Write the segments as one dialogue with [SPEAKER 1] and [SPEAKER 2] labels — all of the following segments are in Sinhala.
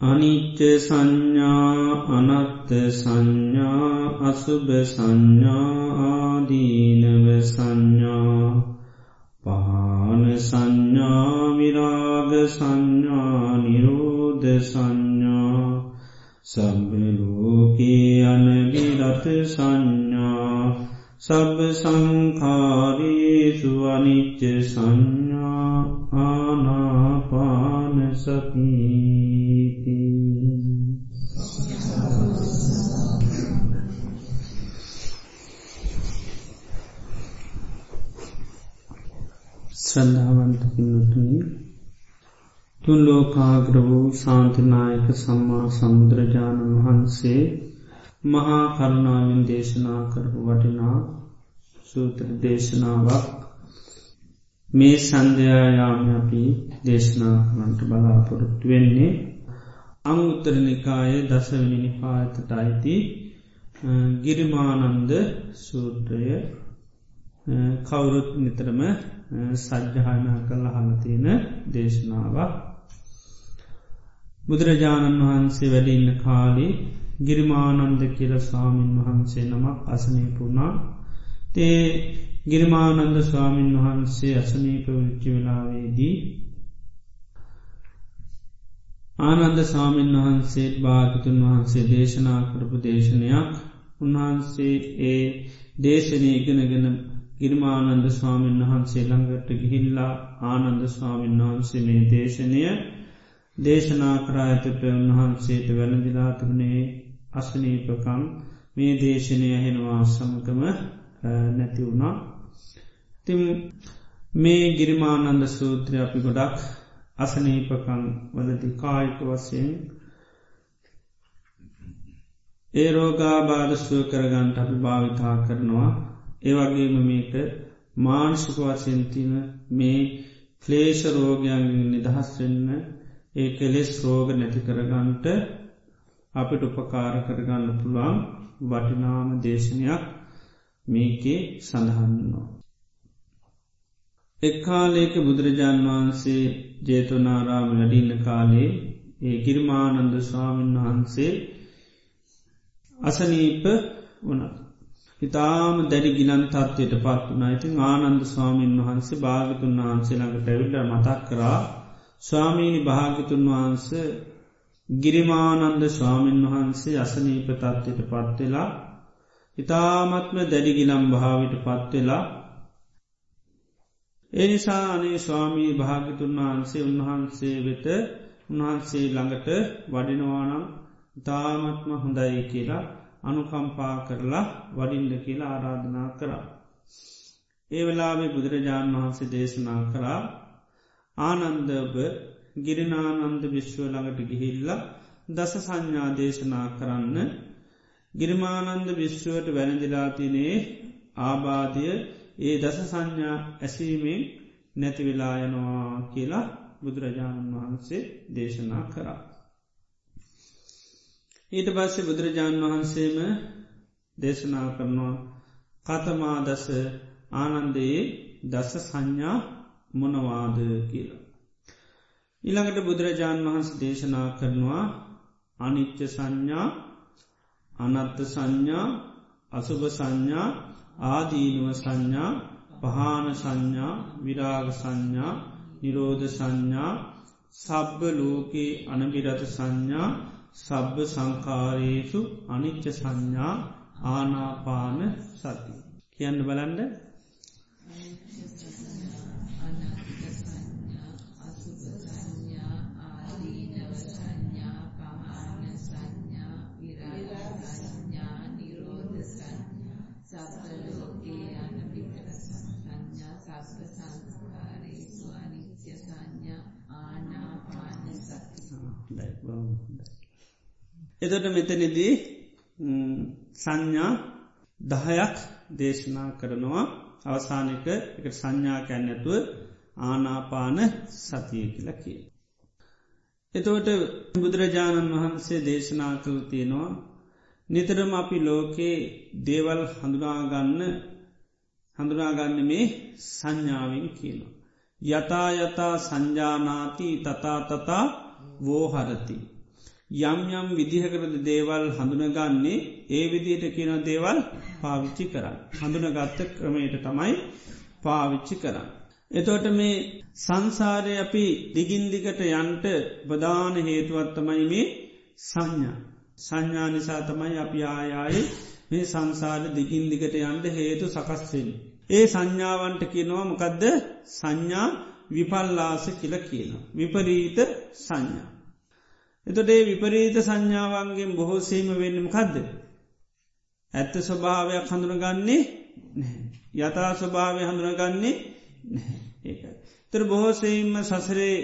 [SPEAKER 1] අනිච්ච සංඥා අනත්ත සංඥා අසුභ සංඥා ආදීනව සංඥා පහන සංඥා විරාග සංඥා නිරෝධ සංඥා සබ්බලෝකී අනවිරත සංඥා සබ්බ සංකාරේසු අනිච්ච සංඥා ආනාපාන සතිීති ශ්‍රද්ධාවන්ත පින්නතුනි තුන් ලෝකාග්‍ර වූ සාන්තිනායක සම්මා සමුදුරජාණන් වහන්සේ මහා කරුණාවෙන් දේශනා කරපු වටිනා සූත්‍ර දේශනාවක්. මේ සන්ධයායාම අපි දේශනා කරන්ට බලාපොරොත්තු වෙන්නේ අංඋත්තරනිකාය දසවනිනි පාතට අයිති ගිරිමානන්ද සූත්‍රය. කවුරුත් නිතරම සජ්්‍යහනා කළ හලතියන දේශනාවක්. බුදුරජාණන් වහන්සේ වැඩඉන්න කාලි ගිරිමානන්ද කියල ස්වාමීන් වහන්සේ නමක් අසනීපුුණා තේ ගිරිමානන්ද ස්වාමීන් වහන්සේ අසනීප විච්චි වෙලාවේදී ආනන්ද සාමීන් වහන්සේත් භාගතුන් වහන්සේ දේශනා කරපු දේශනයක් උන්වහන්සේ ඒ දේශනය ඉගෙනගෙන ගිරිමානන්ද ස්වාමීන් වහන්සේ ළඟට ගිහිල්ලා ආනන්ද ස්වාමීන් වහන්සේ මේ දේශනය දේශනා කරාඇතට උන්වහන්සේට වැළඳිලාතුරනේ අසනීපකම් මේ දේශනය හෙනවා සමකම නැති වුණා. තිම් මේ ගිරිමානන්ද සූත්‍රය අපි ගොඩක් අසනීපකං වලදි කායික වසයෙන් ඒ රෝගාබාධස්තුව කරගන්ට අපි භාවිතා කරනවා. ඒවගේම මේක මානසික වසෙන්තින මේ ක්ලේෂ රෝගයන් නිදහස් වෙන්න ඒ කෙලෙස් රෝග නැති කරගන්ට අපිට උපකාර කරගන්න පුළුවන් වටිනාම දේශනයක් මේකේ සඳහන්නවා. එක්කාලේක බුදුරජාණන් වහන්සේ ජේතනාරාම වැඩින්න කාලේ ඒ ගිර්මානන්ද ස්වාමීන් වහන්සේ අසනීප වන ඉතාම දැඩි ගිලන් තත්වයට පත් වනා ඉතින් ආනන්ද ස්වාමීන් වහන්සේ භාගතුන් වහන්සේ ළඟට ඇවිල්ල මතක් කරා ස්වාමීණි භාගතුන් වහන්ස ගිරිමානන්ද ස්වාමීන් වහන්සේ අසනීප තත්වයට පත්වෙලා ඉතාමත්ම දැඩිගිලම් භාවිට පත්වෙලා එනිසා අනේ ස්වාමී භාගිතුන් වහන්සේ උන්වහන්සේ වෙත උන්වහන්සේ ළඟට වඩිනවානම් ඉතාමත්ම හොඳයි කියලා අනුකම්පා කරලා වඩින්ඩ කියලා ආරාධනා කරා. ඒ වෙලාවේ බුදුරජාණන් වහන්සේ දේශනා කරා ආනන්දභ ගිරිනානන්ද විශ්ව ළඟට ගිහිල්ල දස සංඥා දේශනා කරන්න ගිරිමානන්ද විශ්ුවට වැනදිලාතිනේ ආබාධය ඒ දස සංඥා ඇසීමෙන් නැතිවෙලා යනවා කියලා බුදුරජාණන් වහන්සේ දේශනා කරා. ඊට පස්සේ බුදුරජාණන් වහන්සේම දේශනා කරනවා කතමා දස ආනන්දයේ දස සංඥා මොනවාද කියලා. ඉළඟට බුදුරජාණන් වහන්ස දේශනා කරනවා අනිච්ච සංඥා අනත්ත සංඥා අසුභ සංඥා ආදීනුව සංඥා පහාන සංඥා විරාග සංඥා නිරෝධ සංඥා සබ්බ ලෝකයේ අනබිරත සංඥා සබ්බ සංකාරයේසු අනිච්ච සංඥා ආනාපාන සති. කියන්න බලන්ඩ එතොට මෙතනෙදී සංඥා දහයක් දේශනා කරනවා අවසානක එක සංඥා කැන්නැතුව ආනාපාන සතිය කියල කිය. එතවට බුදුරජාණන් වහන්සේ දේශනා කළ තියෙනවා නිතරම අපි ලෝකයේ දේවල් හඳුනාගන්න හඳුනාගන්න මේ සංඥාවෙන් කියනවා. යතා යතා සංජානාති තතා තතා වෝහරති. යම් යම් විදිහකරද දේවල් හඳුනගන්නේ ඒ විදියට කියන දේවල් පාවිච්චි කරන්න. හඳුනගත්ත ක්‍රමයට තමයි පාවිච්චි කරන්න. එතෝට මේ සංසාරය අපි දිගින්දිකට යන්ට ප්‍රධාන හේතුවත්තමයි මේ සංඥා. සංඥා නිසා තමයි අපි ආයායි මේ සංසාර දිගින් දිගට යන්ට හේතු සකස්වෙන්. ඒ සංඥාවන්ට කියනවා මොකදද සංඥා විපල්ලාස කියල කියන. විපරීත සංඥා. එතොටේ විපරීත සංඥාවන්ගෙන් බොහෝසීම වෙන්නම කදද. ඇත්ත ස්වභාවයක් හඳුනගන්නේ යථා ස්වභාවය හඳුනගන්නේ ඒකයි. තර බොහෝසීම සසරේ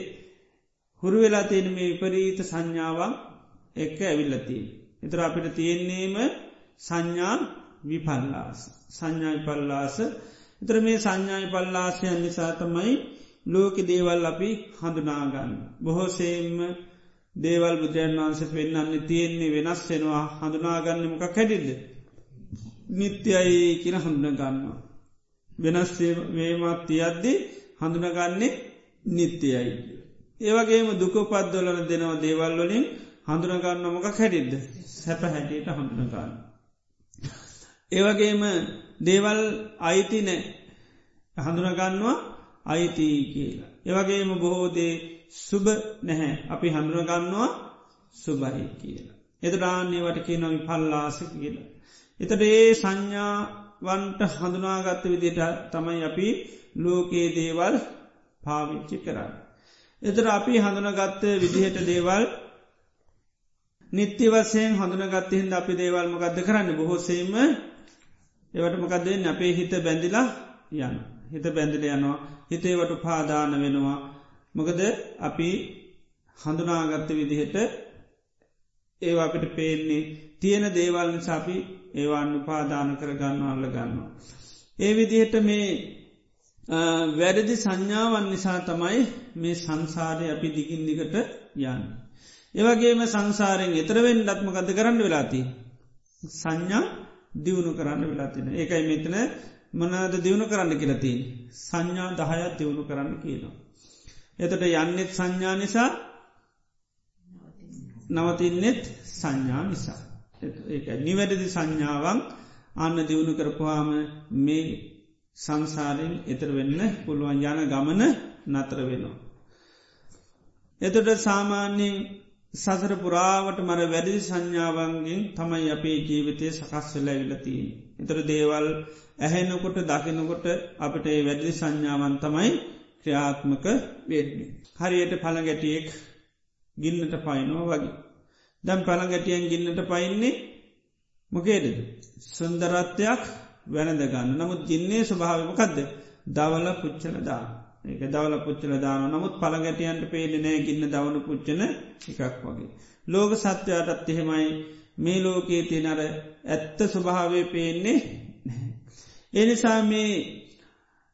[SPEAKER 1] හුරුවෙලා තියෙන මේ විපරීත සංඥාවක් එක්ක ඇවිල්ලතිී. එතර අපිට තියෙන්නේම සංඥා විපල්ලාස. සංඥායි පල්ලාස එතර මේ සංඥායි පල්ලාසයන් නිසා තමයි ලෝක දේවල් අපි හඳුනාගන්න. බොහෝසේම දේවල් බුදුරන් වන්සේ වෙන්නන්නේ තියෙන්නේ වෙනස් වෙනවා හඳුනාගන්නමක කැඩිල්ද. නිත්‍යයි කියන හඳුනගන්න. වෙනස් වේමත් තියද්දි හඳුනගන්නේ නිත්‍යයයි. ඒවගේම දුකපත්දොලන දෙනවා දේවල් වලින් හඳුනගන්න මොක කැඩිද්ද සැප හැටියට හඳුනගන්න. ඒවගේම දේවල් අයිති නෑ හඳුනගන්නවා අයිතිී කියලා. ඒවගේම බොහෝදේ සුබ නැහැ අපි හඳුනගන්නවා සුබයි කියලා. එතරාන්නේවට කියනොවි පල්ලාස කියලා. එතට ඒ සංඥාවන්ට හඳුනාගත්ත විදිට තමයි අපි ලෝකයේ දේවල් පාවිච්චි කරන්න. එතර අපි හඳුනගත්ත විදිහට දේවල් නිත්‍ය වසයෙන් හඳුනගත්තහින්ද අපි දේවල් මකක්ද කරන්න බොහෝසේම ඒවට මකක්දෙන් අපේ හිත බැඳිලා යන හිත බැඳිල යනවා හිතේවට පාදාන වෙනවා මොකද අපි හඳුනාගත්ත විදිහට ඒවා අපිට පේන්නේ තියෙන දේවල් නිසාපි ඒවාන්න පාදාන කරගන්න අල්ල ගන්නවා. ඒ විදිහට මේ වැරදි සංඥාවන් නිසා තමයි මේ සංසාරය අපි දිගින් දිගට යන්න. ඒවගේම සංසාරයෙන් එතරවෙන් ඩත්මකද කරන්න වෙලාති. සංඥා දියුණු කරන්න වෙලාතින. ඒකයි මෙතන මනාද දියුණු කරන්න කියලති. සංඥා දහයත් දියුණු කරන්න කියනවා. එතට යන්නෙත් සංඥා නිසා නවතින්නෙත් සංඥා නිසා. ඒ නිවැරදි සංඥාවන් අන්න දියුණු කරපුවාම මේ සංසාරෙන් එතර වෙන්න පුළුවන් යන ගමන නතර වෙනවා. එතට සාමාන්‍යයෙන් සසර පුරාවට මර වැඩි සංඥාවන්ගෙන් තමයි අපේ ජීවිතය සකස් වෙලා විලතිී. එතර දේවල් ඇහෙනකොට දකිනකොට අපට ඒ වැඩි සංඥාවන් තමයි ක්‍රියාත්මක වෙන්නේ. හරියට පළගැටියෙක් ගින්නට පයිනවා වගේ. දැම් පළගැටියන් ගින්නට පයින්නේ මොකේද. සුන්දරත්වයක් වැනදගන්න නමුත් ගින්නේ ස්වභාවමකක්ද දවල පුච්චල දා. ඒක දවල පුච්චල දාන නමුත් පළගැටියන්ට පේලිනෑ ගින්න දවන පුච්චන එකක් වගේ. ලෝක සත්‍යයටත් එහෙමයි මේ ලෝකයේ තියනර ඇත්ත ස්වභාවය පේන්නේ එනිසා මේ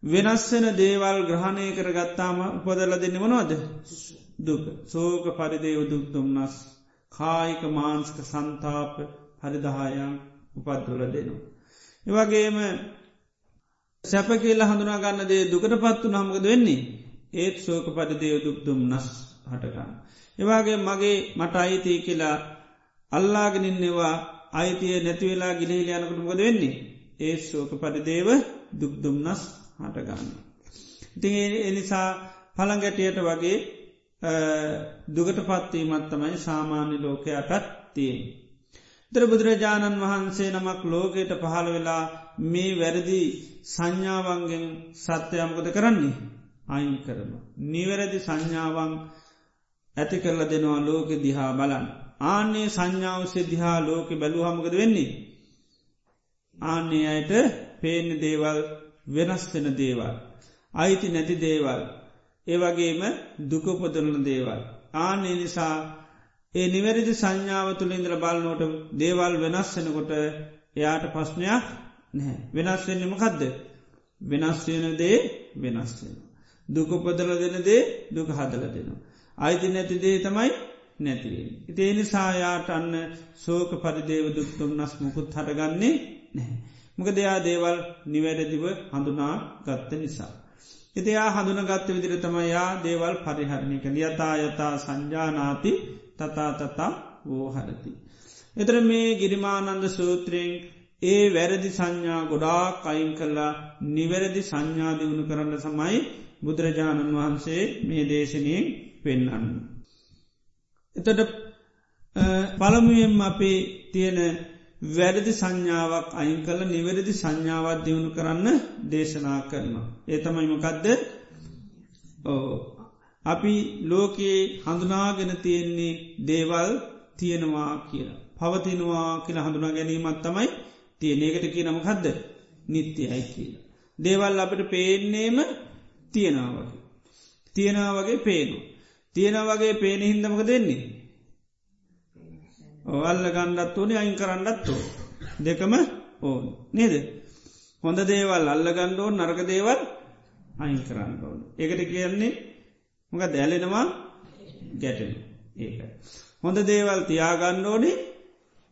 [SPEAKER 1] වෙනස්සෙන දේවල් ග්‍රහණය කර ගත්තාම උපදල දෙන්න වනවාද දුක සෝක පරිදේව දුක්තුම්න්නස් කායික මාන්ස්ක සන්තාප හරිදහායම් උපත්වල දෙනවා. එවගේම සැප කියල්ල හඳුනා ගන්න දේ දුකට පත්තු නම්ගද වෙන්නේ ඒත් සෝක පරිදේව දුක්තුම් නස් හටගන්න. එවාගේ මගේ මට අයිතිය කියලා අල්ලාගෙනන්නවා අයිතිය නැතිවෙලා ගිලිහිලියනකටමකද වෙන්නේ ඒත් සෝක පරිදේව දුක්දුම්නස් හටගන්න. ඉතින් එනිසා පළගැටියට වගේ දුගට පත්වීමත් තමයි සාමාන්‍ය ලෝකයටත් තියෙන්. දර බුදුරජාණන් වහන්සේ නමක් ලෝකයට පහළ වෙලා මේ වැරදි සංඥාවන්ගෙන් සත්‍යයමකද කරන්නේ අයින් කරන. නිවැරදි සංඥාවන් ඇති කරල දෙනවා ලෝක දිහා බලන්. ආන්නේ සංඥාවසේ දිහා ලෝක බැලූ හමකද වෙන්නේ. ආන්නේ අයට පේන දේවල් වෙනස්වෙන දේවල්. අයිති නැති දේවල්. ඒවගේම දුකපොදරන දේවල්. ආනේ නිසා ඒ නිවැරදි සංඥාව තුළ ඉන්ද්‍ර බලනෝට දේවල් වෙනස්සෙනකොට එයාට ප්‍රශ්නයක් නැහැ. වෙනස් වෙන්නම කදද. වෙනස් වෙන දේ වෙනස් වෙන. දුක පදල දෙන දේ දුක හදල දෙනවා. අයිති නැති දේ තමයි නැතිවේ. ඉතිේ නිසායාට අන්න සෝක පරිදේව දුක්තුම් නස් මුකුත් හටගන්නේ නැහැ. මොක දෙයා දේවල් නිවැරදිව හඳුනා ගත්ත නිසා. ඉතියා හඳුනගත්ත විදිර තමයියා දේවල් පරිහරණය කළ යතා යතා සංජානාති තතා තතා වෝහරති. එතර මේ ගිරිමානන්ද සූත්‍රයෙන් ඒ වැරදි සංඥා ගොඩා කයින් කල්ලා නිවැරදි සංඥාදිවුණු කරන්න සමයි බුදුරජාණන් වහන්සේ මේ දේශනයෙන් පෙන්න්න. එතට පළමුුවෙන් අපේ තියෙන වැරදි සංඥාවක් අයින් කල නිවැරදි සංඥාවත් දියුණු කරන්න දේශනා කරනවා. ඒ තමයිමකක්ද අපි ලෝකයේ හඳුනාගෙන තියෙන්නේ දේවල් තියෙනවා කියලා. පවතිනවා කියලා හඳුනා ගැනීමත් තමයි තියනකට කියනම කදද නිත්‍යයයි කියලා. දේවල් අපට පේන්නේම තියෙනවාගේ. තියෙනවා වගේ පේනු. තියෙන වගේ පේන හින්දමක දෙන්නේ. ඔවල්ල ගණ්ඩත් ඕනේ අයින් කරන්නත්තු. දෙකම ඕන් නේද. හොඳ දේවල් අල්ල ගණ්ඩෝන් නර්ග දේවල් අයින් කරන්න ඕන. ඒකට කියන්නේ මොක දැලෙනවා ගැටෙන ඒකයි. හොඳ දේවල් තියාගන්න ඕනේ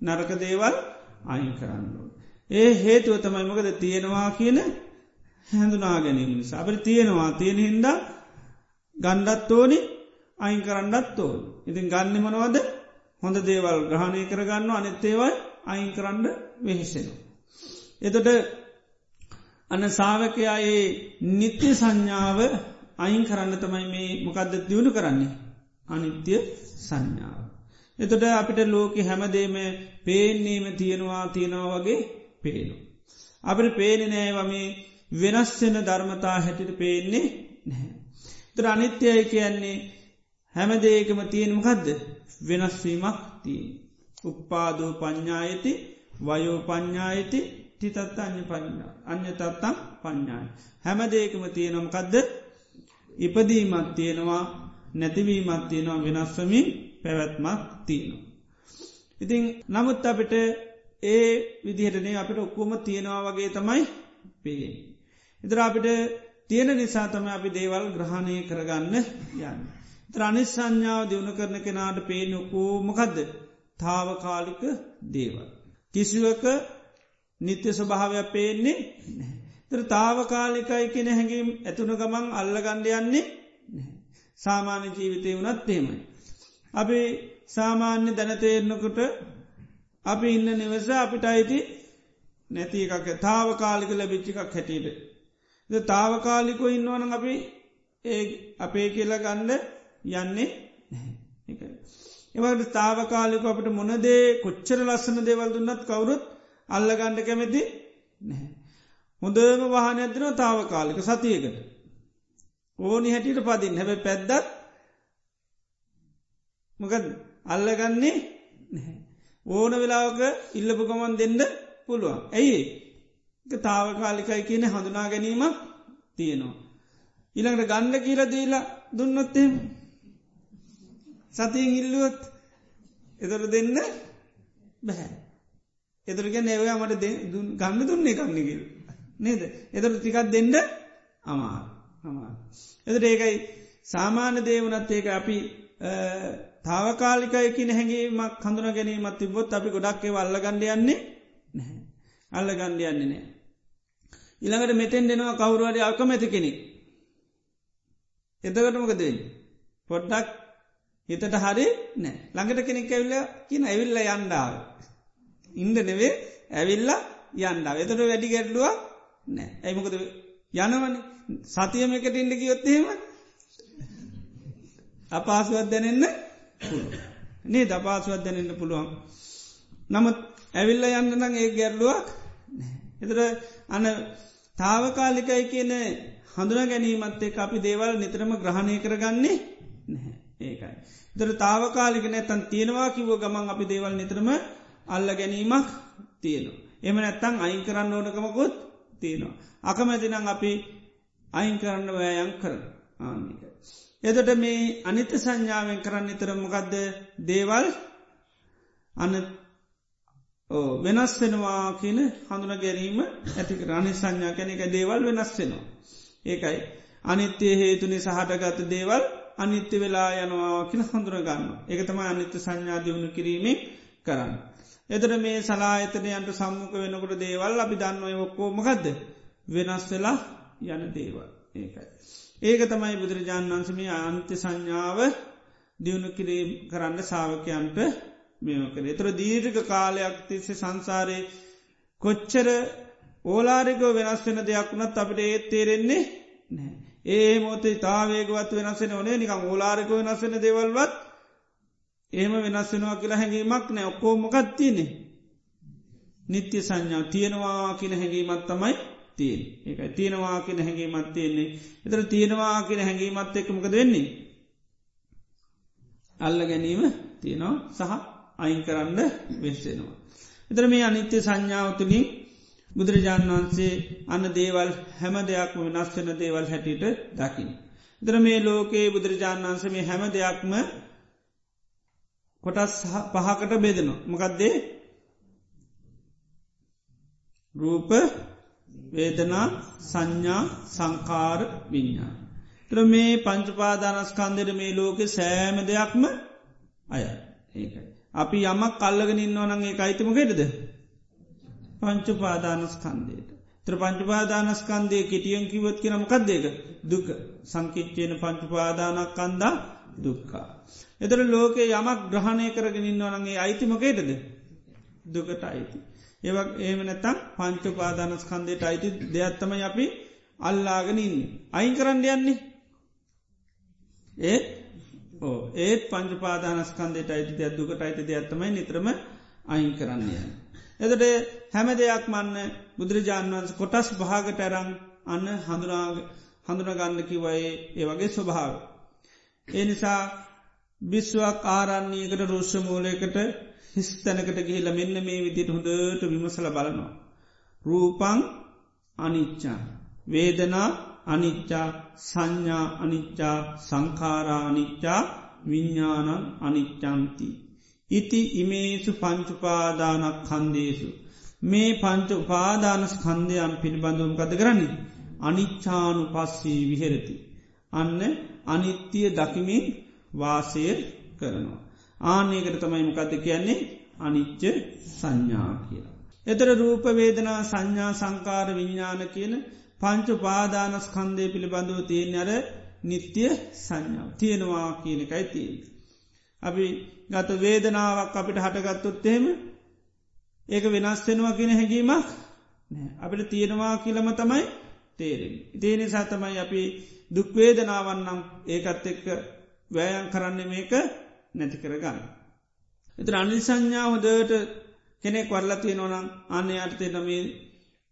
[SPEAKER 1] නරක දේවල් අයින් කරන්න ඕන. ඒ හේතුව තමයි මොකද තියෙනවා කියන හැඳුනා ගැනීම නිසා අපට තියෙනවා තියෙන හින්දා ගණ්ඩත් ඕනි අයින් කරන්නත් ඕන. ඉතින් ගන්න මනවද හොඳ දේවල් ග්‍රහණය කරගන්න අනෙත්තේවල් අයින් කරන්න වෙහිසෙන. එතට අන්න සාාවකයා ඒ නිත්‍ය සංඥාව අයින් කරන්න තමයි මේ මොකක්ද දියුණු කරන්නේ අනිත්‍ය සංඥාව. එතට අපිට ලෝක හැමදේම පේන්නේම තියෙනවා තියෙනවා වගේ පේනු. අපට පේනෙ නෑවම වෙනස්වෙන ධර්මතා හැටිට පේන්නේ නැහැ. තර අනිත්‍යය කියන්නේ හැමදේකම තියෙනමකදද වෙනස්වීමක් තිය. උප්පාදෝ ප්ඥායති වයෝ ප්ඥායති තිතත්ත අ්‍ය පඥා අ්‍ය තත්තම් ප්ඥාය. හැමදේකම තියෙනමකදද ඉපදීමත් තියෙනවා නැතිවීමත් තියෙනවා වෙනස්වමින් පැවැත්මක් තියෙනවා. ඉතිං නමුත් අපිට ඒ විදිහටනේ අපිට ඔක්කෝම තියෙනවා වගේ තමයි පේ. ඉතර අපිට තියෙන නිසා තම අපි දේවල් ග්‍රහණය කරගන්න යන්න. ත්‍රනි සංඥාව දියුණු කරන කෙනාට පේනොකෝ මොකදද තාවකාලික දේවල්. කිසිවක නිත්‍ය ස්වභාවයක් පේන්නේ තර තාවකාලිකයි කෙන හැඟීම් ඇතුන ගමන් අල්ල ගණ්ඩයන්නේ සාමාන්‍ය ජීවිතය වනත් තේමයි. අපි සාමාන්‍ය දැනතේරනකොට අපි ඉන්න නිවස අපිට අයිති නැති එකක් තාවකාලික ලැබිච්චිකක් හැටියට. ද තාවකාලිකො ඉන්නවන අපි ඒ අපේ කියල ගණ්ඩ යන්නේ එවට තාවකාලික අපට මොනදේ කොච්චර ලස්සන දේවල් දුන්නත් කවුරුත් අල්ල ගණ්ඩ කැමැති නැහැ. හොඳම වාහන ඇදන තාවකාලික සතියකට. ඕනි හැටියට පදින් හැබ පැද්දත් මොකද අල්ලගන්නේ ඕන වෙලාවක ඉල්ලපු ගමන් දෙන්න පුළුවන්. ඇයි තාවකාලිකයි කියන හඳුනා ගැනීමක් තියෙනවා. ඉළඟට ගණ්ඩ කියල දීලා දුන්නොත්තෙම සතියෙන් ඉල්ලුවොත් එතර දෙන්න බැහැ. එතරග නෑවයා මට ගන්න දුන්නේ කන්නකිල්. නේද. එතර ටිකත් දෙන්න අමා අමා. එතට ඒකයි සාමාන්‍ය දේවනත් ඒක අපි තාවකාලිකයකින හැඟීමක් කඳුන ගැනීමත් තිබොත් අපි ගොඩක්ේ වල්ල ගණඩ යන්නේ නැහැ. අල්ල ගණ්ඩ යන්නේ නෑ. ඉළඟට මෙතෙන් දෙනවා කවරුවඩ අකමැති කෙනෙක්. එතකටමකදේ. පොඩ්ඩක් හිතට හරි නෑ. ළඟට කෙනෙක් ඇවිල්ල කියන ඇවිල්ල යන්ඩාව. ඉන්ඩ නෙවේ ඇවිල්ල යන්ඩාව එතට වැඩි ගැටලුව නෑ. ඇයිමකද යනවන? සතියම එකට ඉන්ඩ කියොත්තේම අපාසුවත් දැනෙන්න නේ දපාසුවත් දැනෙන්න පුළුවන්. නමුත් ඇවිල්ල යන්නනම් ඒ ගැරලුවක් එතර අන තාවකාලිකයි කියන හඳුන ගැනීමත්තේ අපි දේවල් නිතරම ග්‍රහණය කරගන්නේ නැහැ ඒකයි. දර තාවකාලික නැතන් තියෙනවා කිව්ව ගමන් අපි දේවල් නිතරම අල්ල ගැනීමක් තියෙනවා. එම නැත්තං අයින් කරන්න ඕනකමකොත් තියෙනවා. අකමැතිනං අපි අයින් කරන්න වෑයන් කරන ආමික. එදට මේ අනිත සංඥාවෙන් කරන්න තරමකක්ද දේවල් අන වෙනස් වෙනවා කියන හඳුන ගැරීම ඇති රනි සංඥා කැන එක දේවල් වෙනස් වෙනවා. ඒකයි අනිත්‍යය හේතුනි සහටගත දේවල් අනිත්‍ය වෙලා යනවා කියල හඳුරගන්න. එක තම අනිත්‍ය සංඥා දියුණු කිරීමේ කරන්න. එතර මේ සලාහිතනයන්ට සම්මුඛ වෙනකොට දේවල් අපි දන්නවය ඔක්කෝමකක්ද වෙනස් වෙලා යන දේවල් ඒකයි. ඒක තමයි බුදුරජාණන් වන්සමේ අන්ත්‍ය සංඥාව දියුණු කිරීම් කරන්න සාාවකයන්ට මෙම කර එතර දීර්ඝ කාලයක් තිස්සේ සංසාරය කොච්චර ඕලාරිකෝ වෙනස් වෙන දෙයක් වුණත් අපට ඒත් තේරෙන්නේ නෑ. ඒ මොතේ තාවේගවත් වෙනස්සෙන ඕනේ නිකම් ඕලාරිකෝ වෙනස් වෙන දෙවල්වත් ඒම වෙනස් වෙනවා කියලා හැඟීමක් නෑ. ඔක්කෝ මොකත්තියනෙ නිත්‍ය සංඥාව තියෙනවා කියන හැඟීමත් තමයි තියෙන් ඒකයි තියෙනවා කියන හැඟීමත් තියෙන්නේ. එතර තියෙනවා කියන හැඟීමත් එක්කමකද වෙන්නේ? අල්ල ගැනීම තියෙනවා සහ අයින් කරන්න වෙස්සෙනවා. එතර මේ අනිත්‍ය සංඥාව තුළින් බුදුරජාණන් වහන්සේ අන්න දේවල් හැම දෙයක්ම වෙනස් වෙන දේවල් හැටියට දකිින්. දර මේ ලෝකයේ බුදුරජාණන් වන්සේ මේ හැම දෙයක්ම කොටස් පහකට බෙදනවා. මොකක්දේ රූප වේදනා සංඥා සංකාර විඤ්ඥා. ත්‍ර මේ පංචුපාදානස්කන්දර මේ ලෝකෙ සෑම දෙයක්ම අය ඒකයි. අපි යමක් කල්ලගෙන ඉන්නවනගේ අයිතිමකෙටද පංචුපාදානස්කන්දයට. ත්‍ර පංචුපාදානස්කන්දය කෙටියන් කිවත් කියනමකක්දේක දුක සංකිච්චයන පංචුපාදානක් කන්දා දුක්කා. එතර ලෝකේ යමක් ග්‍රහණය කරගෙන ඉන්නවනගේ අයිතිමකේටද දුකට අයිති. ඒවක් ඒම නැතම් පංචුපාදානස්කන්දයට අයිති දෙයක්ත්තම අපි අල්ලාගෙන ඉන්න. අයින් කරන්න යන්නේ. ඒ ඕ ඒත් පංචපාදානස්කන්දයට අයිති දෙයක් දුකට අයිති දෙයක්ත්තමයි නිත්‍රම අයින් කරන්නය. එතට හැම දෙයක් මන්න බුදුරජාණන් වන්ස කොටස් භාගට ඇරං අන්න හඳුනගන්නකි වයේ ඒ වගේ ස්වභාව. ඒ නිසා බිස්්වක් ආරන්නේකට රුෂ්ෂ මූලයකට හිස්තැනකට ගිහිල මෙන්න මේ විදිට හොඳට විමසල බලනවා. රූපං අනිච්චා. වේදනා අනිච්චා සංඥා අනිච්චා සංකාරා අනිච්චා විඤ්ඥානන් අනිච්චන්ති. ඉති ඉමේසු පංචුපාදානක් කන්දේසු. මේ පංච උපාදානස් කන්දයන් පිළිබඳුම් කද කරන්නේ. අනිච්චානු පස්සී විහෙරති. අන්න අනිත්‍යය දකිමින් වාසය කරනවා. ආනයකට තමයි මොකද කියන්නේ අනිච්ච සංඥා කියලා. එතර රූපවේදනා සංඥා සංකාර විඤ්ඥාන කියන පංචු පාදානස්කන්දය පිළිබඳව තියෙන අර නිත්‍යය සංඥාව තියෙනවා කියන එකයි තියෙන්. අපි ගත වේදනාවක් අපිට හටගත්තුත්තේම ඒක වෙනස් වෙනවා කියන හැඟීමක් අපිට තියෙනවා කියලම තමයි තේරෙන්. ඉතිේනි සතමයි අපි දුක්වේදනාවන්නම් ඒකත් එක්ක වෑයන් කරන්න මේක නැති කරගන්න. එත අනි සංඥාව දට කෙනෙක් වරලා තියෙනවනම් අන්න අර්ථය නමේ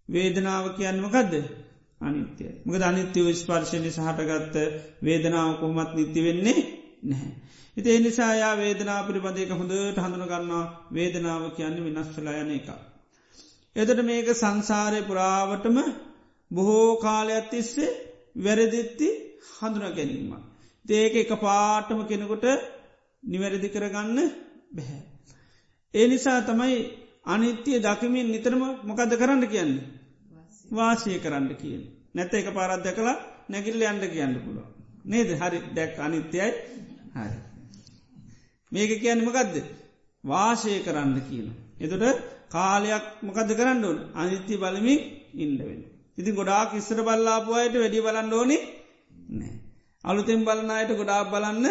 [SPEAKER 1] වේදනාව කියන්නමකක්ද අනිත්‍යය. මක අනිත්‍යව ස්පර්ශණය සහටගත්ත වේදනාව කොහොමත් නිති වෙන්නේ නැහැ. ඉති එනිසායා වේදනා පිළිබඳක හොඳට හඳුනගන්නවා වේදනාව කියන්න වෙනස්වලායන එක. එදට මේක සංසාරය පුරාවටම බොහෝ කාලයක් තිස්සේ වැරදිත්ති හඳුන ගැනීම. ඒක එක පාටම කෙනෙකොට නිවැරදි කරගන්න බැහැ. ඒ නිසා තමයි අනිත්‍යය දකිමින් නිතරම මොකද කරන්න කියන්නේ. වාසය කරන්න කියන. නැත එක පාරත් දැකලා නැගිල්ල අන්ඩ කියන්න පුළුව. නේද හරි දැක් අනිත්‍යයි හරි. මේක කියන්නමකදද වාශය කරන්න කියන. එතට කාලයක් මොකද කරන්න ඕන අනිත්‍ය බලමින් ඉන්ඩවෙන. ඉති ගොඩාක් ඉස්සර බල්ලාපුවායට වැඩි බලන්න ඕනි නෑ. අලුතෙන් බලනායට ගොඩාක් බලන්න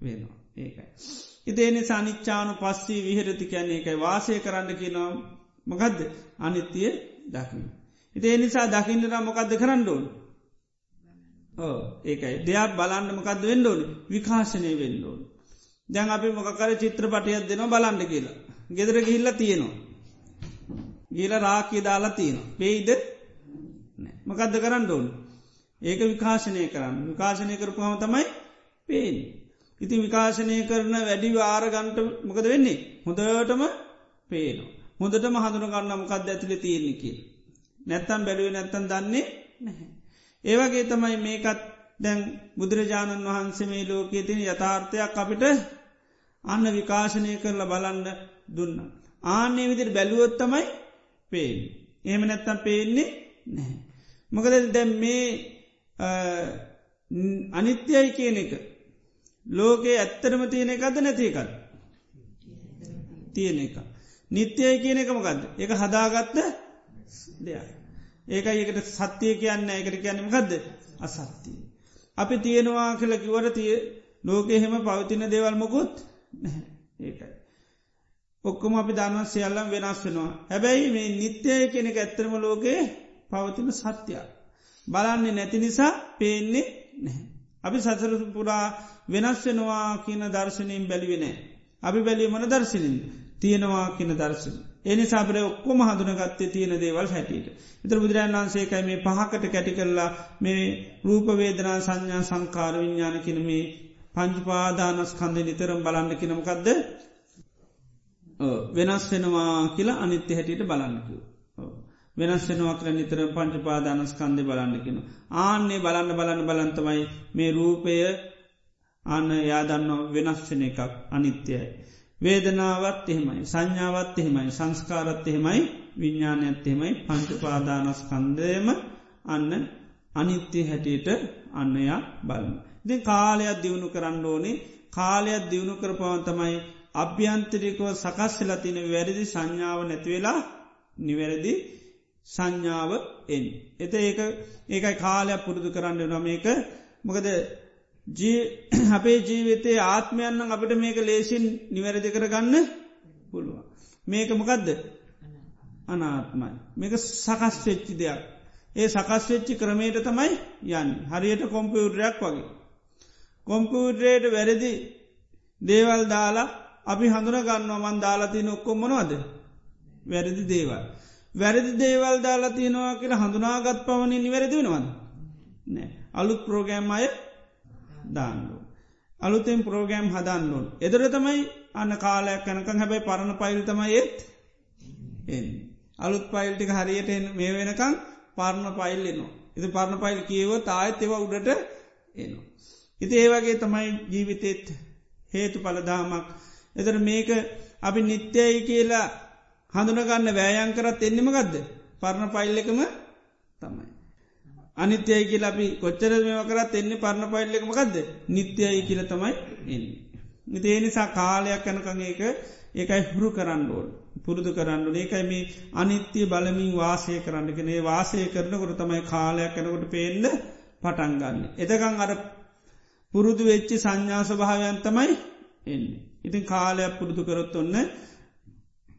[SPEAKER 1] වෙනවා ඒකයි. ඉතේනි සනිච්චානු පස්සී විහරති කියන්නේ එකයි වාසය කරන්න කියනවා මකදද අනිත්‍යය දකින. ඉතිේ නිසා දකින්නට මොකක්ද කරන්න ඕන ඕ ඒකයි දෙයක් බලන්න මොකක්ද වෙන්න ඕන විකාශනය වෙන්න ඕන දැන් අපි මොකකර චිත්‍රපටයක් දෙනවා බලන්න කියලා. ගෙදර ගිහිල්ල තියෙනවා. ගීල රාකී දාලා තියෙනවා. පෙයිද මොකක්ද කරන්න ඕන? ඒක විකාශනය කරන්න. විකාශනය කරපුහම තමයි පේෙන් ඉති විකාශනය කරන වැඩි ආරගන්ට මොකද වෙන්නේ? හොඳටම පේනවා. හොඳටම හඳුන ගන්න මොකක්ද ඇතිල තියෙන්නේ කියලා. නැත්තම් බැලුවේ නැත්තන් දන්නේ නැහැ. ඒවගේ තමයි මේකත් දැන් බුදුරජාණන් වහන්සේ මේ ලෝකයේ තින යථාර්ථයක් අපිට අන්න විකාශනය කරලා බලන්න දුන්න. ආන්නේ විදිර බැලුවොත්තමයි පේෙන්. එහෙම නැත්තම් පේන්නේ නැහැ. මොකද දැම් මේ අනිත්‍යයි කියන එක ලෝකයේ ඇත්තරම තියෙන එකද නැතිකත් තියෙන එක. නිත්‍යය කියන එක මොකක්ද එක හදාගත්ත දෙයක්. ඒක ඒකට සත්‍යය කියන්න එකට කියන්නම ගදද අසත්තිය. අපි තියෙනවා කළ කිවට තිය ලෝක එහෙම පවතින දේවල් මොකුත් ඒකයි. ඔක්කොම අපි දන්ව සියල්ලම් වෙනස් වෙනවා. හැබැයි මේ නිත්‍යය කෙනෙක ඇත්තරම ලෝකයේ පවතින සත්‍යයක්. බලන්නේ නැති නිසා පේන්නේ නැහැ. අපි සසර පුරා වෙනස් වෙනවා කියන දර්ශනයෙන් බැලිවෙනෑ. අපි බැලි මන දර්ශනින් තියෙනවා කියන දර්ශන. එනි සාබර ඔක්කොම හඳුනගත්තේ තියෙන දේවල් හැටියට. එතර බුදුරන් වන්සේකයි මේ පහකට කැටි කරලා මේ රූපවේදනා සංඥා සංකාර විඤ්ඥාන කියන මේ පංචපාදානස් කන්දේ නිතරම් බලන්න කිනමකක්ද වෙනස් වෙනවා කියලා අනිත්‍ය හැටියට බලන්නකු. වෙනස් වෙනවා කර නිතර පංචපාදානස්කන්දය බලන්නකිෙන. ආන්නේ බලන්න බලන්න බලන්තමයි මේ රූපය අන්න යාදන්න වෙනස්්චන එකක් අනිත්‍යයි. වේදනාවත් එහෙමයි සංඥාවත් එහෙමයි සංස්කාරත් එහෙමයි විඤ්ඥානයත් එහෙමයි පංචපාදානස්කන්දයම අන්න අනිත්‍ය හැටියට අන්නයා බලන්න. දෙ කාලයක් දියුණු කරන්න ඕනේ කාලයක් දියුණු කරපවන් තමයි අභ්‍යන්තරිකව සකස්වෙල තින වැරදි සංඥාව නැතිවෙලා නිවැරදි සංඥාව එන්. එත ඒක ඒකයි කාලයක් පුරුදු කරන්න නම ඒක මොකද අපේ ජීවිතයේ ආත්මයන්න අපට මේක ලේසින් නිවැරදි කරගන්න පුළුවන්. මේක මොකදද අනාත්මයි. මේක සකස් වෙච්චි දෙයක්. ඒ සකස් වෙච්චි ක්‍රමේට තමයි යන්න හරියට කොම්පියුටරයක් වගේ. කොම්පියුටරේට වැරදි දේවල් දාලා අපි හඳුන ගන්නවා මන් දාලාති නොක්කොම්මනවද වැරදි දේවල්. වැරදි දේවල් දාලා තියෙනවා කියලා හඳුනාගත් පවනි නිවැරදි වෙනවද. නෑ අලුත් ප්‍රෝගෑම් අය දාන්නු. අලුතෙන් ප්‍රෝගෑම් හදන්නුන්. එදර තමයි අන්න කාලයක් කනකං හැබැයි පරණ පයිල් තමයි ඒත් එ. අලුත් පයිල්ටික හරියට මේ වෙනකං පරණ පයිල් එනවා. එති පරණ පයිල් කියව තායත් එව උඩට එනවා. ඉති ඒවගේ තමයි ජීවිතෙත් හේතු පලදාමක්. එතර මේක අපි නිත්‍යයි කියලා හඳුනගන්න වෑයන් කරත් එන්නෙම ගදද පරණ පයිල් එකම තමයි. අනිත්‍යයි කියල අපි කොච්චර මෙම කරත් එන්නේ පරණ පයිල්ලෙකම ගදද නිත්‍යයි කියල තමයි එන්න. නිතේ නිසා කාලයක් යනකං ඒක ඒකයි හුරු කරන්න ඕල් පුරුදු කරන්න ඒකයි මේ අනිත්‍ය බලමින් වාසය කරන්න කෙනේ වාසය කරනකොට තමයි කාලයක් යනකොට පේන්න පටන්ගන්න. එතකං අර පුරුදු වෙච්චි සංඥාස භාවයන් තමයි එන්නේ. ඉතින් කාලයක් පුරුදු කරොත් ඔන්න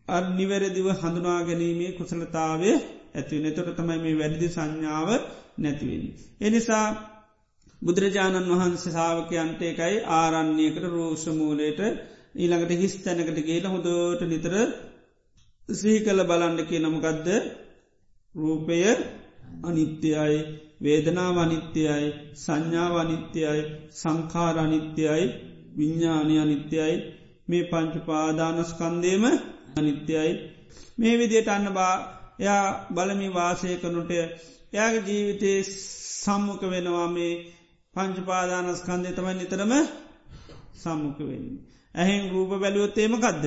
[SPEAKER 1] අ නිවැරදිව හඳුනා ගැනීමේ කුසලතාවේ ඇතිව නතොට තමයි මේ වැඩදි සංඥාව නැතිවෙන. එනිසා බුදුරජාණන් වහන්සේ සාාවකයන්ට එකයි ආරන්නේකට රෝෂමූලයට ඊළඟට හිස් තැනකට ගේල හොදෝට නිතර සී කළ බලන්න කිය නමකදද රූපය අනිත්‍යයි වේදනා වනිත්‍යයයි සංඥා වනිත්‍යයයි සංකාර අනිත්‍යයයි විඤ්ඥානය අනිත්‍යයයි මේ පංචුපාදානස්කන්දේම අනිත්‍යයයි මේ විදියට අන්න බා එයා බලමි වාසය කනුට එයාගේ ජීවිතේ සම්මුඛ වෙනවා මේ පංචපාදානස්කන්දය තමයි නිතරම සම්මුඛ වෙන්නේ. ඇහෙන් රූප බැලුවොත්තේම කදද.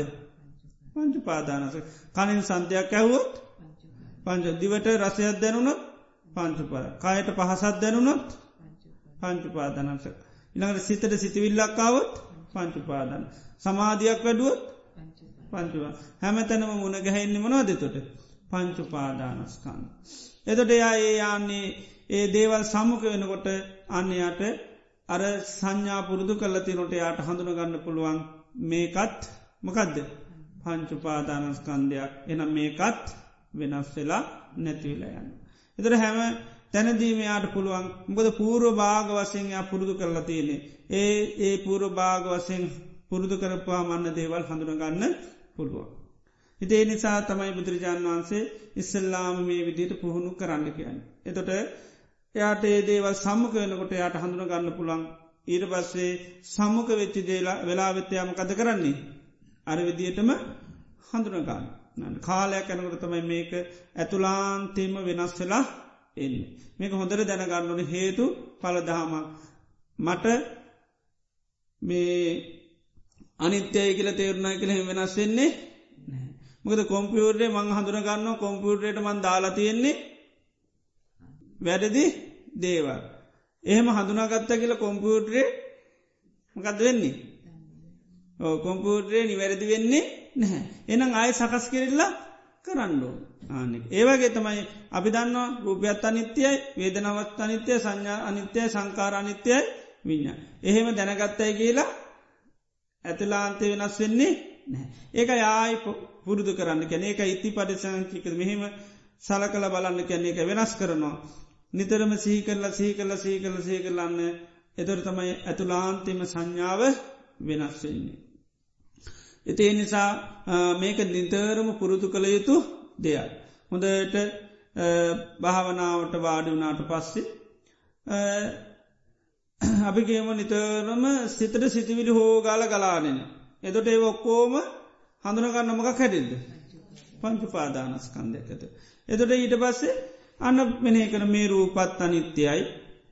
[SPEAKER 1] පංච පාදානස කනින් සන්තයක් ඇහුවොත් පංච දිවට රසයක් දැනුණොත් පංචුපා කායට පහසත් දැනුණොත් පංචුපාදනස. ඉළඟට සිතට සිතිවිල්ලක්කාවොත් පංචුපාදන. සමාධයක් වැඩුවොත් පංචුවා හැමතැනම මුණ ගැහෙන්නේ මනවාද තොට පංචුපාදානස්කන්න. එතොට එයා ඒ යන්නේ ඒ දේවල් සම්මුඛ වෙනකොට අන්නයාට අර සංඥා පුරුදු කල්ලති නොට යාට හඳුනගන්න පුළුවන් මේකත් මකදද පංචුපාදානස්කන්දයක් එනම් මේකත් වෙනස් වෙලා නැතිවෙලා යන්න. එතර හැම තැනදීමයාට පුළුවන් මොකද පූර්ව භාග වසයෙන් යා පුරුදු කරලා තියෙනෙ. ඒ ඒ පූර්ව භාග වසයෙන් පුරුදු කරපවා මන්න දේවල් හඳුනගන්න පුළුවන්. හිතේ නිසා තමයි බුදුරජාණන් වහන්සේ ඉස්සල්ලාම මේ විදියට පුහුණු කරන්න කියන්න. එතොට එයාට ඒ දේවල් සම්මකයනකොට යායට හඳුන ගන්න පුළන් ඊට පස්සේ සම්මක වෙච්චි දේලා වෙලාවෙත්තයාම කද කරන්නේ. අර විදියටම හඳුනගන්න. කාලයක් යනකට තමයි මේක ඇතුලාන්තේම වෙනස් වෙලා එන්න. මේක හොඳර දැනගන්නනු හේතු පලදහම මට මේ අනිත්‍යය කියල තේරුණයි කියල වෙනස් වෙන්නේ මොකද කොම්පියුර්ේ මං හඳුරගන්න කොම්පියුටරේට මන් දාලා තියෙන්නේ වැඩදි දේවල්. එහෙම හඳුනාගත්ත කියල කොම්පියුටරේ මකද වෙන්නේ. ඕ කොම්පියුටරේ නිවැරදි වෙන්නේ නැහැ. එනම් ආය සකස් කෙරල්ලා කරන්නඩෝ. ආනෙක්. ඒවගේ තමයි අපි දන්නවා රූපයත් අනිත්‍යයි වේදනවත් අනිත්‍යය සංඥා අනිත්‍යය සංකාර අනිත්‍යයි විඤ්ඥා. එහෙම දැනගත්තයි කියලා ඇතුලාන්තය වෙනස් වෙන්නේ නෑ. ඒක යායි පුරුදු කරන්න කැන ඒක ඉති පරිසංචික මෙහෙම සල කළ බලන්න කැන එක වෙනස් කරනවා. නිතරම සහි කරලා සහි කල සහි කල සහි කරලන්න එතොර තමයි ඇතුලාන්තිම සංඥාව වෙනස් වෙන්නේ. එති නිසා මේක නිතරම පුරුදු කළ යුතු දෙයක්. හොඳට භාවනාවට වාඩි වනාට පස්සේ අපි කියම නිතරම සිතට සිතිවිලි හෝගාල ගලානෙන. එදොට ඒ ඔක්කෝම හඳුනගන්නමක හැඩිල්ද. පංචු පාදානස්කන්දයකත. එතොට ඊට පස්සේ අන්න මෙනේ කන මේ රූපත් අනිත්‍යයි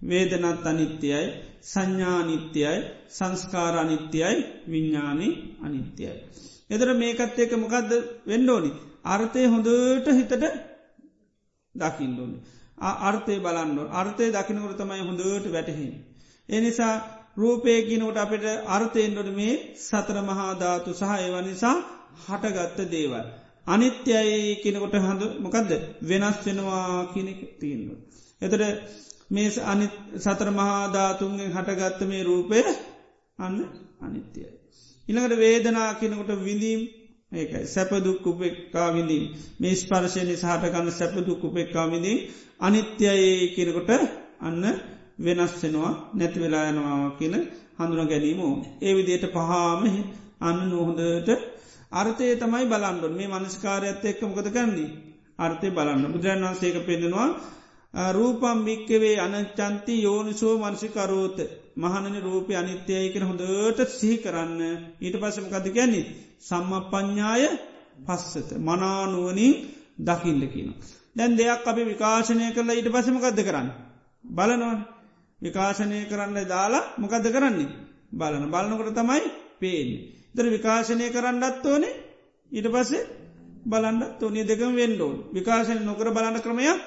[SPEAKER 1] වේදනත් අනිත්‍යයි සංඥානිත්‍යයි සංස්කාරනිත්‍යයි විඤ්ඥානි අනිත්‍යයි. එදර මේකත් ඒක මොකක්ද වෙන්ඩෝනි. අර්ථය හොඳට හිතට දකිින්ඩෝනි. අර්ථය බලන්න අර්ථය දකිනකට තමයි හොඳට වැටහෙන්. එනිසා රූපයකිනට අපට අර්ථයෙන්ඩොට මේ සතර මහාධාතු සහ ඒව නිසා හටගත්ත දේවල්. අනිත්‍යයි කෙනකොට හඳ මොකක්ද වෙනස් වෙනවා කියනෙ තියෙන්ව. එතට මේ අනි සතර මහාධාතුන්ගෙන් හටගත්ත මේ රූපය අන්න අනිත්‍යයි. ඉළඟට වේදනා කෙනකොට විඳීම් ඒකයි සැපදුක් උපෙක්කා විඳීම් මේ ස්පර්ශයනි සහටකන්න සැපදුක් උපෙක්කා විඳීම් අනිත්‍යයේ කෙනකොට අන්න වෙනස්සෙනවා නැති වෙලා යනවා කියන හඳුන ගැනීම ඕන. ඒ විදියට පහාම අන්න නොහොඳට අර්ථය තමයි බලන්ඩුන් මේ මනස්කාරයත් එක්ක මොකද කන්නේ. අර්ථය බලන්න බුදුරන් වන්සේක පෙන්ෙනවා රූපම් භික්කවේ අනචන්ති යෝනිසෝ මනසිකරෝත. මහනන රූපය අනිත්‍යය කර හොඳට සිහි කරන්න. ඊට පසම කද ගැන්නේ සම්ම ප්ඥාය පස්සත මනානුවනින් දකිල්ල කියන. දැන් දෙයක් අපි විකාශනය කරලා ඊට පසමකක්ද කරන්න. බලනවන් විකාශනය කරන්න දාලා මොකද කරන්නේ? බලන. බලනකොට තමයි පේන්නේ. දර විකාශනය කරන්නත් ඕනේ. ඊට පස්සේ බලන්නත් ඕනේ. දෙකම වෙන්ඩෝන් විකාශනය නොකර බලන්න ක්‍රමයක්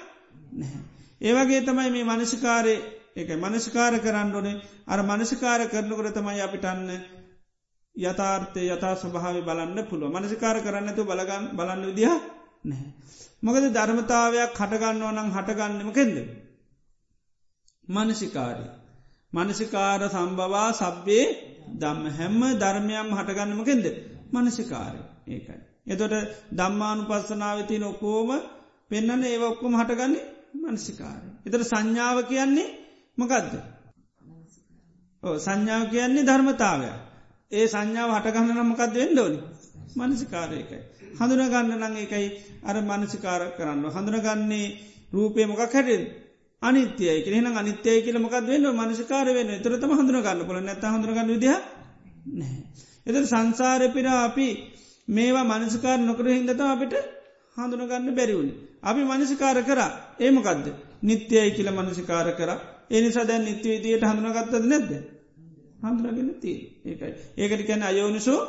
[SPEAKER 1] නැහැ. ඒවගේ තමයි මේ මනසිකාරය එක මනස්කාර කරන්න ඕනේ අර මනසිකාර කරනකොට තමයි අපිටන්න යථාර්ථය යථා ස්වභාව බලන්න පුළුව මනසිකාර කරන්නතු බලගන්න බලන්න විදිහ නැහැ. මොකද ධර්මතාවයක් හටගන්න ඕනං හටගන්නම කෙන්ද. මනසිකාරය. මනසිකාර සම්බවා සබ්බේ දම්ම හැම්ම ධර්මයම් හටගන්නමකෙන්ද මනසිකාරය ඒකයි. එතොට දම්මානු පස්සනාවති නොකෝම පෙන්න්නන ඒ ඔක්කොම හටගන්නේ මනසිකාරය. එතට සංඥාව කියන්නේ මකදද. සංඥාව කියන්නේ ධර්මතාවය. ඒ සංඥාව හටගන්න නමකක්ද වෙන්ඩෝනි මනසිකාරයකයි. හඳුනගන්න නං එකයි අර මනසිකාර කරන්න. හඳුනගන්නේ රූපය මොකක් හැටෙන් අනිත්‍යය කෙන අනිත්‍යය කියල මොකක් වෙන්න මනසිකාර වෙන තුරතම හඳුනගන්න පොල නැත හඳුනගන්න විදිහ නැහැ. එත සංසාරපිර අපි මේවා මනසිකාර නොකර හින්දත අපිට හඳුනගන්න බැරිවුණ. අපි මනසිකාර කර ඒමකක්ද නිත්‍යයයි කියල මනසිකාර කර එනිසා දැන් නිත්‍යවේදියට හඳුනගත්තද නැද්ද. හඳුනගෙන තිය ඒකයි. ඒකට කැන අයෝනිසෝ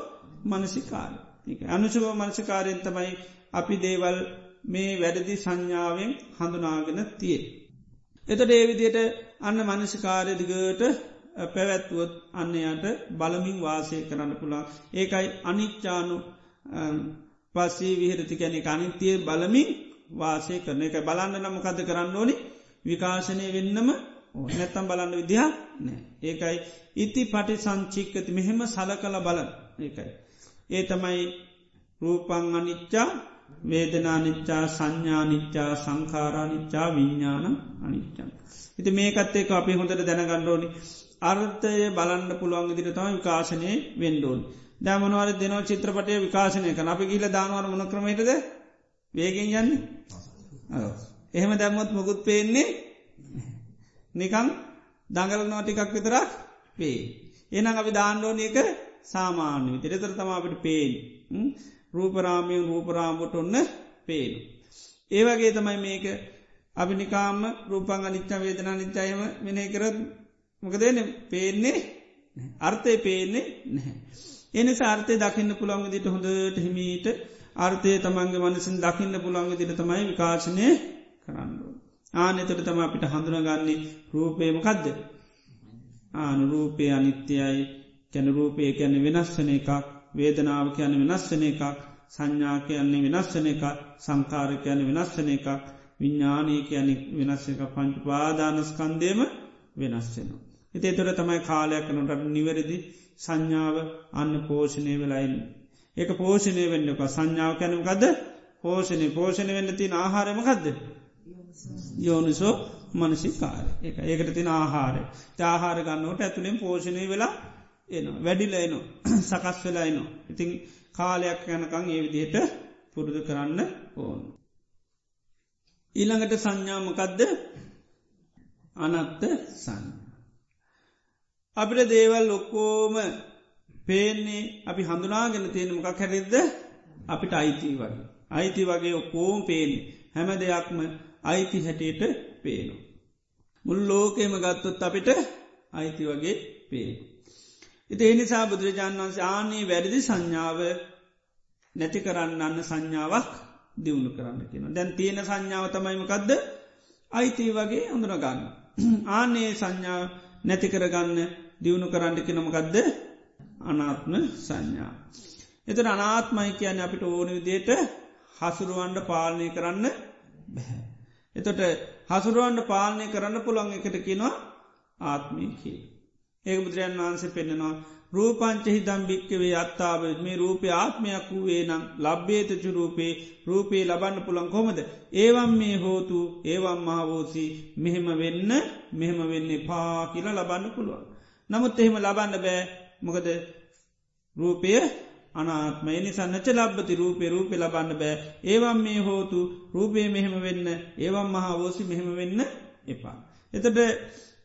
[SPEAKER 1] මනසිකාර. අනුසුව මනසිකාරයෙන් තමයි අපි දේවල් මේ වැඩදි සංඥාවෙන් හඳුනාගෙන තියේ. එතට ඒවිදියට අන්න මනසිකාරදිගට පැවැත්වුවොත් අන්නයට බලමින් වාසය කරන්න පුළා ඒකයි අනිච්චානු පස්සේ විහරති කැනෙ අනිත්‍යය බලමින් වාසය කරන එක. බලන්න නමකද කරන්න ඕනි? විකාශනය වෙන්නම නැත්තම් බලන්න විදිහ නෑ ඒකයි ඉති පටි සංචික්කති මෙහෙම සල කළ බලන් ඒකයි. ඒ තමයි රූපං අනිච්චා වේදනානිච්චා සංඥානිච්චා සංකාරානිච්චා විඤ්ඥාන අනිච්චන්. ඉති මේකත් ඒක අපි හොඳට දැනගණ්ඩෝනි අර්ථය බලන්න පුළුවන් ඉදිරි තම විකාශනය වෙන්ඩෝන්. දැමනවර දෙනව චිත්‍රපටය විකාශනය කන අපි ගිල දානවර මොන ක්‍රමයටද වේගෙන් යන්නේ එහෙම දැම්මොත් මොකුත් පේන්නේ නිකං දඟල නෝටිකක් විතරක් පේ. එනම් අපි දාණ්ඩෝන එක සාමාන්‍ය විතරතර තම අපට පේෙන්. රූපරාමයෙන් රූපරාමට ඔන්න පේනු. ඒවගේ තමයි මේක අපි නිකාම රූපං අනිච්චා වේදනා නිච්චායම මෙනේ කරත් මොකදන පේන්නේ අර්ථය පේන්නේ නැහැ. එනි සාර්ථය දකින්න පුළන්ග දිට හොඳට හිමීට අර්ථය තමන්ගේ මනසින් දකින්න පුළන්ග දිට තමයි විකාශනය කරන්න. ආනෙතට තම අපිට හඳුනගන්නේ රූපයමකදද. ආනුරූපය අනිත්‍යයයි කැනරූපය කැන වෙනස්සන එකක් වේදනාව කියන වෙනස්සන එකක් සංඥා කියන්නේ වෙනස්සන එකක් සංකාරකයන වෙනස්සන එකක් විඤ්ඥානය කියන වෙනස්ස එක පංච පාදානස්කන්දයම වෙනස්සෙනවා. එති තුර තමයි කාලයක් නොට නිවැරදි සංඥාව අන්න පෝෂණය වෙලයින්. ඒක පෝෂණය වෙන්නක සංඥාව කැනම ගද පෝෂණය. පෝෂණය වෙන්න තින ආහාරමකක්ද. යෝනිසෝ මනසිකාර එක ඒකට තින ආහාරය. ආහාර ගන්නවට ඇතුළෙන් පෝෂණය වෙලා එන වැඩිල එන සකස් වෙලා එන ඉතින් කාලයක් යනකං ඒ විදිහට පුරුදු කරන්න ඕන. ඊළඟට සංඥාමකදද අනත්ත සං. අපිට දේවල් ඔක්කෝම පේන්නේ අපි හඳුනාගෙන තියෙන මොකක් හැරෙද්ද අපිට අයිති වගේ. අයිති වගේ ඔක්කෝම් පේන්නේ හැම දෙයක්ම අයිති හැටියට පේනු. මුල් ලෝකේම ගත්තොත් අපිට අයිති වගේ පේ. ඉති එනිසා බුදුරජාණන් වන්සේ ආනී වැරදි සංඥාව නැති කරන්න අන්න සංඥාවක් දියුණු කරන්න කියෙන. දැන් තියෙන සංඥාව තමයිමකක්ද අයිති වගේ හඳුනගන්න. ආනේ සංඥා නැති කරගන්න දියුණු කරන්න කෙනමකක්ද අනාත්ම සංඥා. එත අනාත්මයි කියන අපිට ඕන විදියට හසුරුවන්ඩ පාලනය කරන්න බැහැ. එතොට හසුරුවන්ඩ පාලනය කරන්න පුළොන් එකට කිනවා ආත්මීකි. ඒක බුදුරයන් වහන්සේ පෙන්නෙනවා රූපංචහි දම්භික්කවේ අත්තාව මේ රූපය ආත්මයක් වූවේ නම් ලබ්බේතචු රූපේ රූපේ ලබන්න පුළන් කොමද. ඒවම් මේ හෝතු ඒවම් මහවෝසි මෙහෙම වෙන්න මෙහෙම වෙන්නේ පා කියලා ලබන්න පුළුවන්. නමුත් එහෙම ලබන්න බෑ මොකද රූපය අනාත්ම නිසන්නච ලබ්බති රූපේ රූපය ලබන්න බෑ ඒවම් මේ හෝතු රූපය මෙහෙම වෙන්න ඒවම් මහාවෝසි මෙහෙම වෙන්න එපා. එතට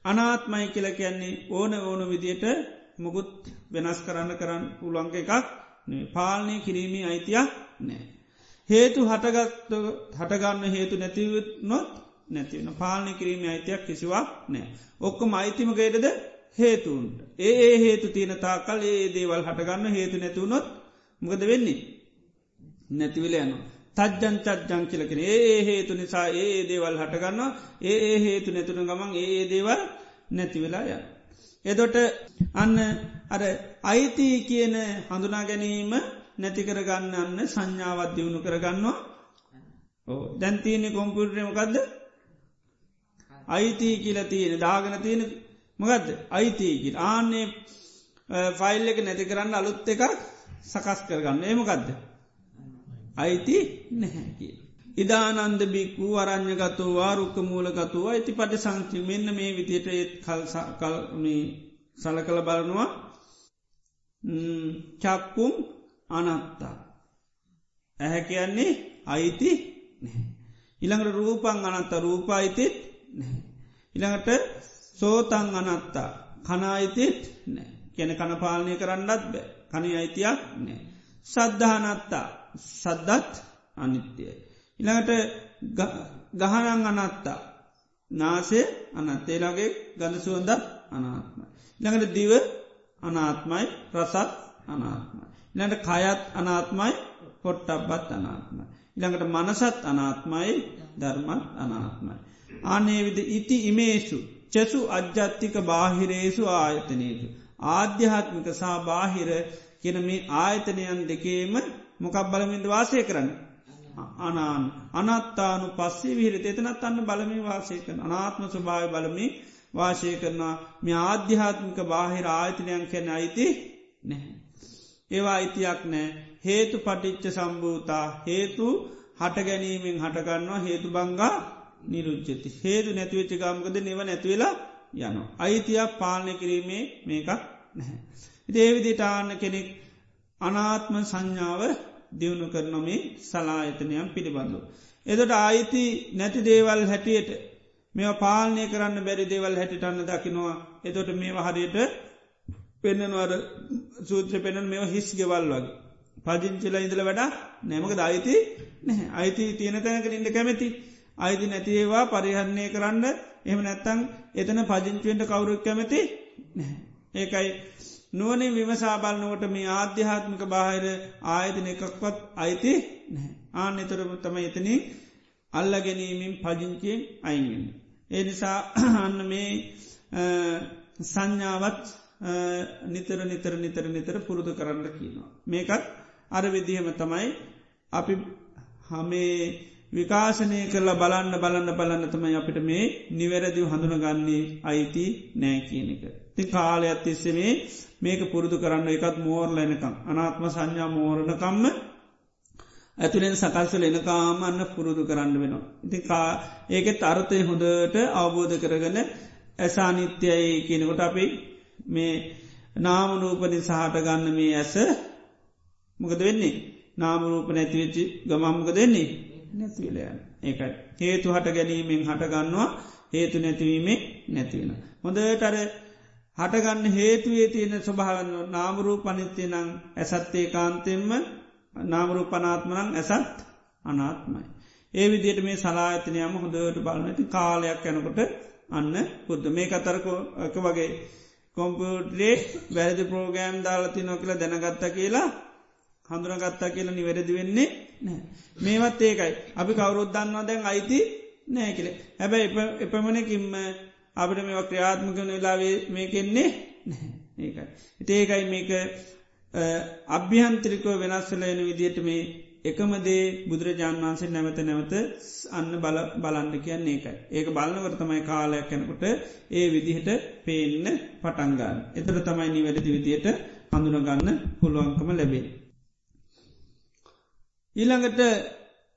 [SPEAKER 1] අනාත්මයි කියල කියන්නේ ඕන ඕන විදියට මුකුත් වෙනස් කරන්න කරන්න පුළංග එකක් පාලනය කිරීමේ අයිතියක් නෑ. හේතු හටගත් හටගන්න හේතු නැතිවත් නොත් නැතිවන පාලනය කිරීම අයිතියක් කිසිවක් නෑ. ඔක්කොම අයිතිම ගේටද හේතුන්ට. ඒ ඒ හේතු තියෙන තාකල් ඒ දේවල් හටගන්න හේතු නැතිවුණොත් මොකද වෙන්නේ. නැතිවිල යනවා. තජ්ජන් චජ්ජං කියලකෙන ඒ හේතු නිසා ඒ දේවල් හටගන්න ඒ ඒ හේතු නැතුන ගමන් ඒ දේවල් නැතිවෙලා ය. එදොට අන්න අර අයිති කියන හඳුනා ගැනීම නැති කරගන්න අන්න සංඥාවත් දියුණු කරගන්නවා ඕ දැන්තියනෙ කොම්පියුටරමකක්ද අයිති කියල තියෙන දාගන තියෙන මගදද අයිතියකින් ආන්නේ ෆයිල් එක නැති කරන්න අලුත් එකක් සකස් කරගන්න. ඒමකදද අයිති නැහැ කිය. ඉදානන්ද බික්කු අරං්ඥගතු වාරුක්ක මූලකතු අයිති පට සංචි මෙන්න මේ විදියට ඒත් කල් සල කළ බලනවා. චක්කුම් අනත්තා. ඇහැ කියන්නේ අයිති ඉළඟට රූපන් අනත්ත. රූපායිතිත් ඉළඟට සෝතං අනත්තා කනායිතිත් නෑ කැන කනපාලනය කරන්නත් බෑ කනි අයිතියක් නෑ. සද්ධානත්තා සද්දත් අනිත්‍යය. ඉළඟට ගහනං අනත්තා නාසේ අනත්තේලාගේ ගඳ සුවන්දත් අනාත්මයි. ළඟට දිව අනාත්මයි රසත් අනාත්මයි. ඉළඟට කයත් අනාත්මයි පොට්ටබ්බත් අනාත්මයි. ඉළඟට මනසත් අනාත්මයි ධර්මත් අනාත්මයි. ආනේ විද ඉති ඉමේසු චසු අජ්ජත්තික බාහිරේසු ආයතනයකු. ආධ්‍යාත්මික සා බාහිර කියන මේ ආයතනයන් දෙකේම මොකක් බලමින්ද වාසය කරන්න. අනාන් අනත්තානු පස්සේ විහිර එතනත් අන්න බලමි වාසය කරන අනාත්ම ස්වභාව බලමි වාශය කරනවා මේ ආධ්‍යාත්මික බාහිර ආයතනයන් කැන අයිති නැහැ. ඒවා අයිතියක් නෑ හේතු පටිච්ච සම්භූතා හේතු හට ගැනීමෙන් හටගන්නවා හේතු බංගා නිරුච්චති හේතු නැතිවෙච්ච ගම්කද නිව නැතිවෙලා යන. අයිතියක් පාලනය කිරීමේ මේකක් නැහැ. දේවිදිටාන්න කෙනෙක් අනාත්ම සංඥාව දියුණු කරනොමේ සලායතනයම් පිළිබඳු. එදට අයිති නැති දේවල් හැටියට මෙ පාලනය කරන්න බැරි දේවල් හැටිටන්න දකිනවා එතොට මේ හරියට පෙන්නනවර සූත්‍ර පෙනන් මෙ හිස් ගෙවල් වගේ. පජිංචිල ඉඳල වැඩ නෑමක අයිති නැහැ අයිති තියෙන තැනක ඉන්න කැමැති අයිති නැතිේවා පරිහරණය කරන්න එම නැත්තං එතන පජංචුවෙන්ට කවුරුක් කැමති ඒකයි නුවන විමසාබලනුවට මේ ආධ්‍යාත්මික බාහිර ආයතන එකක්වත් අයිති ආන එතරම තම එතනින් අල්ල ගැනීමෙන් පජංචියෙන් අයිගෙන්. ඒ නිසා අන්න මේ සංඥාවත් නිතර නිතර නිතර නිතර පුරුදු කරන්න කියනවා. මේකත් අර විදිහම තමයි අපි හමේ විකාශනය කරලා බලන්න බලන්න බලන්න තමයි අපිට මේ නිවැරදිව හඳුනගන්නේ අයිති නෑ කියන එක. ති කාලයක් තිස්සෙමේ මේක පුරුදු කරන්න එකත් මෝර්ලනකම් අනාත්ම සංඥා මෝරණකම්ම ඇතුළෙන් සකල්සල එනකාම අන්න පුරුදු කරන්න වෙනවා. ඉති කා ඒකෙත් අර්ථය හොඳට අවබෝධ කරගන ඇසානිත්‍යයි කියනකොට අපි මේ නාමරූපනින් සහට ගන්න මේ ඇස මොකද වෙන්නේ නාමරූප නැතිවෙච්චි ගමම්මක දෙන්නේ නැතිවලයන් ඒකයි හේතු හට ගැනීමෙන් හටගන්නවා හේතු නැතිවීමේ නැතිවෙන. හොඳටර හටගන්න හේතුවේ තියෙන ස්වභාවන්න නාමරූ පනිත්‍යය නං ඇසත්තේ කාන්තෙන්ම නාමරූ පනාත්මනං ඇසත් අනාත්මයි. ඒ විදියට මේ සලාඇතනයම හොඳට බලනති කාලයක් යැනකොට අන්න පුද්ද මේ අතරකෝ එක වගේ කොම්පියුටරේ වැරදි ප්‍රෝගෑම් දාලති නො කියල දැනගත්ත කියලා හඳුනගත්තා කියලා නිවැරදි වෙන්නේ නෑ. මේවත් ඒකයි අපි කවරුද්දන්නවා දැන් අයිති නෑ කියලේ හැබැයි එපමණකින්ම අපිට මේ ක්‍රියාත්මකන වෙලාවේ මේකෙන්නේ නැහැ ඒකයි. ඒකයි මේක අභ්‍යහන්ත්‍රිකෝ වෙනස්සලයන විදියට මේ එකමදේ බුදුරජාණන් වන්සේ නැවත නැවත අන්න බල බලන්න කියන්නේ ඒකයි. ඒක බලන්නවර තමයි කාලයක් කැනකොට ඒ විදිහට පේන්න පටන්ගන්න. එතර තමයි නිවැරදි විදියට හඳුනගන්න පුළුවන්කම ලැබේ. ඊළඟට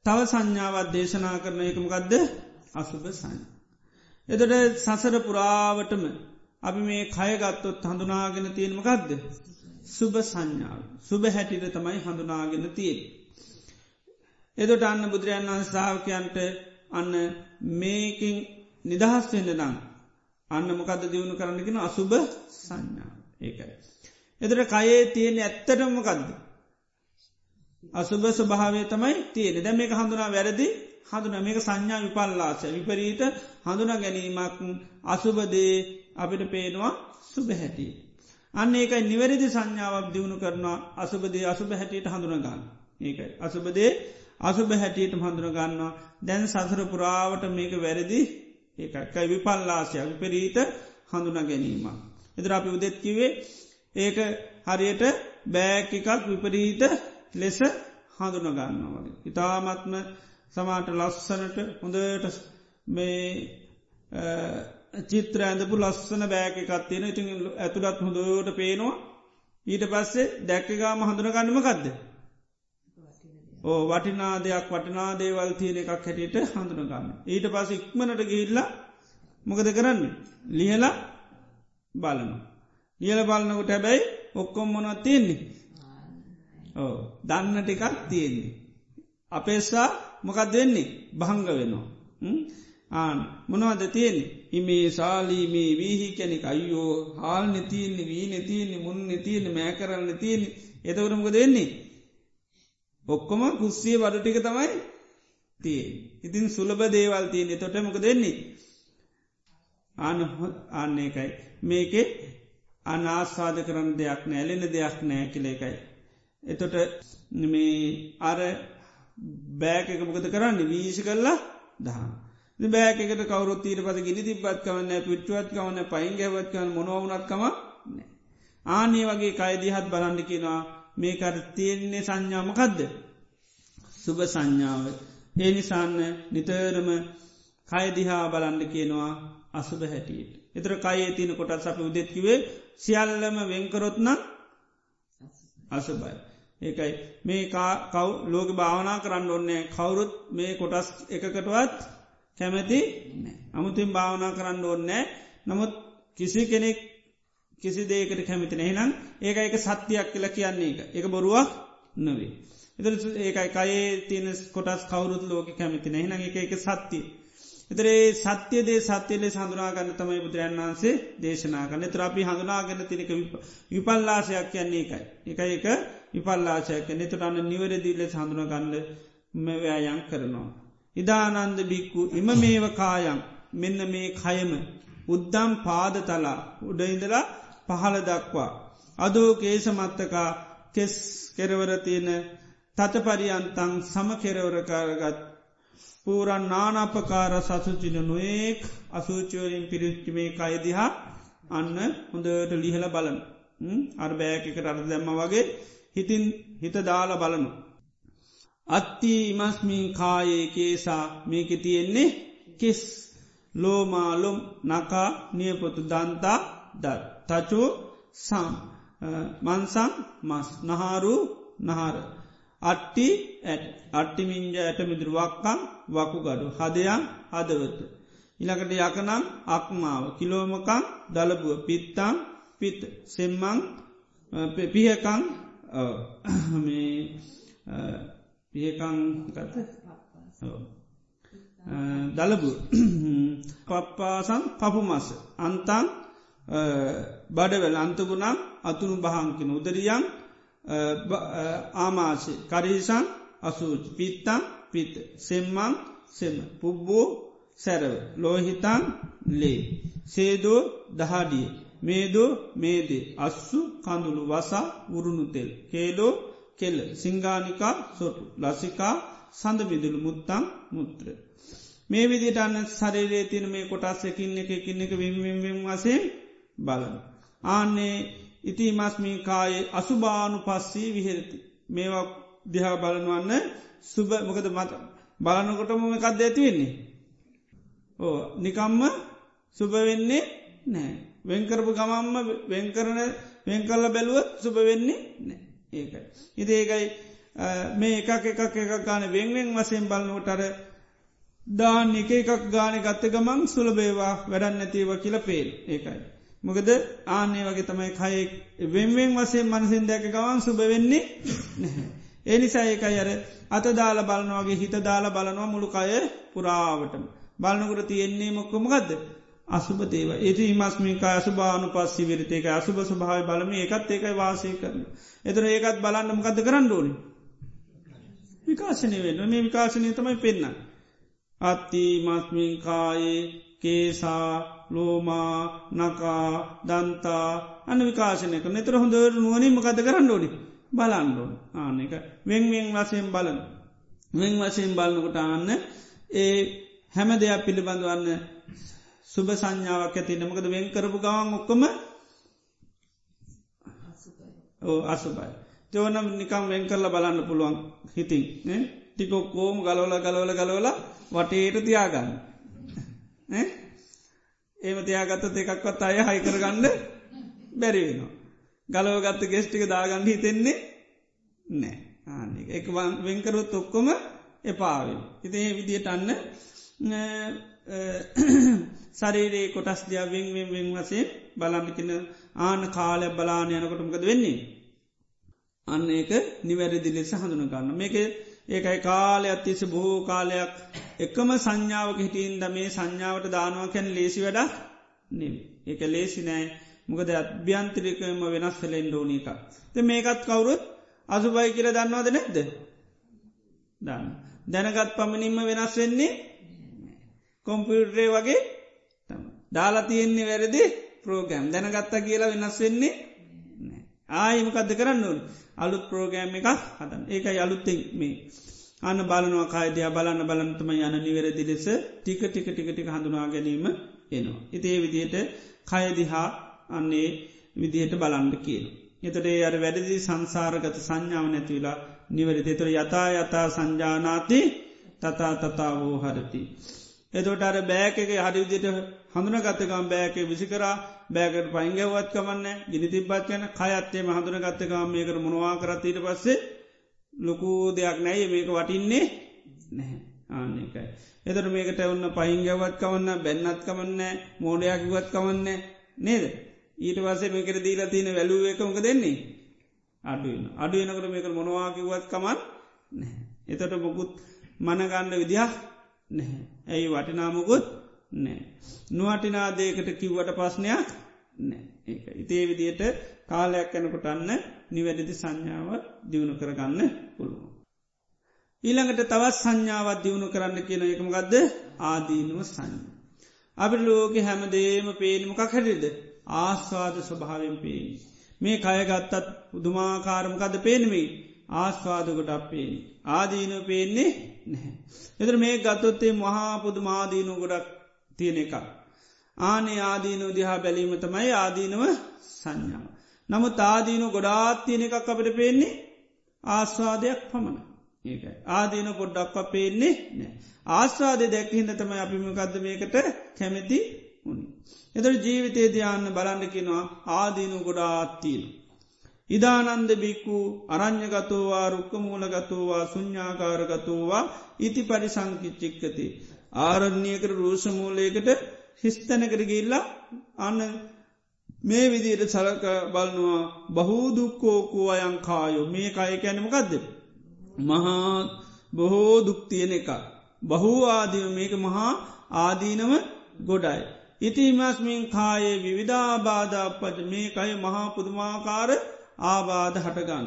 [SPEAKER 1] තව සංඥාවත් දේශනා කරන එකමකක්ද අසුභ සංඥ. එතට සසර පුරාවටම අපි මේ කයගත්තොත් හඳුනාගෙන තියෙනමකක්ද සුභ සංඥාව සුභ හැටිට තමයි හඳුනාගෙන තියෙන්. එදොට අන්න බුදුරජන් වන්ස සාාවකයන්ට අන්න මේකින් නිදහස් වෙන්න දං අන්න මොකද දියුණු කරන්නගෙන අසුභ සංඥාව ඒකයි. එදට කයේ තියෙන ඇත්තටමකක්ද අසුභ ස්වභාවය තමයි තියෙන දැ මේක හඳුනා වැරදි හඳුන මේක සංඥා විපල්ලාස විපරීත හඳුන ගැනීමක් අසුභදේ අපිට පේනවා සුභ හැටිය. අන්න ඒකයි නිවැරදි සංඥාවක් දියුණු කරනවා අසුභදේ අසුභ හැටියට හඳුනගන්න. ඒකයි. අසුභදේ අසුභ හැටියට හඳුනගන්නවා දැන් සසර පුරාවට මේක වැරදි ඒකයි විපල්ලාසයක් විපරීත හඳුන ගැනීම. එදර අපි උදෙත්කිවේ ඒක හරියට බෑක එකක් විපරීත ලෙස හඳුනගන්නවා වගේ. ඉතාමත්ම සමාට ලස්සනට හොඳට මේ චිත්‍ර ඇඳපු ලස්සන බෑක එකත්තියෙන ඉතින් ඇතුළත් හොඳෝට පේනවා ඊට පස්සේ දැක්කගාම හඳුනගන්නම කක්ද. ඕ වටිනා දෙයක් වටනා දේවල් තියෙන එකක් හැටියට හඳුනගන්න. ඊට පස ඉක්මනට ගිහිල්ලා මොකද කරන්න. ලියලා බලන. ලියල බලන්නකොට හැබැයි ඔක්කොම් මොනත් තියෙන්නේ. ඕ දන්න ටිකක් තියෙන්නේ. අපේසා මොකක් දෙන්නේ භංග වෙනවා. ආන මොනවද තියෙන ඉමේ ශාලීමේ වීහි කැනෙක අයියෝ හාල් නතියන්නේ වී නතියන්නේ මුන් නතියන්නේ මෑ කරන්න තියෙන එතවරමක දෙන්නේ. ඔක්කොම කුස්සිය වඩ ටික තමයි තිය. ඉතින් සුලබ දේවල් තියන්නේ තොට මොක දෙන්නේ. ආන ආන්නේකයි මේකෙ අනාස්වාද කරන්න දෙයක් නෑ ඇලෙන දෙයක් නෑ කලේකයි. එතොට මේ අර බෑක එක මොකද කරන්න වීශි කරලා දහම්. බෑකට කවරු තීර පද ගිනි තිබත් කවන්න පිට්ුවත් කවන්න පයින් ගැවත් කවන්න මොනවනත්කම ආනේ වගේ කයිදිහත් බලන්න කියෙනවා මේකට තියෙන්නේ සංඥාමකදද. සුභ සංඥාව. ඒ නිසාන්න නිතරම කයදිහා බලන්න කියනවා අසුභ හැටියට. එතර කයේ තියන කොටත් අප උදෙත්කිවේ සියල්ලම වෙන්කරොත්නම් අසුභයි. ඒකයි. මේ කව් ලෝක භාවනා කරන්න ඔන්නේ කවුරුත් මේ කොටස් එකකටවත් කැමැති අමුතින් භාවනා කරන්න ඕන්නෑ නමුත් කිසි කෙනෙක් කිසි දේකට කැමිති නැහිනම් ඒක එක සත්‍යයක් කියල කියන්නේ එක එක බොරුවක් නොවේ. එතර ඒකයි කයේ තියෙන කොටස් කවුරුත් ලෝක කැමිති නැහින එක එක සත්‍යය. එතරේ සත්‍යයදේ සත්‍යලේ හඳුනාගන්න තමයි බුදුරන් වන්සේ දේශනා කන්න ත්‍රපි හඳුනාගන්න තිනක විපල්ලාශයක් කියන්නේ එකයි. එක එක විපල්ලාශයක් එතට අන්න නිවරදිීල හඳුනගන්න මෙවයායන් කරනවා. ඉදානන්ද බික්කු එම මේව කායම් මෙන්න මේ කයම උද්දම් පාද තලා උඩයිඳලා පහළ දක්වා. අදෝ කේසමත්තකා කෙස් කෙරවරතියන තතපරියන්තං සම කෙරවරකාරගත් පූරන් නානපකාර සසුචින නොයෙක් අසූචෝරින් පිරිච්චිමේ කයදිහා අන්න හොඳට ලිහල බලන අර බෑකකට අර දැම්ම වගේ හිතින් හිත දාල බලනු. අත්ති ඉමස්මින් කායේ කේසා. මේක තියෙන්නේ කෙස් ලෝමාලොම් නකා නියපොතු දන්තා දත්. තචෝ සම් මන්සං මස්. නහාරු නහාර. අට්ටි ඇත් අට්ටිමින්ජ ඇට මිදුරුවක්කම් වකුගඩු හදයන් හදවත. ඉලකට යකනම් අක්මාව. කිලෝමකං දලබුව පිත්තං පිත්. සෙම්මං පිහකං පිහකං ගත දලබු. පප්පාසන් පපුමස. අන්තන් බඩවල. අන්තගුණම් අතුරු බහන්කින උදරියන් ආමාශය. කරීසන් අසූච. පිත්තං පිත. සෙම්මං සෙම. පුබ්බෝ සැරව. ලෝහිතන් ලේ. සේදෝ දහඩිය මේදෝ මේදේ අස්සු කඳුළු වසා උරුණුතෙල් කේලෝ කෙල්ල සිංගානිකා සොටු ලසිකා සඳමිදුළු මුත්තං මුත්‍ර. මේ විදිට අන්න සරේරේ තින මේ කොටස් එකින්න එක එකින්න එක විම්විම්විම් වසේ බලන. ආන්නේ ඉති මස්මී කායේ අසුභානු පස්සී විහෙරති. මේවා දිහා බලනවන්න සුබ මොකද මත බලනකොටම එකක්ද ඇතිවෙන්නේ. ඕ නිකම්ම සුභ වෙන්නේ නෑ. වෙන්කරපු ගමම්ම වෙන්කරන වෙන්කල්ල බැලුවත් සුභ වෙන්නේ නෑ ඒකයි. ඉති ඒකයි මේ එකක් එකක් එකක් ගාන වෙන්වෙන් වසයෙන් බලනකොටර දාන එක එකක් ගාන ගත්ත ගමන් සුලබේවා වැඩන්න නැතිව කියල පේල් ඒකයි. මොකද ආනේ වගේ තමයි කයෙක් වෙන්වෙන් වසේ මනසින් දැක ගවන් සුභ වෙන්නේ එනිසා ඒකයි අර අත දාල බලනවාගේ හිත දාල බලනවා මුළු කය පුරාවටම. බලනකුර තියෙන්නේ මොක්කොමගදද අසුපතේව ඒති මස්මික අසුභානු පස්සි විරිතේක අසුභ ස්භාව බලම ඒකත් ඒකයි වාසය කරන. එතර ඒකත් බලන්න මකද කරන්න ඕනි. විකාශනය වෙන්න මේ විකාශනය තමයි පෙන්න්න. අත්ති මස්මින්කායේ කේසා ලෝමා නකා දන්තා අන්න විකාශනයක නතර හොඳර නුවනින් මකද කරන්න ඕනි බලන්ඩෝන් ආනක වෙන්වෙන් වසයෙන් බලන වෙන් වසයෙන් බලන්නකොට අන්න ඒ හැම දෙයක් පිළිබඳවන්න සුභ සංඥාවක් ඇති නමකද වෙන් කරපු ගවන් ඔක්කොම ඕ අසුබයි තෝනම් නිකම් වෙන් කරල බලන්න පුළුවන් හිතින් ටිකොක්කෝම ගලවල ගලවල ගලවල වටේට තියාගන්න. ඒම තියාගත්ත එකක්වත් අය හයිකරගන්න බැරිවෙනවා. ගලව ගත්ත ගෙස්ටික දාගන්න හිතෙන්නේ නෑ ආනික එක වෙන්කරොත් ඔක්කොම එපාවෙන්. ඉතිේ විදියට අන්න සරේරේ කොටස් දයා වෙන් වෙන් වෙන් වසේ බලන්නකින ආන කාලය බලාන යනකොටමකද වෙන්නේ. අන්න ඒක නිවැරදි ලෙස හඳුන ගන්න. මේක ඒකයි කාලයක් තිස බොහෝ කාලයක් එකම සංඥාවක හිටින්ද මේ සංඥාවට දානවා කැන ලේසි වැඩ නෙම ඒක ලේසි නෑ. මොකද අභ්‍යන්තරිකම වෙනස් වෙලෙන් ඩෝනි එකක්. ත මේකත් කවුරුත් අසුබයි කියල දන්නවාද නැද්ද? දන්න දැනගත් පමණින්ම වෙනස් වෙන්නේ කොම්පියුටරේ වගේ දාලා තියෙන්නේ වැරදි ප්‍රෝගෑම් දැනගත්තා කියලා වෙනස් වෙන්නේ ආයමකක්ද කරන්න ඕන අලුත් ප්‍රෝගෑම් එකක් හතන් ඒක අලුත්තෙක් මේ අන්න බලනවා කායිදයා බලන්න බලන්තම යන නිවැරදි ලෙස ටික ටික ටික ටික හඳුනා ගැනීම එනවා. ඉතේ විදියට කයදිහා අන්නේ විදිහට බලන්ඩ කියන. එතටේ අර වැඩදි සංසාරගත සංඥාව නැතිවෙලා නිවැරදි තුර යතා යතා සංජානාති තතා තතාවෝ හරති. එතොට අර බෑකගේ හරිවිදිට හඳුන ගත්තකම් බෑක විසිකරා බෑකට පයිංගවත් කමන්න ගිනි තිබ්බත් යන කයත්තේ හඳුන ගත්තකම් මේකට මොනවා කරතීට පස්සේ ලොකු දෙයක් නැයි මේක වටින්නේ නැහැ ආන්නේකයි. එතට මේකට ඔන්න පහිංගවත් කවන්න බැන්නත් කමන්න මෝඩයක්කිවත් කමන්න නේද. ඊට පසේ මේකට දීලා තියෙන වැලුව එකමක දෙන්නේ. අඩුවන අඩුවනකට මේක මොනවාකිවත් කමන් එතට මොකුත් මනගන්න විදිහක් නැහැ. ඇයි වටිනාමකුත් නෑ. නුවටිනාදේකට කිව්වට පස්්නයක් නෑ ඒ ඉතේ විදියට කාලයක් යැනකොට අන්න නිවැරදි සංඥාව දියුණු කරගන්න පුළුවන්. ඊළඟට තවත් සංඥාවත් දියුණු කරන්න කියන එකම ගදද ආදීනුව සංඥ. අපි ලෝක හැමදේම පේනමකක් හැටිද ආස්වාද ස්වභාවෙන් පේනි. මේ කයගත්තත් උදුමාකාරමකද පේනමේ ආස්වාද ගොඩක් පේනි. ආදීනව පේන්නේ නැහැ. එතර මේ ගත්තොත්තේ මහා පුදුමාදීනු ගොඩක් තියෙන එක. ආනේ ආදීනු දිහා බැලීම තමයි ආදීනව සංඥාව. නමුත් ආදීනු ගොඩාත් තියෙන එකක් අපට පේන්නේ ආස්වාදයක් පමණ. ඒක ආදීන පොඩ්ඩක්ව පේන්නේ නෑ. ආස්වාදය දැක්හින්න තමයි අපිමකක්ද මේකට කැමැති උනි. එතර ජීවිතේ ධ්‍යාන්න බලන්නකිනවා ආදීනු ගොඩාත්තිීන. ඉදානන්ද බික්කු අරං්ඥගතෝවා රුක්කමූලගතෝවා සුඥ්ඥාකාරගතෝවා ඉති පරිසංකිච්චික්කති. ආරණ්‍යයකර රූෂමූලයකට හිස්තැනකර ගිල්ලා අන්න මේ විදියට සලක බලනවා බහූදුක්කෝකෝ අයංකායෝ මේ කය කැනමකක්ද. මහා බොහෝ දුක්තියන එක. බහූ ආදීව මේක මහා ආදීනව ගොඩයි. ඉතිමස්මින් කායේ විවිධාබාධපට මේ කය මහා පුදුමාකාර ආබාධ හටගන්න.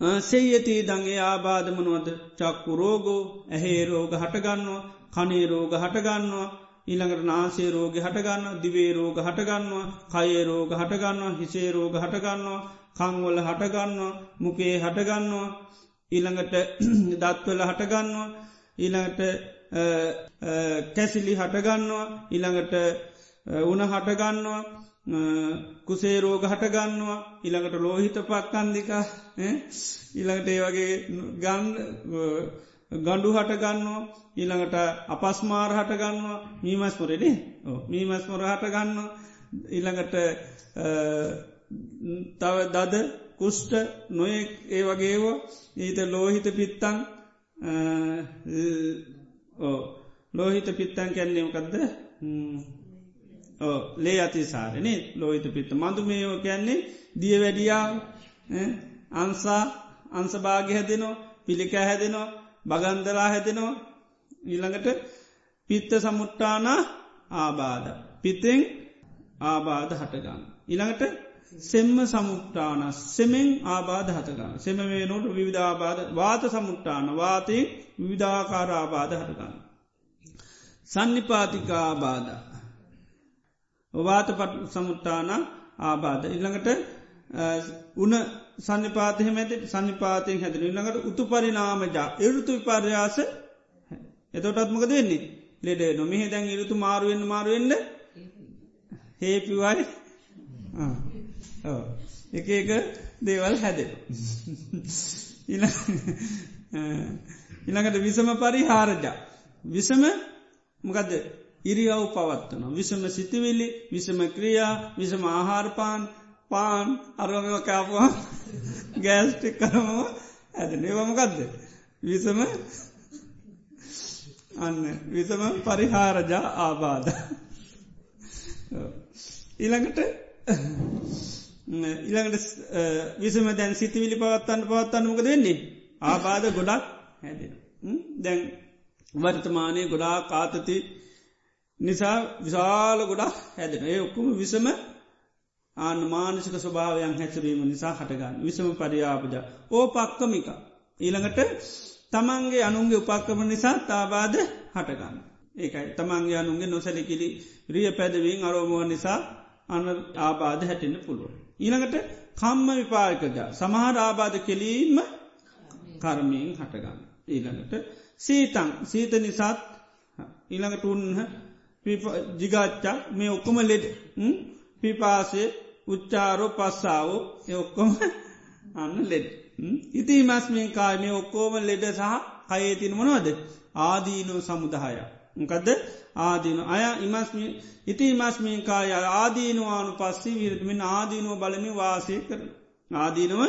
[SPEAKER 1] සෙයති දගේ ආබාධමනුවද චක්කු රෝගෝ ඇහේ රෝග හටගන්නවා කනේ රෝග හටගන්නවා ඊළඟට නාසේ රෝග හටගන්න දිවේ රෝග හටගන්නවා කයේ රෝග හටගන්නවා හිසේ රෝග හටගන්නවා කංවල හටගන්නවා මුකේ හටගන්නවා ඊළඟට දත්වල හටගන්නවා ඊළඟට කැසිලි හටගන්නවා ඊළඟට උන හටගන්නවා කුසේ රෝග හටගන්නවා ඉළඟට ලෝහිත පක්කන්දික ඉළඟට ඒ වගේ ගන් ගණ්ඩු හටගන්නවා ඊළඟට අපස්මාර හටගන්නවා මීමස්මොරෙනේ මීමස්මොර හටගන්නවා ඊළඟට තව දද කුෂ්ට නොයෙක් ඒ වගේවා ඊත ලෝහිත පිත්තං ලෝහිත පිත්තන් කැන්නේමකක්ද ලේ අතිසාරනේ ලෝහිත පිත්ත. මඳු මේෝ කැන්නේ දිය වැඩියා අන්සා අන්සභාග හැදෙනවා පිළික හැදෙනවා බගන්දරා හැදෙනවා. ඊළඟට පිත්ත සමුට්ටාන ආබාධ. පිතෙන් ආබාධ හටගන්න. ඉළඟට සෙම්ම සමුට්ටාන. සෙමෙන් ආබාධ හතගන්න සෙම වේ නොට විවිධාබාධ වාත සමුට්ටාන. වාතයෙන් විවිධාකාර ආබාධ හටගන්න. සන්නිපාතිකාබාධ වාත පට සමුට්ටාන ආබාධ ඉල්ළඟට උන සන්නිපාතය මැති සන්නිපාතයෙන් හැදන. ඉළඟට උතු පරිනාමජා එරුතු විපර්යාස. එතොටත්මක දෙන්නේ ලෙඩ නොමිහ දැන් ඉරුතු මාරුවෙන්න්න මාරුවෙන්න්න හේපිවයි එක එක දේවල් හැද ඉළඟට විසම පරිහාරජා විසම මොකදද? ඉරියව් පවත්වන විසම සිතිවිලි විසම ක්‍රියා විසම ආහාරපාන් පාන් අරමම කාපුවා ගෑස්ටික් කරම ඇද නිවමකක්ද විසම අන්න විසම පරිහාරජා ආබාධ. ඊළඟට ඉළඟට විසම දැන් සිතිවිලි පවත්තන්න පවත්තන්න මොකද වෙන්නේ? ආබාධ ගොඩක් හැදෙන දැන් වර්තමානය ගොඩා කාතති නිසා විශාල ගොඩක් හැදෙන. ඒ ඔක්කුම විසම ආන මානසික ස්වභාවයන් හැචරීම නිසා හටගන්න. විසම පරියාපජ. ඕ පක්කමික ඊළඟට තමන්ගේ අනුන්ගේ උපක්කම නිසා තාබාධ හටගන්න. ඒකයි. තමන්ගේ අනුන්ගේ නොසැලිකිලි රිය පැදවීන් අරෝමුව නිසා අන ආබාධ හැටෙන්න්න පුළුව. ඊළඟට කම්ම විපාර්කජ සමහර ආබාධ කෙලීම කර්මයෙන් හටගන්න. ඊළඟට සීතන් සීත නිසාත් ඊළඟට උන්හ ජිගාච්චා මේ ඔක්කොම ලෙඩ පිපාසේ උච්චාරෝ පස්සාාවෝ ඔක්කොම අන්න ලෙඩ. ඉති කාය මේ ඔක්කෝම ලෙඩ සහ කයේ තින මොනවද ආදීනෝ සමුදාය. මොකදද ආදීන අය ඉමස්ම ඉති මස්මින් කාය ආදීනවානු පස්සී විරටමින් ආදීනුව බලමි වාසය කරන. ආදීනව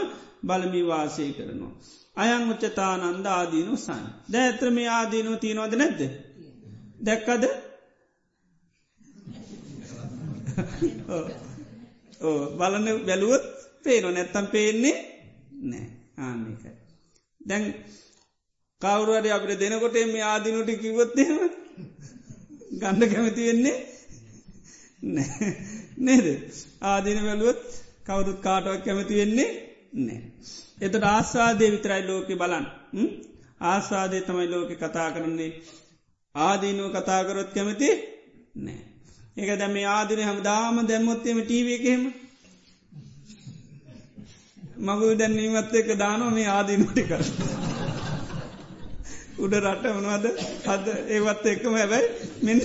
[SPEAKER 1] බලමි වාසය කරනවා. අයං උච්චතානන්ද ආදීනු සන්. ද ඇත්‍ර මේ ආදීනුව තියනවද නැද්ද. දැක්කද ඕ බලන බැලුවත් පේනො නැත්තම් පේන්නේ නෑ ආන්නේකයි. දැන් කවරුවර අපට දෙනකොට මේ ආදිනුට කිවොත්තේම ගණ්ඩ කැමති වෙන්නේ නේද? ආදින වැලුවත් කවුරුත් කාටවක් කැමති වෙන්නේ නෑ. එතට ආස්වාදය විතරයි ලෝකෙ බලන් ආස්වාදය තමයි ලෝක කතා කරන්නේ. ආදීනුව කතාකරොත් කැමති නෑ ඒක දැම ආදින හම දාම දැම්මොත්තේම ටීව එකහෙම මගු දැන්නීමත් එක දානෝ මේ ආදීනුටි කර උඩ රට වනවද අද ඒවත් එක්කම හැබැයි මෙන්න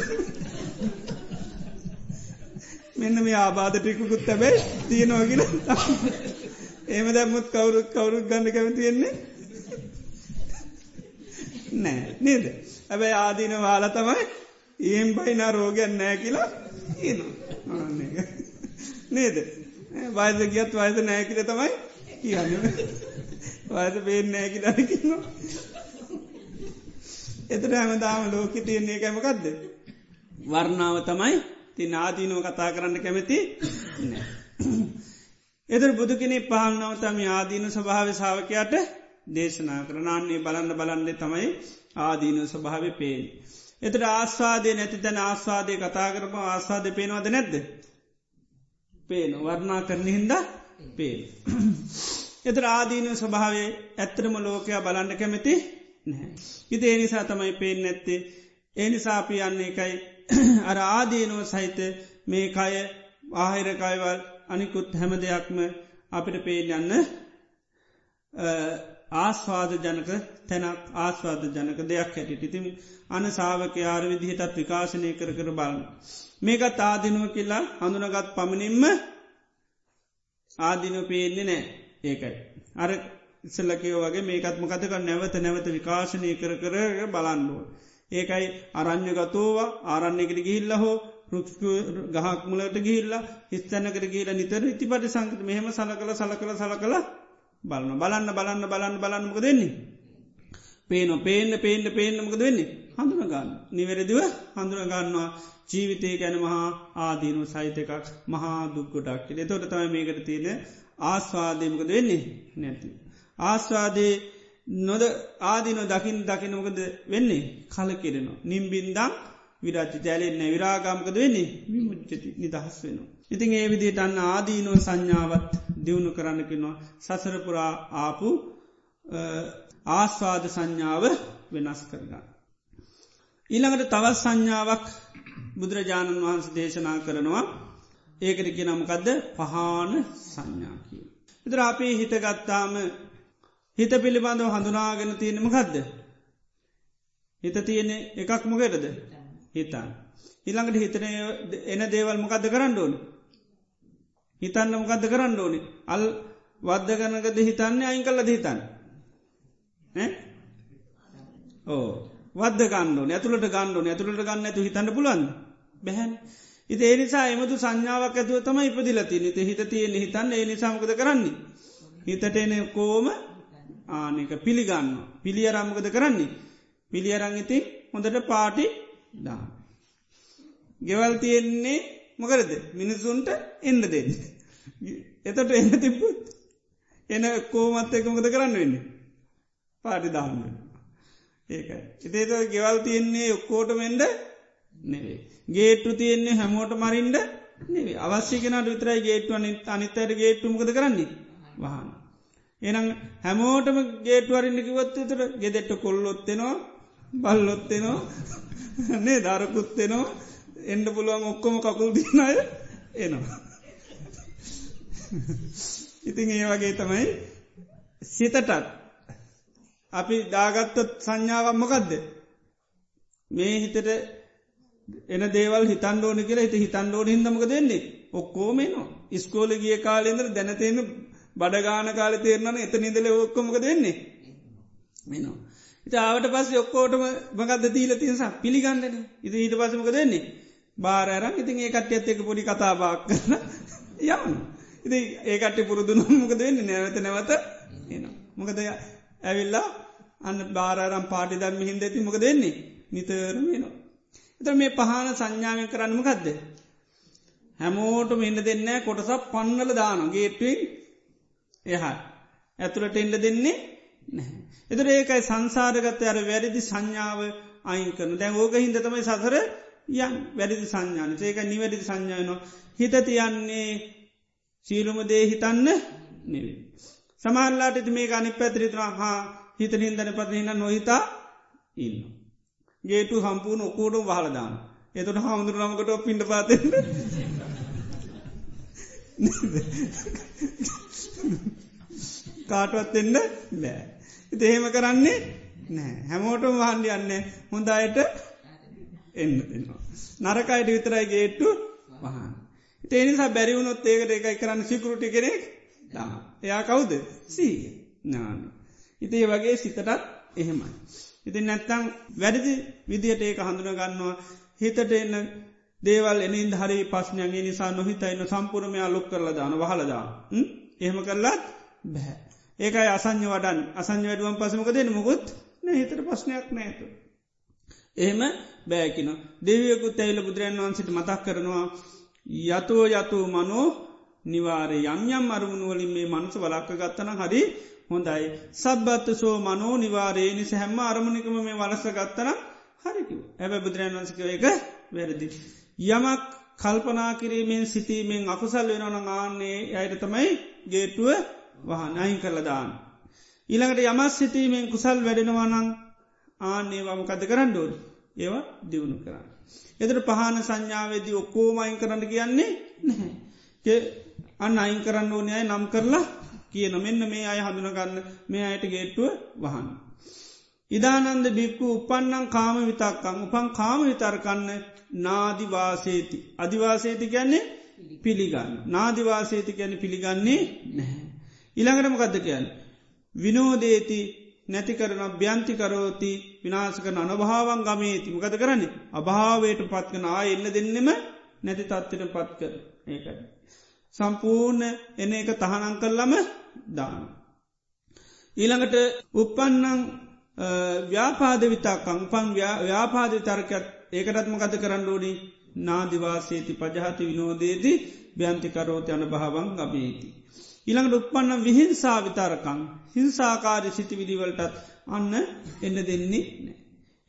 [SPEAKER 1] මෙන්න මේ ආබාධ ටිකුකුත් තැබැයි තියෙනවාගෙන ඒම දැම්මුත් කවුරුත් කවුරුත් ගන්න කැමතියෙන්නේ නෑ නේද? ඇබැයි ආදීන වාල තමයි ඒම් බයිනා රෝගයන් නෑ කියලා නේද? වයිද ගියත් වයිද නෑකිල තමයි කියන්න. වයස පේෙන් නෑ කියලා කින්නවා එතට හැමදාම ලෝක තියන්නේ කැමකක්ද වර්ණාව තමයි ති නාදීනුව කතා කරන්න කැමති එදර බුදු කෙනෙ පහල්නවතම ආදීන ස්වභාව සාාවකයට දේශනා කරනාන්නේ බලන්න බලන්නේ තමයි ආදීන ස්වභාව පේෙන්. එතට ආස්වාදය නැති තැන ආස්වාදය කතා කරම ආස්වාද පේනවද නැද්ද. පේන වර්ණා කරන හින්ද පේන. එතර ආදීන ස්වභාවේ ඇත්තරම ලෝකයා බලන්න කැමති නැහැ. ඉති ඒනිසා තමයි පේෙන් නැත්තේ ඒනිසාපි යන්නේ එකයි අර ආදීනුව සහිත මේ කය ආහිරකයිවල් අනිකුත් හැම දෙයක්ම අපිට පේෙන් යන්න ආස්වාද ජනක තැනක් ආස්වාද ජනක දෙයක් හැටිට ඉතිම අන සාාවක යාර විදිහටත් විකාශනය කර කර බලන්න. මේකත් ආදිනුව කියලා හඳුනගත් පමණින්ම ආදිනු පේන්නේ නෑ ඒකයි. අර ඉස්සල්ලකයෝ වගේ මේකත්ම කතක නැවත නැවත විකාශනය කර කර බලන්නුව. ඒකයි අරං්‍යගතෝව ආරන්නයකට ගිහිල්ල හෝ රුක්ෂ ගහක් මුලට ගිල්ලා හිස්තැනකට කියලා නිතර ඉති පටි සංකත මෙහෙම සල කළ සල කළ සල කළ බලන්න බලන්න බලන්න බලන්න බලන්නමක දෙන්නේ. පේන පේන්න පේන්න පේනමකද වෙන්නේ? හඳුනගන්න නිවැරදිව හඳුනගන්නවා ජීවිතය ගැන මහා ආදීනු සහිත එකක් මහා දුක්කොටක් එතොට තමයි මේකට තියෙන ආස්වාදයමකද වෙන්නේ? නැති. ආස්වාදේ නොද ආදින දකිින් දකිනමකද වෙන්නේ? කල කෙරෙනවා. නිම්බින්දම් විරාජ්‍ය ජැලෙන්න විරාගාමකද වෙන්නේ? විමුච්චති නිදහස් වෙනවා. ඉතින් ඒ විදිට අන්න ආදීනුව සංඥාවත් දියුණු කරන්නකිනවා සසරපුරා ආපු ආස්වාද සංඥාව වෙනස් කරගන්න. ඊළඟට තවත් සංඥාවක් බුදුරජාණන් වහන්ස දේශනා කරනවා ඒකට කිය නමකදද පහන සංඥා කිය. ඉතර අපේ හිතගත්තාම හිත පිළිබඳව හඳුනාගෙන තියෙනම ගදද. හිත තියෙනෙ එකක් මොකෙටද හිතන්. ඉළඟට හිතන එන දේවල් මොකක්ද කරන්න ඕන. හිතන්න මොකක්ද කරන්න ඕනි? අල් වද්ධ කරනකද හිතන්නේ අයින් කල්ලද හිතන්න. ඕ. වද ගන්න ඇතුළට ගන්න ඇතුළට ගන්න ඇතු හිතන්න පුලන් බැහැන්. ඉති ඒනිසා එමතු සංඥාවක් ඇතුව තම ඉපදිලති නිත හිත තියෙන හිතන්න. ඒ නිසාමකද කරන්නේ. හිතට එන කෝම? ආනක පිළිගන්න පිළියරම්මකද කරන්නේ. පිළියරං ඉති හොඳට පාටි දා. ගෙවල් තියෙන්නේ මොකරද මිනිසුන්ට එන්න දෙන්න. එතට එන්න තිබ්බුත් එන කෝමත් එක මොකද කරන්න වෙන්නේ. පාටි දාන්න. ඒකයි. ඉතේත ගෙවල් තියෙන්නේ ඔක්කෝට මෙන්ඩ නෙවේ. ගේට්ටු තියෙන්නේ හැමෝට මරින්ඩ නෙවේ අවශ්‍ය කෙනට විතරයි ගේට්ුව අනිත්තයට ගේට්ටුමකද කරන්නේ වහන. එනම් හැමෝටම ගේටුවරින්නිකිවත් තුර ගෙදෙට්ට කොල්ලොත්තෙනවා බල්ලොත්තෙනවා නේ දරකුත්තෙනවා එන්ඩ පුළුවන් ඔක්කොම කකුල් දිනය එනවා. ඉතින් ඒ වගේ තමයි සිතටත්. අපි දාගත්තොත් සංඥාවම්මකක්ද මේ හිතට එන දේවල් හිතන් ෝන කියලා හිත හිතන් ෝන හිදමක දෙන්නේ ඔක්කෝමේනවා ඉස්කෝල ගිය කාලෙන්දර දැනතේන බඩගාන කාල තේරනන එත නිදල ඔක්කොමක දෙන්නේ මෙනවා. ඉතාවට පස් ඔක්කෝටම මකද දීල තියසා පිළිගන්නන. ඉති ඊට පසමක දෙන්නේ බාරෑරම් ඉතින් ඒ කට්ටියත් එක පොඩි කතාබාක් කරන යන්න ඉති ඒකට පුරුදුන මොකද වෙන්නේ? නැවත නැවත එනවා. මොකද ඇවිල්ලා අන්න බාරම් පාටි දම්ම හින්ද ඇති මොක දෙන්නේ නිතරම වෙනවා. එත මේ පහන සංඥාවෙන් කරන්නම ගදද. හැමෝටම ඉන්න දෙන්න කොටසක් පන්නල දාන ගේටුවෙන් එහා. ඇතුළට එන්ඩ දෙන්නේ නැහැ. එතුර ඒකයි සංසාරගත අර වැරදි සංඥාව අයින් කරන දැන් ඕක හින්ද තමයි සසර යන් වැඩිදි සංඥාන ඒක නිවැරදි සංඥායනවා හිත තියන්නේ සීලුම දේ හිතන්න නෙවේ. සමහල්ලාට මේ අනි පැත්‍රිතවා හා හිත නින්දන පතින නොහිතා ඉන්න. ගේටු සම්පූර්ණ ඔකෝඩුම් වහලදාන. එතුට හාමුදුර නමකට පිඩ පාතෙන්ට කාටවත් එන්න බෑ. ඉති එහෙම කරන්නේ නෑ හැමෝටම වහන්ඩි යන්නේ හොඳ අයට එන්න දෙන්නවා. නරකයිට විතරයි ගේට්ටු වහන්. ඒනිසා බැරිවුණොත් ඒකට එකයි කරන්න සිකරුටි කෙනෙක් එයා කවුද සී නාන. ඉතිේ වගේ සිතටත් එහෙමයි. ඉතින් නැත්තං වැඩදි විදිහට ඒක හඳුන ගන්නවා හිතට එන්න දේවල් එනින් හරි පස්්නයගේ නිසා නොහිතයින්න සම්පුරමයා ලොක් කරලා දාන වහලදා එහෙම කරලත් බැහැ. ඒකයි අසං්‍ය වඩන් අසං්‍ය වැඩුවන් පසමක දෙන මුකුත් හිතට ප්‍රශ්නයක් නෑතු. එහෙම බෑකින දෙවියකුත් ඇයිල බුදුරන් වන්සිට මතක් කරනවා යතුෝ යතු මනෝ නිවාරය යම් යම් අරමුණුවලින් මේ මනස වලක්ක ගත්තන හරි හොඳයි. සබ්බත්ත සෝ මනෝ නිවාරයේ නිස හැම්ම අරමුණිකම මේ වලස ගත්තන හරිකිව ඇබ බුදුරන් වන්සිකව එක වැරදි. යමක් කල්පනා කිරීමෙන් සිතීමෙන් අකුසල් වෙනවන ආන්නේ අයට තමයි ගේටුව වහන් අයින් කරලදාන්න. ඊළඟට යමත් සිතීමෙන් කුසල් වැඩෙනවානං ආන්නේ වමකද කරන්න ඩෝඩ ඒවා දියුණු කරන්න. එතට පහන සංඥාවේදී ඔක්කෝම අයින් කරන්න කියන්නේ නැහැ. අන්න අයින් කරන්න ඕනයයි නම් කරලා කියන මෙන්න මේ අය හඳුනගන්න මේ අයට ගේට්ටුව වහන්න. ඉදානන්ද බික්කු උපන්නං කාම විතක්කං උපන් කාම විතර්කන්න නාදිවාසේති. අධිවාසේති ගැන්නේ පිළිගන්න. නාදිවාසේති ගැන පිළිගන්නේ නැහැ. ඉළඟටම කද කියන්න. විනෝදේති නැති කරන භ්‍යන්තිකරෝති විනාශකන අනභාවන් ගමේති මකද කරන්නේ අභාවයට පත්කන ආ එන්න දෙන්නෙම නැති තත්වට පත් කර ඒකයි. සම්පූර්ණ එන එක තහනං කරලම දාන. ඊළඟට උපන්නං ව්‍යාපාද විතාකං පන් ව්‍යාපාද තර්කත් ඒකටත්ම කත කරන්න ඕනි නාදිවාසේති පජහති විනෝදේති භ්‍යන්තිකරෝති අන භාවන් ගමේති. ඉළඟට උපන්න විහිංසා විතාරකං හිංසාකාරය සිති විදිවලටත් අන්න එන්න දෙන්නේ නෑ.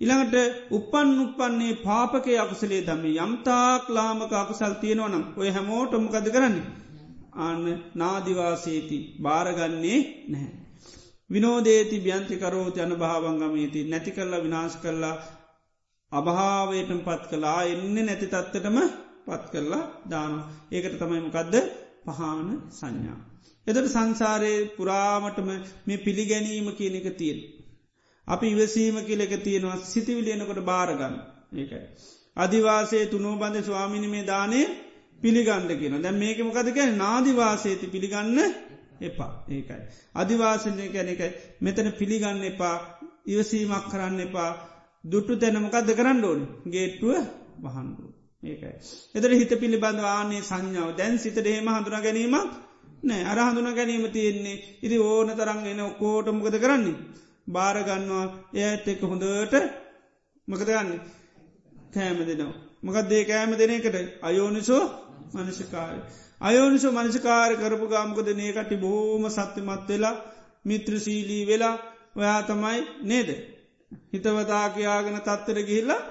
[SPEAKER 1] ඉළඟට උපන් උපන්නේ පාපකේ අකුසලේ දම යම්තාක් ලාමක අකුසල් තියෙනවනම් ඔය හැමෝටොමකද කරන්නේ. අන්න නාදිවාසේති භාරගන්නේ නැහැ. විනෝදේති භ්‍යන්තිකරෝති අන භාවංගමේති නැති කරලා විනාශ කරලා අභාවයටම පත් කලා එන්න නැති තත්වටම පත් කරලා දානු. ඒකට තමයිමකදද පහන සංඥා. එදට සංසාරයේ පුරාමටම මේ පිළිගැනීම කියන එක තියෙන. අපි ඉවසීම කියලෙක තියෙනවා සිතිවිලියනකොට භාරගන්න ඒකයි. අධිවාසේ තුනෝ බඳ ස්වාමිනි මේ දානය පිළිගන්න කියන දැ මේකමකද ගැන නාදිවාසේති පිළිගන්න එපා. ඒකයි. අධිවාසනය කැන එකයි මෙතන පිළිගන්න එපා. ඉවසීමක් කරන්න එපා. දුට්ටු තැනමකක්ද කරන්න ඕන? ගේට්ටුව වහන්ඩුව ඒකයි. එතර හිත පිළිබඳ ආනේ සංඥාව. දැන් සිත ඩේම හඳුන ගැනීමක් නෑ අර හඳුන ගැනීම තියෙන්නේ ඉති ඕන තරන් එන ඔක්කෝටමකද කරන්නේ. භාරගන්නවා එයට එක හොඳට මකද ගන්න කෑම දෙනවා. මකත් දේ කෑම දෙන එකට අයෝනිසෝ මනසිකාරය. අයෝනිසෝ මනසිකාර කරපු ගාමකද නේකටි බෝම සත්‍යමත් වෙලා මිත්‍රශීලී වෙලා ඔයා තමයි නේද. හිතවතා කියයාගෙන තත්තර ගිහිල්ලා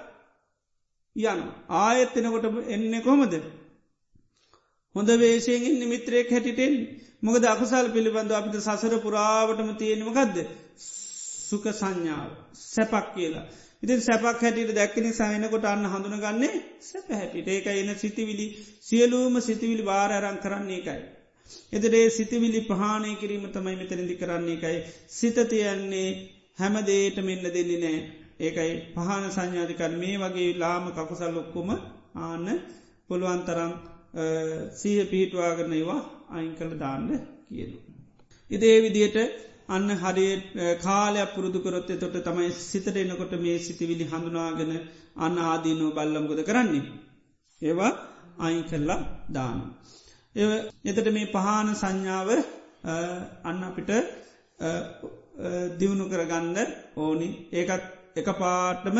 [SPEAKER 1] යන ආයත්තෙනකොට එන්න කොමද. හොඳ වේශයෙන් ඉන්න මිත්‍රයෙක් හැටිටෙන් මොකද අකුසල් පිළිබඳ අපිට සසර පුරාවටම තියෙනමකක්ද. සුක සංඥාව සැපක් කියලා. ඉතින් සැපක් හැටියට දැක්කනි සහනකොට අන්න හඳුනගන්නේ සැප හැටිට ඒක එන සිතිවිලි සියලූම සිතිවිලි වාරරං කරන්නේ එකයි. එදරේ සිතිවිලි පහනය කිරීම තමයි මෙතනදි කරන්නේ එකයි. සිතතියන්නේ හැමදේට මෙන්න දෙන්නේ නෑ. ඒකයි පහන සංඥාධිකර මේ වගේ ලාම කකුසල් ඔක්කොම ආන්න පුළුවන්තරම් සීහ පිහිටවාගරන ඒවා අයින් කළ දාන්න කියන. ඉදේ විදියට අන්න හරි කාලයක් පුරුදුකරොත් තොට තමයි සිතට එනකොට මේ සිතිවිලි හඳුනාගෙන අන්න ආදීනෝ බල්ලම්ගොද කරන්නේ. ඒවා අයින් කරලා දාන. ඒ එතට මේ පහන සංඥාව අන්න අපිට දියුණු කරගන්න ඕනි ඒකත් එක පාටම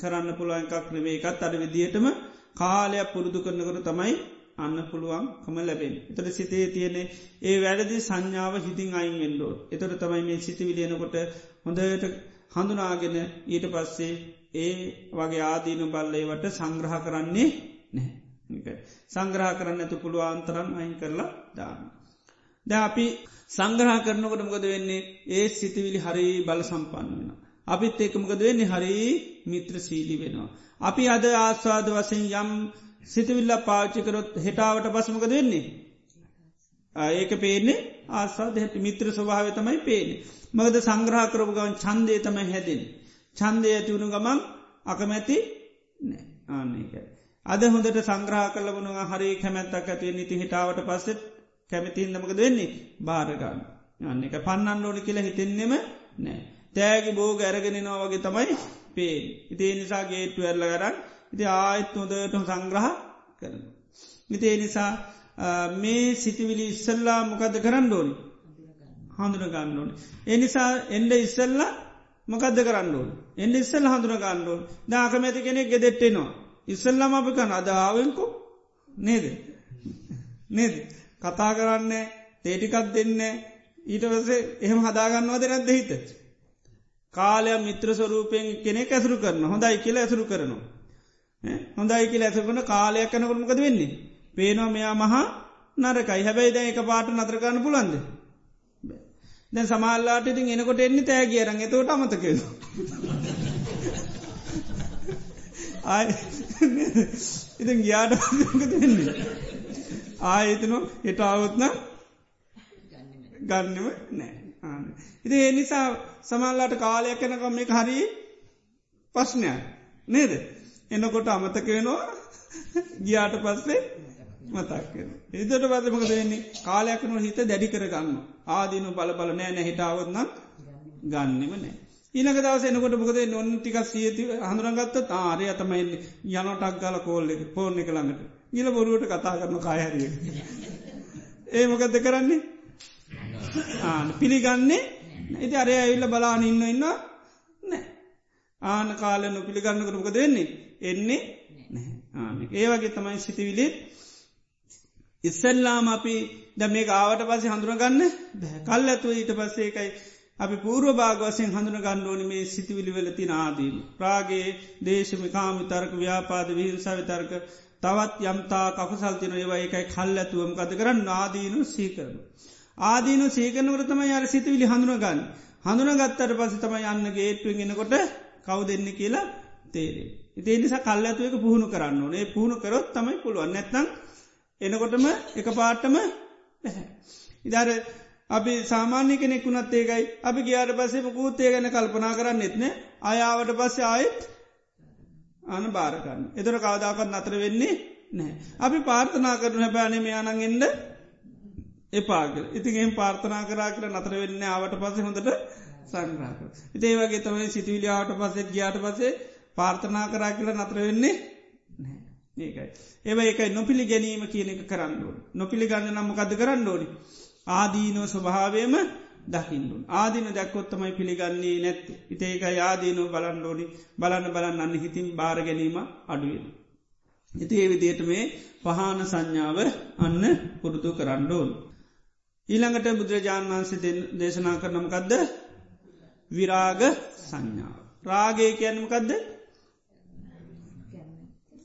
[SPEAKER 1] කරන්න පුළුවන් එකක් නෙවේ එකත් අඩ විදිහටම කාලයක් පුරුදු කරනකට තමයි අන්න පුළුවන් කම ලැබෙන්. එතට සිතේ තියෙනෙ ඒ වැඩදි සංඥාව හිතින් අයින් වෙන්ඩෝ. එතොට තමයි මේ සිති විලියනකොට හොඳට හඳුනාගෙන ඊට පස්සේ ඒ වගේ ආදීනු බල්ලේවට සංග්‍රහ කරන්නේ නැහැ. සංග්‍රහ කරන්න ඇතු පුළුවන්තරන් අයින් කරලා දාන්න. ද අපි සංග්‍රහ කරනකොට මොකද වෙන්නේ ඒ සිතිවිලි හරි බල සම්පන්න වෙන. අපිත් ඒකමකද වෙන්නේ හරි මිත්‍ර සීලි වෙනවා. අපි අද ආස්වාද වසෙන් යම් සිතවිල්ල පාච්චිකරොත් හෙටාවට පසමකද වෙන්නේ. ඒක පේන්නේ ආස්වාද හැට මිත්‍ර ස්වභාව තමයි පේනෙ. මගද සංග්‍රහ කරපු ගවන් චන්දය තමයි හැදෙන. චන්දය ඇතිවුණු ගමන් අකමැති ආන්නේකයි. අද හොඳට සංග්‍රහ කල වුණ හරි කැමැත්තක් ඇතිව නිති හිටාවට පස්සෙත් කැමතින්නමකද වෙන්නේ භාරගන්න. යන්න එක පන්නන්න ඕනි කියලා හිතෙන්නෙම නෑ. තෑගි බෝග ඇරගෙනනවා වගේ තමයි පේ. ඉතිේ නිසා ගේට්ටු ඇරල ගරන් ඉති ආයත් හොදට සංග්‍රහ කරන. ඉතිේ නිසා මේ සිතිවිලි ඉස්සල්ලා මොකද කරන්න ඕනි හඳුන ගන්න ඕනි. එනිසා එන්ඩ ඉස්සල්ලා මොකද කරන්න ඕන එන්ඩ ඉස්සල් හඳුන ගන්න ඕන දාකමැති කෙනෙක් ගෙදෙට්ටෙනවා. ඉස්සල්ලම අපි කන අදාවෙන්කු නේද නේද කතා කරන්නේ තේටිකත් දෙන්න ඊට වසේ එහෙම හදාගන්නවාද නැද්ද හිත. කාලය මිත්‍ර ස්වරූපයෙන් කෙනෙ ඇසරු කරන හොඳයි කියල ඇසරු කරනවා. හොඳයි කියල ඇසකන කාලයක් කනකරමකද වෙන්නේ. පේනවා මෙයා මහා නරකයි හැබැයි දැ එක පාට නතරගන්න පුළන්ද. දැ සමල්ලාට ඉතින් එනකොට එන්නේ තෑ කියරන් එතවට අමතක. ආය ඉතින් ගියාට වෙන්නේ. ආයතන එට අවුත්න ගන්නව නෑ. ඉති ඒ නිසා සමල්ලාට කාලයක් යනකම් මේ හරි පශ්නයක් නේද. එනකොට අමතක වෙනවා. ගියාට පස්සේ මතක් එදට පදමක දෙන්නේ කාලයක්නු හිත දැඩි කර ගන්න ආදීනු බල බල නෑ නැහිටාවත්නම් ගන්නෙම නෑ. ඊනක දවස එනකොට මොකද නොන් ටික සියති හඳුරගත්ත තාරය අතමයි යනටක් ගල කෝල්ල පෝර්ණ එක ළඟට. ගිල බොරුවට කතා කරන කායහරිය. ඒ මොකද කරන්නේ? ආන පිළිගන්නේ ඉති අරය ඇවිල්ල බලාන ඉන්න ඉන්න නෑ. ආන කාලය නො පිළිගන්නකට මොකද වෙන්නේ? එන්නේ ආන ඒවගේ තමයි සිතිවිලිත් ඉස්සල්ලාම අපි ද මේ ආවට පසේ හඳුරගන්න කල් ඇතුව ඊට පස්සේකයි අපි පූර්ව භාගවසයෙන් හඳුන ගණ්ඩෝනි මේ සිතිවිලිවෙලති ආදීම. ප්‍රාගේ දේශමිකාම විතර්ක ව්‍යාපාද විහිංසා විතර්ක තවත් යම්තා කකුසල්තින ඒවා එකයි කල් ඇතුවම කද කරන්න නාදීනු සීකරන. ආදීනු සීකනවරතම යාර සිතිවිලි හඳුනගන්න. හඳුන ගත්තට පස තම යන්න ගේට්ුවෙන්ගෙනකොට කව් දෙන්න කියලා තේරේ. ඉතිේ නිසා කල් ඇතුවක පුහුණු කරන්න ඕනේ. පුහුණු කරොත් තමයි පුළුවන්. නැත්නම් එනකොටම එක පාට්ටම ඉදර අපි සාමාන්‍ය කෙනෙක් වුණත් ඒකයි. අපි ගියාට පස්සේ මුකූත්තේ ගැන කල්පනා කරන්න එත්න අයාවට පස්සේ ආයෙත් අන භාරකන්න එතර කවදාකත් නතර වෙන්නේ නෑ. අපි පාර්ථනා කරන හැබෑනම යානන්ගෙන්ද එපාග ඉතින්ගේ පාර්ථනා කරා කර නතර වෙන්න ආවට පස්සේ හොඳට සංග්‍රාක ඉතේ වගේ තමයි සිතිවිලියාවට පස්සේ ගියාට පසේ පාර්ථනා කරා කියලා නතර වෙන්නේ නෑ ඒකයි. ඒව ඒකයි නොපිළි ගැනීම කියන එක කරන්නඩුවන්. නොපිළි ගන්න නම්මකද කරන්නඩෝනි. ආදීනෝ ස්වභාවයම දකිින්ඩුන්. ආදින දැක්කොත්තමයි පිළිගන්නේ නැත්ත. ඉතේක යාදීනෝ බලන්ඩෝනි බලන්න බලන්න අන්න හිතින් බාර ගැනීම අඩුවෙන. ඉති ඒ විදියට මේ පහන සංඥාව අන්න පුරුදු කරන්නඩෝන්. ඊළඟට බුදුරජාණන් වන්සේ දේශනා කරනමකදද විරාග සංඥාව. රාගය කියන්නමකදද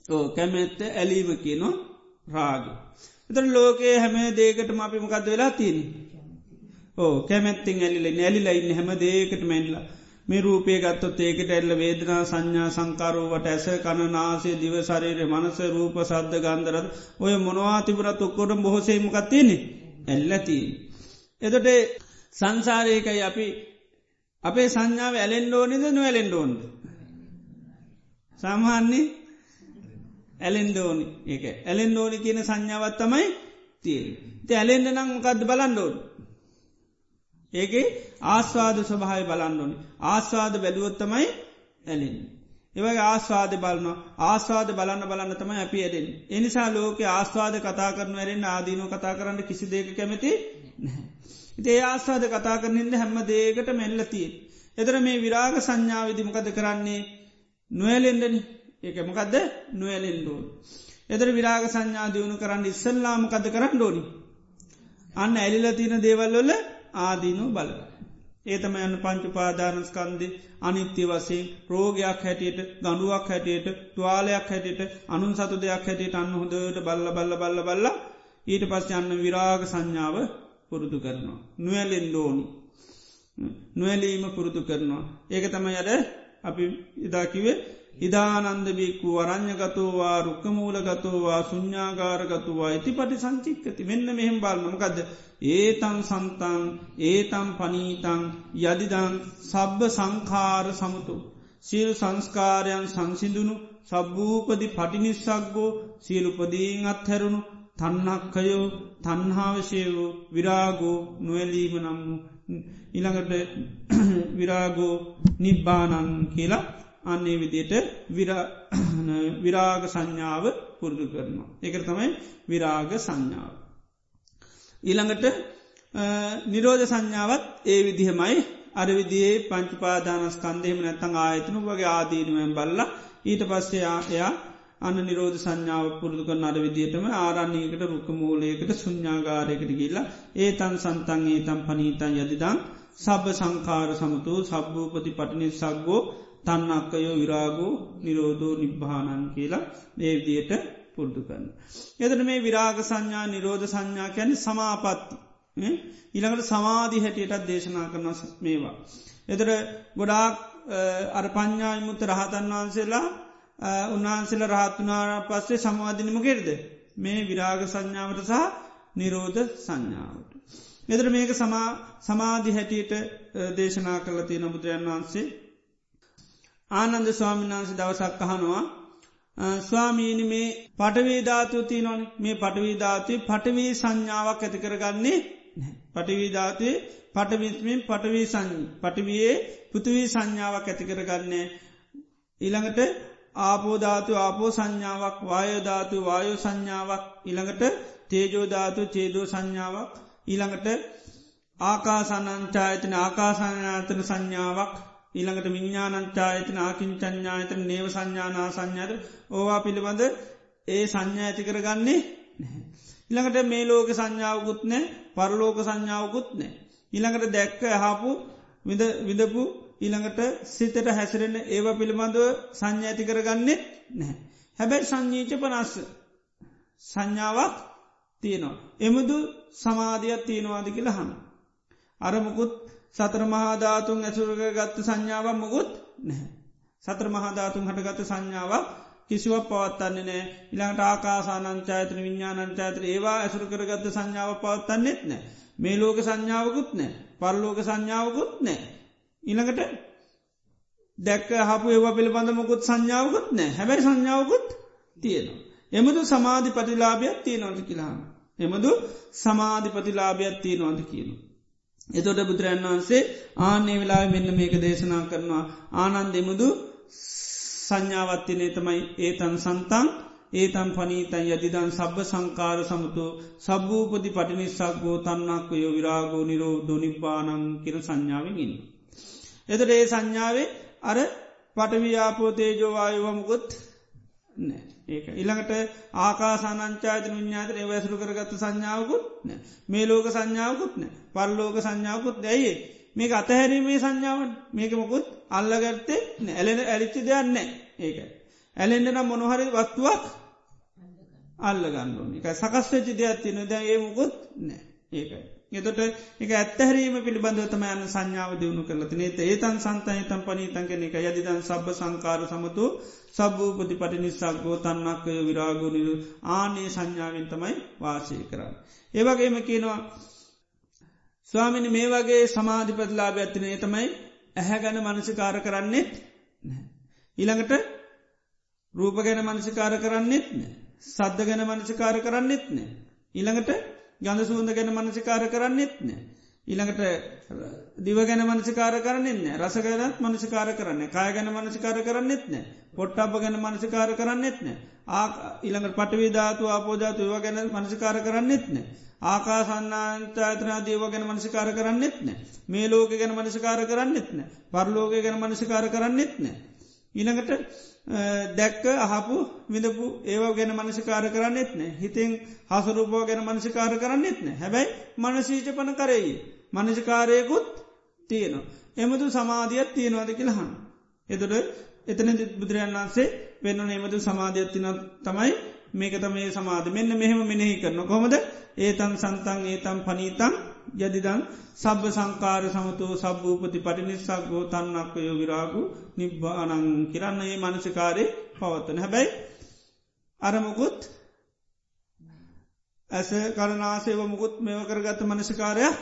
[SPEAKER 1] ඕ කැමැත්ත ඇලීම කියනවා රාග. එතර ලෝකයේ හැම දේකටම අපි මොකක්ද වෙලා තියන. ඕ කැමැත්තිෙන් ඇලිල නැලිලයින්න හැම දේකට මැල්ලා. මේ රූපය ගත්තොත් ඒකට ඇල්ල වේදනා සංඥා සංකාරෝවට ඇස කණනාසේ දිවසරේර මනස රූප සද්ධ ගන්දරද ඔය මොනවා තිබුණත් ඔක්කොට බොහොසේමකත් තියෙනෙ ඇල්ලති. එතොට සංසාරයකයි අපි අපේ සංඥාව ඇලෙන්ඩෝනිද නොවැලෙන්ඩෝන්ද. සාමාන්නේ ඇලෙන්ඩෝනි ඒක ඇලෙන්ඩෝනි කියන සංඥාවත් තමයි තිය. ති ඇලෙන්ඩ නම් මොකක්ද බලන්ඩෝන්. ඒක ආස්වාද ස්වභාය බලන්ඩෝනි. ආස්වාද බැලුවොත්තමයි ඇලෙන්. ඒවයි ආස්වාද බලන්න ආස්වාද බලන්න බලන්න තමයි අපි ඇඩෙන්. එනිසා ලෝක ආස්වාද කතා කරන වැරෙන් ආදීනෝ කතා කරන්න කිසි දෙක කැමති නැහැ. ඉතේ ආස්වාද කතා කරනින්ද හැම්ම දේකට මෙල්ලතිය. එදර මේ විරාග සංඥාවවිදිමකද කරන්නේ නොවැලෙන්ඩනි ඒක මොකක්ද නොවැලෙන්ඩෝන්. එදර විරාග සංඥා දියුණු කරන්න ඉස්සල්ලාමකද කරන්න ඩෝනි. අන්න ඇලිල තියන දේවල්ලොල ආදීනු බල. ඒතම යන්න පංචුපාදානස්කන්දේ අනිත්‍ය වසේ රෝගයක් හැටියට ගඩුවක් හැටියට තුවාලයක් හැටියට අනුන් සතු දෙයක් හැටියට අන්න හොඳට බල්ල බල්ල බල්ල බල්ල ඊට පස් යන්න විරාග සංඥාව පුරුදු කරනවා. නුවැලෙන් ලෝනි. නොවැලීම පුරුදු කරනවා. ඒක තම යද අපි ඉදාකිවේ ඉදානන්දබික්කු අරං්ඥගතෝවා රුක්කමූලගතෝවා සුඤ්ඥාගාරගතුවා ඉති පටි සංචික්කති මෙන්න මෙහෙම් බාල්නමකද ඒතන් සන්තන් ඒතම් පනීතන් යදිදන් සබ්බ සංකාර සමතු. සියලු සංස්කාරයන් සංසිදුණු සබ්භූපදි පටිනිස්සක්ගෝ සියලුපදීන් අත්හැරුණු තන්නක්කයෝ තන්හාවශයවෝ විරාගෝ නොවැලීම නම් ඉළඟට විරාගෝ නිබ්බානන් කියලා අන්නේ විදියට විරාග සංඥාව පුරුදු කරනවා. එක තමයි විරාග සංඥාව. ඊළඟට නිරෝධ සංඥාවත් ඒ විදිහමයි අර විදිේ පංචිපාදානස්කන්දයම නැත්තං ආයතනු වගේ ආදීනුවෙන් බල්ල ඊට පස්සේ ආයා අන්න නිරෝධ සංඥාව පුරුදු කරන අර විදිහටම ආරන්නේකට රුක මූලයකට සුඥාගාරයකට ගිල්ලා ඒ තන් සන්තන් ඒ තම් පනීතන් යදිදං සබ සංකාර සමතු සබ්භූපති පටනි සක්ගෝ තන්නක්කයෝ විරාගෝ නිරෝධෝ නිබ්භානන් කියලා ඒවිදියට පුරුදු කරන්න. එදට මේ විරාග සංඥා නිරෝධ සංඥා කැන සමාපත්ති. ඉළඟට සමාධි හැටියටත් දේශනා කරන මේවා. එතර ගොඩාක් අර පඤ්ඥායිමුත්ත රහතන් වහන්සේලා උන්වහන්සේල රහත්තුනාර පස්සේ සමාධිනම කෙරද. මේ විරාග සංඥාවට සහ නිරෝධ සංඥාවට. එදර මේක සමාධි හැටියට දේශනා කරලති නබුදුරයන් වහන්සේ ආනන්ද ස්වාමිනාන්ස දවසක් අහනවා. ස්වාමීනි මේ පටවීධාතු තියනොන මේ පටවීධාතු පටවී සංඥාවක් ඇති කරගන්නේ පටවීධාතුේ පටවිස්මින් පටවී සංඥ පටවයේ පුතුවී සංඥාවක් ඇති කරගන්නේ ඊළඟට ආපෝධාතු ආපෝ සංඥාවක් වායෝධාතු වායෝ සංඥාවක් ඉළඟට තේජෝධාතු චේදෝ සංඥාවක් ඊළඟට ආකාසනංචායතන ආකාසානාතන සංඥාවක් ඊළඟට විඤ්ඥානංචායතන ආකින්චඥායතන නේව සංඥානා සංඥාද ඕවා පිළිබඳ ඒ සංඥා ඇති කරගන්නේ ඉළඟට මේ ලෝක සංඥාවකුත් නෑ පරලෝක සංඥාවකුත් නෑ. ඉළඟට දැක්ක හාපු විදපු ඊළඟට සිතට හැසිරෙන ඒව පිළිබඳව සංඥ ඇති කරගන්නෙත් නැහැ. හැබැයි සංඥීච පනස්ස සංඥාවක් තියෙනවා. එමුදු සමාධයක් තියෙනවාද කියලහන්න. අරමුකුත් සතර මහාධාතුන් ඇසුරක ගත්ත සංඥාවක් මුකුත් නැහැ. සත්‍ර මහාධාතුන් හටගත සංඥාවක් කිසිවක් පවත්තන්නේ නෑ ඉළඟට ආකාසානංචාතන විඤ්ඥානංචාතර ඒවා ඇසුර කරගත්ත සංඥාව පවත්තන්නෙත් නෑ මේ ලෝක සංඥාවකුත් නෑ පරලෝක සංඥාවකුත් නෑ ඉළඟට දැක්ක හපු ඒවා පිළිබඳ මොකුත් සංඥාවකුත් නෑ හැබැයි සංඥාවකුත් තියෙනවා. එමදු සමාධි පතිලාභයක් තියෙනවද කියලාම. එමදු සමාධි පතිලාභයක් තියෙනවද කියනවා. එතොට බුදුරන් වහන්සේ ආනේ වෙලා මෙන්න මේක දේශනා කරනවා. ආනන්ද එමුදු සංඥාවත්තිනේ තමයි ඒතන් සන්තන් ඒතන් පනීතන් යදිදන් සබ්බ සංකාර සමතු. සබ්භූපති පටිනිස්සක් ගෝ තන්නක්ක යෝ විරාගෝ නිරෝ දොනිබ්බානං කිර සංඥාවෙන්. එතට ඒ සංඥාවේ අර පටවියාපෝතේජෝවායවමකුත් නෑ ඒක ඉළඟට ආකාසානංචාතන විඤ්ඥාතන වැසරු කරගත්ත සංඥාවකුත් නෑ මේ ලෝක සංඥාවකුත් නෑ පල්ලෝක සංඥාවකුත් දැයි මේක අතහැරීමේ සංඥාවන් මේකමකුත් අල්ලගත්තේ ඇලෙන ඇරිච්චි දෙයන්න ඒක. ඇලෙන්ඩ නම් මොනොහරි වත්තුවක් අල්ලගන්නඩුවන එක සකස්වෙච්චි දෙයක් තියන ද ඒ මුකුත් නෑ ඒකයි එතොට එක ඇත්තහැරීම පිළිබඳවතම යන සංඥාව දියුණු කරලති නේත ඒතන් සන්තයි තම් පනීතන් කෙන එක. යදිදන් සබ සංකාර සමතු සබ්භූපති පටි නිසක්ගෝ තන්නක්කය විරාගුනිරු ආනේ සංඥාවෙන් තමයි වාසය කරන්න. ඒවගේම කියනවා ස්වාමිනි මේ වගේ සමාධිපතිලාභ ඇතිනේ තමයි ඇහැ ගැන මනසිකාර කරන්නෙත් ඊළඟට රූප ගැන මනසිකාර කරන්නෙත් නෑ සද්ධ ගැන මනසිකාර කරන්නෙත් නෑ ඊළඟට ගඳ සූන්ද ගැන මනසිකාර කරන්නෙත් නෑ. ඊළඟට දිව ගැන මනසිකාර කරන්නෙන්න රස ගැනත් මනසිකාර කරන්න කාය ගැන මනසිකාර කරන්නෙත් නෑ. පොට්ටබ ගැන මනසිකාර කරන්නෙත් නෑ. ආ ඉළඟට පටවිධාතු ආපෝජාතු ඒව ගැන මනසිකාර කරන්නෙත් නෑ. ආකාසන්නාන්තාතනා දේව ගැන මනසිකාර කරන්නෙත් නෑ. මේ ලෝක ගැන මනසිකාර කරන්නෙත් නෑ. පරලෝක ගැන මනසිකාර කරන්නෙත් නෑ. ඊළඟට දැක්ක අහපු විඳපු ඒව ගැන මනසිකාර කරන්නෙත් නෑ. හිතෙන් හසරූපෝ ගැන මනසිකාර කරන්නෙත් නෑ. හැබැයි මනසීච පන කරෙයි. මනසිකාරයකුත් තියෙනවා. එමතු සමාධියත් තියෙනවාද කියලහන්. එතට එතන බුදුරයන් වන්සේ වෙන්න එමතු සමාධියත්තින තමයි මේක තමයි සමාධ. මෙන්න මෙහෙම මෙනෙහි කරන කොමද ඒතන් සන්තන් ඒතම් පනීතන් යදිදන් සබ්බ සංකාර සමතෝ සබ්භූපති පටිනිස්සක් ගෝ තන්නක්ක යෝගිරාගු නිබ්බානං කිරන්න ඒ මනසිකාරය පවත්තන හැබැයි අරමකුත් ඇස කරනාසේව මුකුත් මෙව කරගත්ත මනසිකාරයක්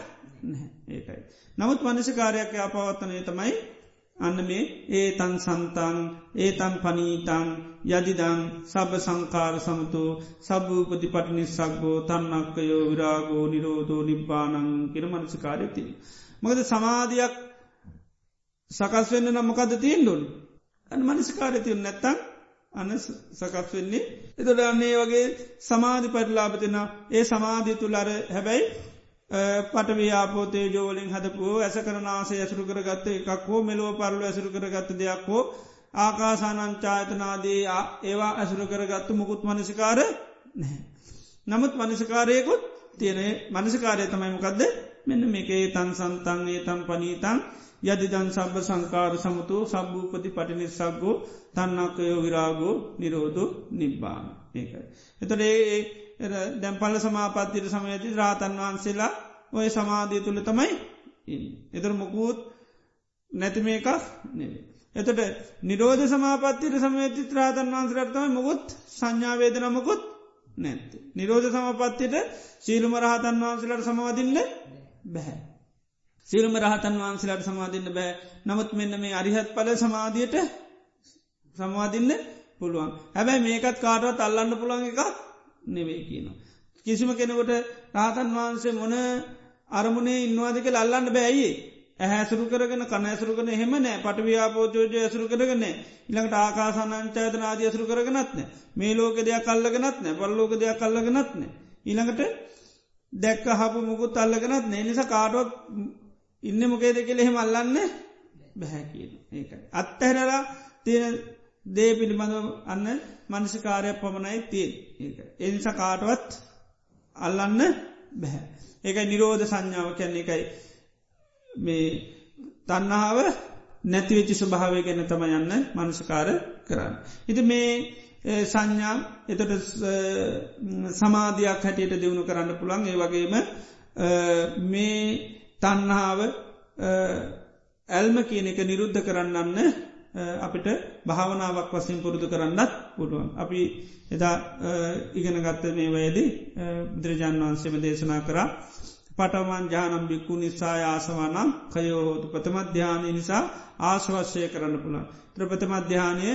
[SPEAKER 1] ඒකයි. නමුත් මනසිකාරයක් අපවත්තනය තමයි අන්න මේ ඒතන් සන්තන් ඒතන් පනීතන් යදිදං සබ සංකාර සමතු සබභූපති පටිනිස්සක්ගෝ තන්නක්කයෝ විරාගෝ නිරෝධෝ නිබ්බානං කිර මනසිකාරයති. මොකද සමාධයක් සකස් වෙන්න නම්මකද තියෙන් ඩොල් අන මනසිකාරතියන් නැත්තං අන්න සකස් වෙන්නේ. එතොට අන්නේ වගේ සමාධි පරිලාපතින ඒ සමාධී තුළර හැබැයි පටව්‍යාපෝතේ ජෝලින් හදපුෝ ඇස කරනාසේ ඇසුරු කරගත්ත එකක් හෝ මෙලෝ පරලු ඇසුරු කරගත්ත දෙයක් හෝ ආකාසානංචායතනාදී ඒවා ඇසුරු කරගත්තු මුකුත් මනසිකාර නැහැ. නමුත් මනසිකාරයකුත් තියෙන මනසිකාරය තමයි මොකක්ද මෙන්න මේකේ තන් සන්තන් ඒ තම් පනීතන් යදිදන් සබ සංකාර සමතු සබභූපති පටිනිස්සක්ගෝ තන්නක්කයෝ විරාගෝ නිරෝධෝ නිබ්බාන ඒකයි. එතට ඒ දැම්පල්ල සමාපත්තියට සමයති රාතන් වහන්සේලා ඔය සමාධී තුළ තමයි එතර මොකූත් නැති මේකක් නෙවේ. එතට නිරෝධ සමාපත්තියට සමයති ත්‍රාතන් වහන්සරටතම මුකුත් සංඥාවේදන මොකුත් නැත්ත. නිරෝධ සමපත්තියට සීලුම රහතන් වහන්සලට සමවදින්න බැහැ. සිල්ම රහතන් වහන්සේලාට සමාධන්න බෑ නමුත් මෙන්න මේ අරිහත් පල සමාධියයට සමවාදින්න පුළුවන් හැබැයි මේකත් කාටවත් අල්ලන්න පුළුවන් එකක් නෙවේ කියන. කිසිම කෙනෙකොට රාතන් වහන්සේ මොන අරමුණේ ඉන්නවාදික අල්ලන්න බෑයි ඇහැසුරු කරගෙන කනඇසුරු කන හෙම නෑ. පටව්‍යාපෝචෝජය ඇසුරු කරගන්න ඉළඟට ආකාසානංචායතන ආදී ඇසුරු කරගනත්න මේ ලෝක දෙයක් කල්ලගෙනත් නෑ. පල්ලෝක දෙයක් කල්ලගෙනත්න ඊළඟට දැක්ක හපු මුකුත් අල්ලගෙනත් නේ. නිසා කාටුවක් ඉන්න මොකේද කෙළ එහෙම අල්ලන්න බැහැ කියන ඒකයි. අත්තහැරලා තියෙන දේ පිළිබඳව අන්න මනසිකාරය පමණයි තියෙන් ඒක. එනිස කාටවත් අල්ලන්න බැහැ. ඒක නිරෝධ සංඥාව කැන්නේ එකයි මේ තන්නාව නැතිවෙච්චි ස්වභාවය ගැන තම යන්න මනසිකාර කරන්න. ඉති මේ සංඥා එතට සමාධයක් හැටියට දෙවුණු කරන්න පුළන් ඒ වගේම මේ තන්නාව ඇල්ම කියන එක නිරුද්ධ කරන්නන්න අපිට භාවනාවක් වසින් පුරුදු කරන්නත් පුළුවන්. අපි එදා ඉගෙන ගත්ත මේ වයදී බුදුරජාන් වන්සේම දේශනා කරා පටවන් ජානම් බික්කු නිසා ආසවනම් කයෝහෝතු ප්‍රථමධ්‍යානය නිසා ආශවශ්‍යය කරන්න පුළන්. ත්‍ර ප්‍රථමධ්‍යානය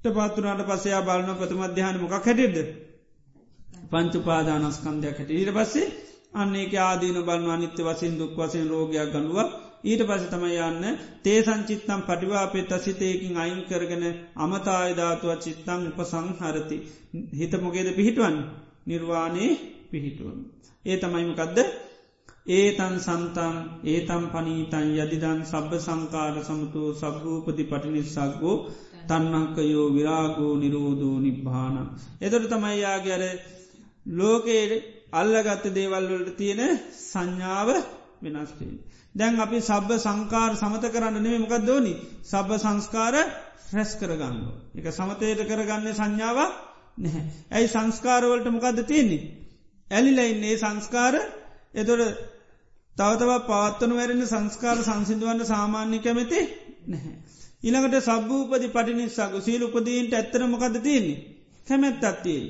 [SPEAKER 1] පත්තුනාට පසයා බලන ප්‍රථමධ්‍යාන මොකක් හැටිද. පංචුපාදානස්කන්දයක් හැට ඊට පස්සේ අන්නේක ආදීන බලන්න අනිත්‍ය වසින් දුක් වසෙන් රෝගයක් ගනුව ඊට පස තම යන්න තේ සංචිත්තම් පටිවාපෙත් අසිතයකින් අයින් කරගෙන අමතායධාතුව චිත්තං උපසංහරති හිත මොගේද පිහිටුවන් නිර්වාණයේ පිහිටුවන්. ඒ තමයිමකදද ඒතන් සන්තන් ඒතම් පනීතන් යදිදන් සබ්බ සංකාර සමතු සබ්භූපති පටිනිස්සක්ගෝ තන්නංකයෝ විරාගෝ නිරෝධෝ නිබ්භාන. එදොට තමයියාගේ අර ලෝකයේ අල්ලගත්ත දේවල්වලට තියෙන සංඥාව වෙනස්ටේ. දැන් අපි සබ්බ සංකාර සමත කරන්න නෙේ මොකක් දෝනි සබ්බ සංස්කාර රැස් කරගන්න. එක සමතයට කරගන්න සංඥාව නැහැ. ඇයි සංස්කාරවලට මොකක්ද තියෙන්නේ. ඇලිලයින්නේ සංස්කාර එතොට තවතව පවත්වන වැරෙන සංස්කාර සංසිදුවන්න සාමාන්‍ය කැමති නැහැ. ඉළඟට සබ්භූපති පටිනිස්සාක සීල උපදීන්ට ඇත්තර මොකද තියන්නේ කැමැත් අත්තියේ.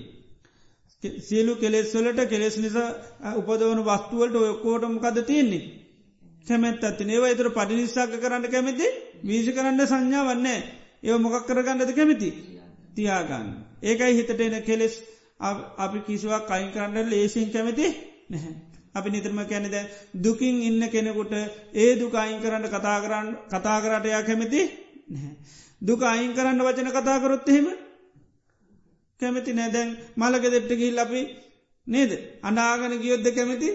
[SPEAKER 1] සියලු කෙලෙස්වලට කෙලෙස් නිසා උපදවන වස්තුවලට ඔයකෝටමකද තියන්නේ. කැමැත් ඇති ඒව එතුර පටිනිස්සාක කරන්න කැමති වීශ කරන්න සංඥා වන්නේ ඒව මොකක් කරගන්නද කැමති? තියාගන්න. ඒකයි හිතට එන කෙලෙස්. අපි කිසිවක් කයින් කරන්න ලේසින් කැමති නැහැ. අපි නිතරම කැනෙද දුකින් ඉන්න කෙනෙකුට ඒ දුක අයින් කරන්න කතා කරන්න කතා කරටයා කැමති නැහැ. දුක අයින් කරන්න වචන කතා කරොත්තහෙම කැමති නෑදැන් මළක දෙට්ට ගිල් අපි නේද? අනාගන ගියොද්ද කැමති?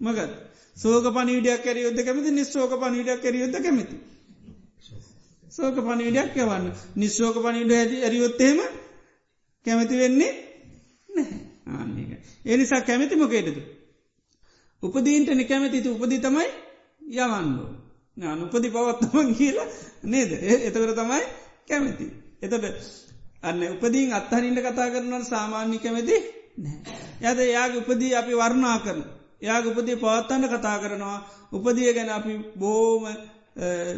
[SPEAKER 1] මගත් සෝක පනිවිඩයක් කැර යොද කැමති නිස්සෝක පනිවිඩක් කැර යොද කැමති? සෝක පනිවිඩයක් යවන්න. නිස්සෝක පනිවිඩ ඇති ඇරියොත්තේම කැමති වෙන්නේ නැහැ. එනිසා කැමති මොකේටද උපදීන්ට නිකැමතිතු උපදි තමයි යවන්නෝ නාන උපදි පවත්තම කියලා නේද? එතකර තමයි කැමති. එතට අන්න උපදීන් අත්හරින්ට කතා කරනවට සාමාන්‍ය කැමති යද යාගේ උපදී අපි වර්ණා කරන එයා උපදී පවත්තන්න කතා කරනවා. උපදිය ගැන අපි බෝම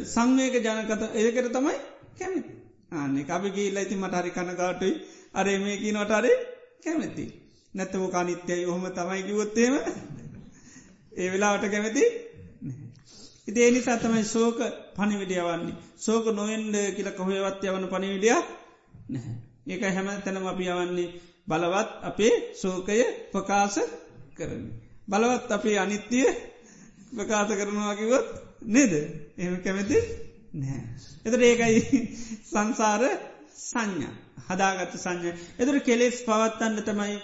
[SPEAKER 1] සංවේක ජනකත ඒකට තමයි කැමති. ආනෙ අපි ගීල්ල ඇති මටහරි කනගාටුයි. අරේ මේ කී නොටරේ කැමැති. නැත්තව කානිත්‍යයි ඔහොම තමයි කිවොත්තේම ඒ වෙලාවට කැමති ඉතිේ නිසා තමයි සෝක පනිවිඩිය වන්නේ සෝක නොවෙන්ඩ කියල කොහයවත් යවන පනිවිඩිය නැහැ. ඒක හැම තැනම අපි යවන්නේ බලවත් අපේ සෝකය ප්‍රකාශ කරන. බලවත් අපේ අනිත්‍යය ප්‍රකාශ කරනවාකිවොත් නේද එම කැමති නෑ. එතට ඒකයි සංසාර සංඥා හදාගත්ත සංඥ. එතුර කෙලෙස් පවත්තන්න තමයි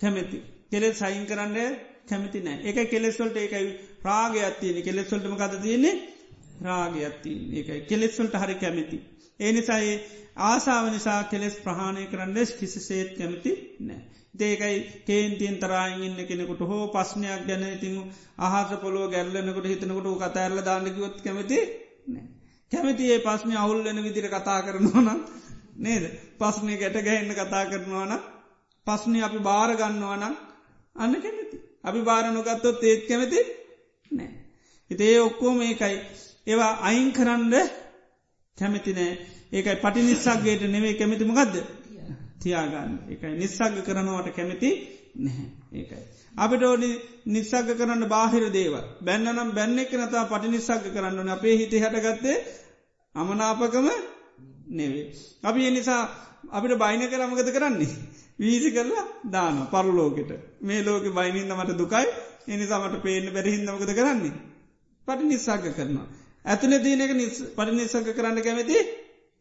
[SPEAKER 1] කැමැති. කෙලෙස් සයින් කරන්න කැමති නෑ එක කෙලෙස්වල්ට ඒකයි රාගයත්තියන කෙලෙස්වල්ටම කත තියන්නේ රාගයත්තිී ඒකයි කෙලෙස්වල්ට හරි කැමති. ඒ නිසායේ ආසාාව නිසා කෙලෙස් ප්‍රහණය කරන්නෙස් කිසිසේත් කැමති නෑ. දේකයි කේන්තියෙන් තරායින් ඉන්න කෙනෙකුට හෝ පස්්නයක් ගැන ඉතින් අහස පොලෝ ගැල්ලනකට හිතනකොට කතඇරල දාන්නකිවොත් කැමති නෑ. කැමති ඒ පස්්නය අවුල්ලන විදිර කතා කරනවන නේද පස්්නය ගැට ගැහෙන්න කතා කරනවාන පස්්නය අපි භාරගන්නවාන අන්න කැමති. අපි භාරණොගත්තොත් ඒත් කැමති නෑ. හිතේ ඔක්කෝ මේකයි ඒවා අයින් කරන්න කැමතිනෑ ඒකයි පටි නිස්සක්ගේට නෙවේ කැමතිමගදද තියාගන්න එකයි නිස්සග කරනවට කැමති නැහැ ඒකයි. අපිට ඕනි නිස්සග කරන්න බාහිර දේව බැන්නනම් බැන්නෙක් නතා පටි නිස්සග කරන්නන අපේ හිත හටගත්තේ අමනාපකම නෙවේ. අපි එනිසා අපිට බයින කරමගත කරන්නේ. වීසි කරලා දාන පරලෝකෙට මේ ලෝක බයිනින්ද මට දුකයි එනිසාමට පේන බැරහින්දමකද කරන්නේ. පටි නිස්සාග කරනවා. ඇතුළ දීනක පටි නිසක කරන්න කැමති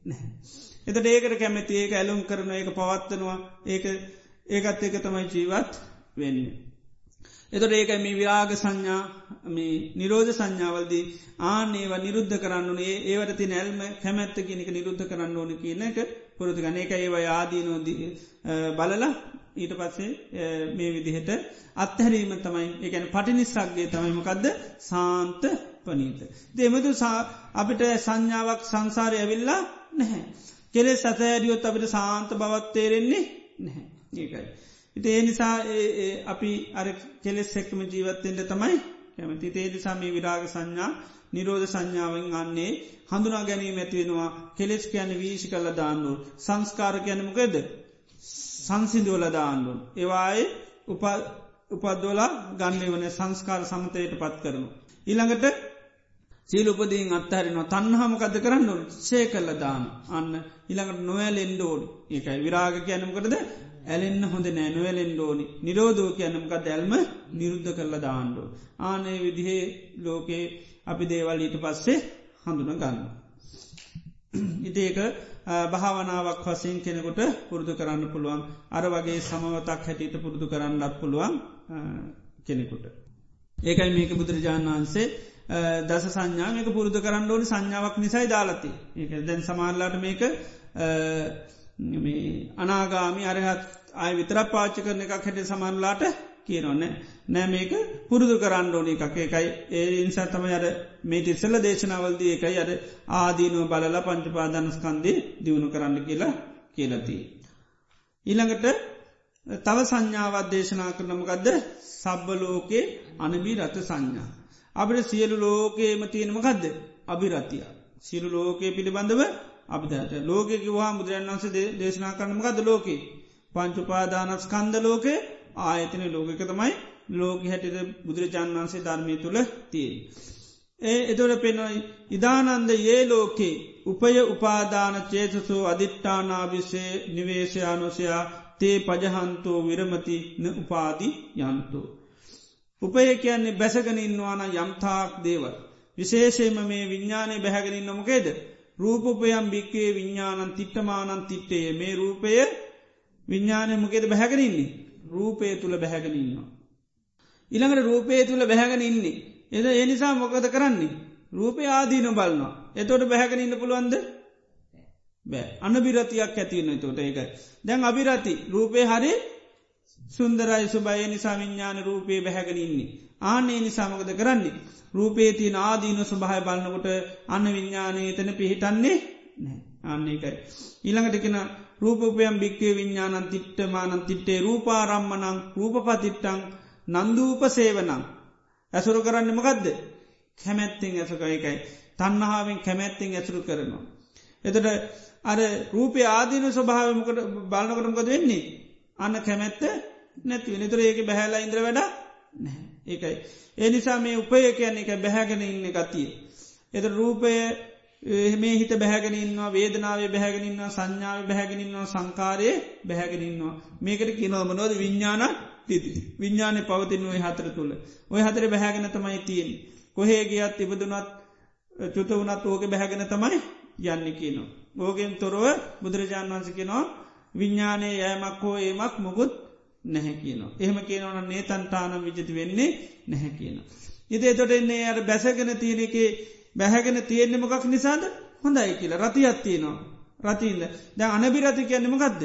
[SPEAKER 1] නැහැ. එතට ඒකට කැමැති ඒක ඇලුම් කරන ඒක පවත්වනවා ඒක ඒකත් ඒක තමයි ජීවත් වෙන්නේ. එතොට ඒක මේ විරාග සංඥා මේ නිරෝධ සංඥාවල්දී ආනේව නිරුද්ධ කරන්නුනේ ඒවට ති නැල්ම කැමැත්ත කෙනෙක නිරුද්ධ කරන්න ඕන කියන එක පුරතු ගන එක ඒව ආදීනෝද බලලා ඊට පස්සේ මේ විදිහට අත්හැරීම තමයි එකැන පටිනිස්සක්ගේ තමයිමකක්ද සාන්ත පනීත. දෙමදු අපිට සංඥාවක් සංසාරය ඇවිල්ලා නැහැ. කෙලෙ සතෑඩියොත් අපිට සාන්ත බවත්තේරෙන්නේ නැහැ. ඒකයි. ඉති ඒ නිසා අපි අර කෙලෙස් එක්කම ජීවත්තෙන්ට තමයි කැමති. තේදි සමී විරාග සංඥා නිරෝධ සංඥාවෙන් අන්නේ හඳුනා ගැනීම ඇතිවෙනවා කෙලෙස් කියන වීශි කල්ල දාන්නුව සංස්කාර කියනමකද සංසිදුවල දාන්නුන් ඒවායේ උපද්දෝලා ගන්න වන සංස්කාර සමතයට පත් කරනු. ඊළඟට සීලුපදීන් අත්හරිනවා. තන්නහමකද කරන්න සේ කල්ල දාන. අන්න ඉළඟට නොවැලෙන්ඩ ඕඩි ඒකයි විරාග කියනමකටද ඇලෙන්න්න හොඳ නෑ. නොවැලෙන් ෝනි නිරෝධෝ කියනමක දැල්ම නිරුද්ධ කරල දාණ්ඩෝ. ආනේ විදිහේ ලෝකේ අපි දේවල් ඊට පස්සේ හඳුන ගන්න. ඉතිඒක භාවනාවක් වසයෙන් කෙනෙකුට පුරුදු කරන්න පුළුවන්. අර වගේ සමවතක් හැටියට පුරුදු කරන්නත් පුළුවන් කෙනෙකුට. ඒකයි මේක බුදුරජාණන් වහන්සේ දස සංඥා මේක පුරුදු කරන්න ඕනි සංඥාවක් නිසයි දාලති ඒක දැන් සමාල්ලාට මේක අනාගාමි අරහත් අය විතර පාච්ච කරන එකක් හැට සමන්ලාට කියනොන්න නෑ මේක පුරුදු කරන්න ඕනි එකක්. එකයි ඒ ඉන්සා තම අර මේට ඉස්සල්ල දේශනාවල්දී එකයි අර ආදීනුව බලල පංචපාදනස්කන්දී දියුණු කරන්න කියලා කියලති. ඊළඟට තව සංඥාවත් දේශනා කරනමකදද සබ්බලෝකේ අනබී රත සංඥා. අපට සියලු ලෝකේම තියෙනමකදද අභිරතිය. සිරු ලෝකයේ පිළිබඳව අපිට ලෝකෙක වා බුදුරන් වන්සේ දේශනා කරනමකද ලෝකේ පංචුපාදානස් කන්ද ලෝකේ ආයතන ලෝකක තමයි ලෝක හැටිද බුදුරජාන් වන්සේ ධර්මය තුළ තිය. ඒ එතොට පෙනොයි ඉදානන්ද ඒ ලෝකේ උපය උපාදාන චේතසෝ අධිට්ඨානාවිසේ නිවේශයානුසයා තේ පජහන්තෝ විරමති න උපාදි යන්තෝ. උපය කියන්නේ බැසගනින්වාන යම්තාක් දේවල්. විශේෂයම මේ විඤ්ඥානය බැහැගෙනින් නොමකේද. රූපපයම් භික්කේ විඤ්ඥානන් තිට්ටමානන් තිට්ටේ මේ රූපය විඤ්ඥානය මොකේද බැහැගෙනන්නේ. රූපය තුළ බැහැගෙනන්නවා. ඉළඟට රූපය තුළ බැහැගෙන ඉන්නේ. එද ඒ නිසා මොකද කරන්නේ. රූපය ආදීන බලන්නවා. එතොට බැහැගෙන ඉන්න පුළුවන්ද බෑ අන බිරතියක් ඇතිවන්න තොට ඒකයි. දැන් අභිරති රූපය හරි සුන්දරයි සුභය නිසා විඤ්ඥාන රූපය බැහැගෙනන්නේ. ආනේ නිසාමකද කරන්නේ. රූපේති නාදීන සුභහය බලන්නකොට අන්න විඤ්ඥානය තන පිහිටන්නේ නෑ අන්නේකයි. ඊළඟටකෙන රූපපයම් භික්කේ විඤ්ඥානන් තිට්ටමානන් තිට්ටේ රූපාරම්මනං රූපපතිට්ටං නන්දූප සේවනම් ඇසුරු කරන්න මකදද කැමැත්තිෙන් ඇසකයකයි තන්නහාාවෙන් කැමැත්තිෙන් ඇසුරු කරනවා. එතට අර රූපය ආදීන ස්වභාවමකට බලනකටමකද වෙන්නේ අන්න කැමැත්ත නැති නිතර ඒක බැහැලා ඉන්ද්‍ර වැඩ නැහැ. ඒකයි. ඒ නිසා මේ උපය කියන එක බැහැගෙන ඉන්න ගතිය. එත රූපය මේ හිත බැහැගෙනන්නවා වේදනාවේ බැහැගෙනන්නවා සංඥාව බැහැගෙනන්නවා සංකාරයේ බැහැගෙනන්නවා මේකට කියනවම නොද විඤ්ඥාන තිති විඤ්ඥානය පවතින ඔය හතර තුළ ඔය හතර බැහැගෙන තමයි තියෙන් කොහේ ගියත් ඉබදුනත් චුත වනත් ඕක බැහැගෙන තමයි යන්න කියනවා. ඕගෙන් තොරව බුදුරජාණන් වන්ස කෙනවා විඤ්ඥානය යෑමක් හෝ ඒමක් මුකුත් නැහැ කියනවා. එහෙම කියනවන නේතන්ටානම් විජති වෙන්නේ නැහැ කියන. ඉදේ තොට එන්නේ අර බැසගෙන තියෙන එකේ බැහැගෙන තියෙන්නේ මොකක් නිසාද හොඳයි කියලා රතියක් තියෙනවා. රතිීන්ද ද අනබිරති කියන්නම ගදද.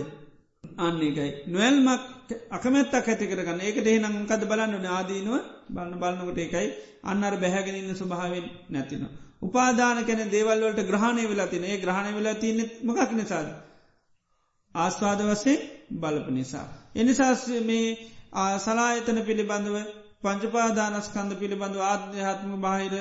[SPEAKER 1] අන්න එකයි. නොවල්මක් අකමැත්තක් ඇති කරගන්න ඒකට එහෙනම් කද බලන්න නාදීනුව බලන්න බලන්නකට එකයි අන්නර බැහැගෙනන්න ස්වභාවෙන් නැතිනවා. උපාදාන කැන දේවල්වලට ග්‍රහණය වෙලා තින ඒ ග්‍රහණය වෙලා තියන්න මකක් නිසාද. ආස්වාද වසේ බලප නිසා. එනිසාස් මේ සලායතන පිළිබඳව පංචපාදානස්කන්ද පිළිබඳව ආධ්‍යාත්ම බාහිර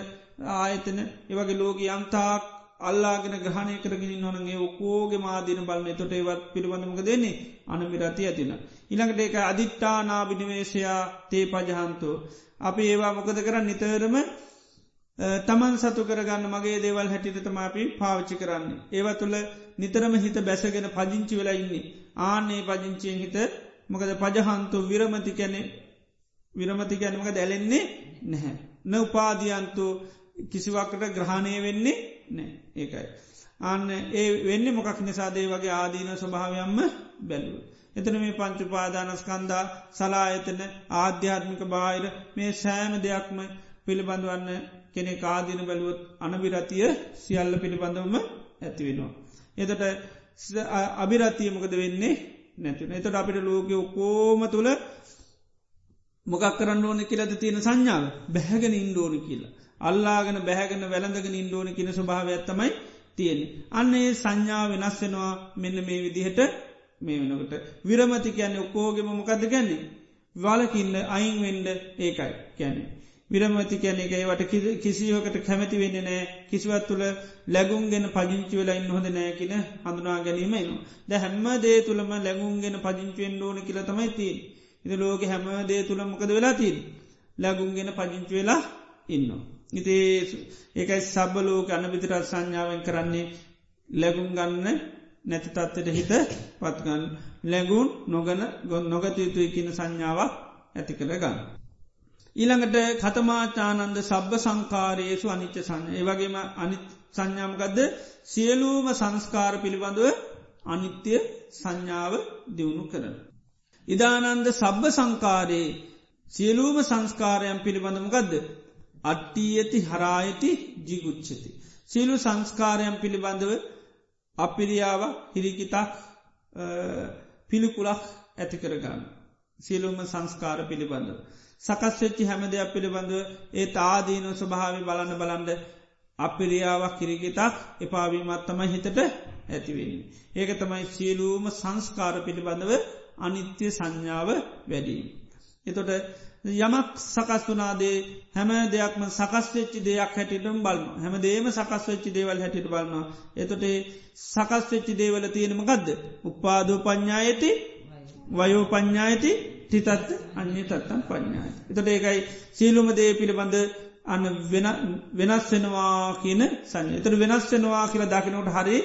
[SPEAKER 1] ආයතන ඒවගේ ලෝක යම්තාක් අල්ලාගෙන ග්‍රහණය කරගෙන නොනගේ ඔකෝගේ මාදීන බලන තොට ඒවත් පිළිබඳමක දෙන්නේ අනමිරති ඇතින. ඉළඟට ඒක අධිට්ටානා බිනිවේශයා තේ පජහන්තු. අපි ඒවා මොකද කරන්න නිතරම තමන් සතු කරගන්න මගේ දේවල් හැටිට තමාපි පාවිච්චි කරන්න. ඒව තුළ නිතරම හිත බැසගෙන පජිංචි වෙලා ඉන්නේ. ආනේ පජිංචියෙන් හිත මොකද පජහන්තු විරමති කැනෙ විරමති කැනමක දැලෙන්නේ නැහැ. න උපාදියන්තු කිසිවක්කට ග්‍රහණය වෙන්නේ නෑ ඒකයි. අන්න ඒ වෙන්න මොකක් නිසාදේ වගේ ආදීන ස්වභාවයම්ම බැලුව. එතන මේ පංචුපාදානස්කන්දා සලායතන ආධ්‍යාත්මික බාහිර මේ සෑම දෙයක්ම පිළිබඳවන්න කෙනෙ කාදින බැලුවොත් අනබිරතිය සියල්ල පිළිබඳවම ඇතිවෙනවා. එතට අභිරතියමකද වෙන්නේ නැතින එතට අපිට ලෝක ඔකෝම තුළ මොකක් කරන්න ඕන කියලද තියෙන සංඥාව බැහැගෙන ඉන්ඩෝන කියලා. අල්ලාගෙන බැහැගෙන වැළඳගෙන ඉන්ඩෝන කියන ස්වභාව ඇත්තමයි තියෙන. අන්නේ සංඥාව වෙනස් වෙනවා මෙන්න මේ විදිහට මේ වෙනකට විරමති කියන්නේ ඔක්කෝගෙම මොකද ගැන්නේ. වලකින්න අයින් වෙන්ඩ ඒකයි කැනේ. විරමති කියන එක ඒවට කිසිවකට කැමති වෙන්න නෑ කිසිවත් තුළ ලැගුන්ගෙන පජංචි වෙලයින්න හොඳ නෑකින හඳුනා ගැනීම එනවා. ද හැම්ම දේ තුළම ලැගුන්ගෙන පජංචුවෙන් ඕන කියලතමයි තිීන්. ඉති ලෝක හැම දේ තුළ මොකද වෙලා තිීන්. ලැගුන්ගෙන පජංචි වෙලා ඉන්නවා. ඉතිේ ඒකයි සබලෝක අනබිතරත් සංඥාවෙන් කරන්නේ ලැගුම් ගන්න නැති තත්වට හිත පත්ගන්න ලැගුන් නොගන ගොන් නොගතයුතුයි කියන සංඥාවක් ඇති කළ ගන්න. ඊළඟට කතමාචානන්ද සබ්බ සංකාරයේසු අනිච්ච සංඥ ඒවගේම අනි සංඥාමකදද සියලූම සංස්කාර පිළිබඳව අනිත්‍ය සංඥාව දියුණු කරන. ඉදානන්ද සබ්බ සංකාරයේ සියලූම සංස්කාරයන් පිළිබඳමකදද අට්ටී හරායති ජිගුච්චති. සියලු සංස්කාරයන් පිළිබඳව අපිරියාව හිරිකිතක් පිළිකුලක් ඇති කරගන්න. සියලුම සංස්කාර පිළිබඳව. සකස් වෙච්චි හැම දෙයක් පිළිබඳව ඒ තාදීන ස්වභාවි බලන්න බලන්ඩ අපිරියාවක් කිරිගෙතක් එපාවීමත් තමයි හිතට ඇතිවෙන්නේ. ඒක තමයි සියලූම සංස්කාර පිළිබඳව අනිත්‍ය සංඥාව වැඩීම. එතොට යමක් සකස් වනාදේ හැම දෙයක්ම සකස් වෙච්චි දෙයක් හැටිටම් බලන්න හැම දේම සකස් වෙච්චි දේවල් හැටිට බලන්නවා. එතොටේ සකස් වෙච්චි දේවල තියෙනම ගදද. උපාදෝ පඥ්ඥායති වයෝ පඥ්ඥායති තිතත් අන්නේ තත්තම් පඥ්ඥාය. එතට ඒකයි සීලුම දේ පිළිබඳ අන්න වෙනස් වෙනවා කියන සංය. එතට වෙනස් වෙනවා කියලා දකිනට හරි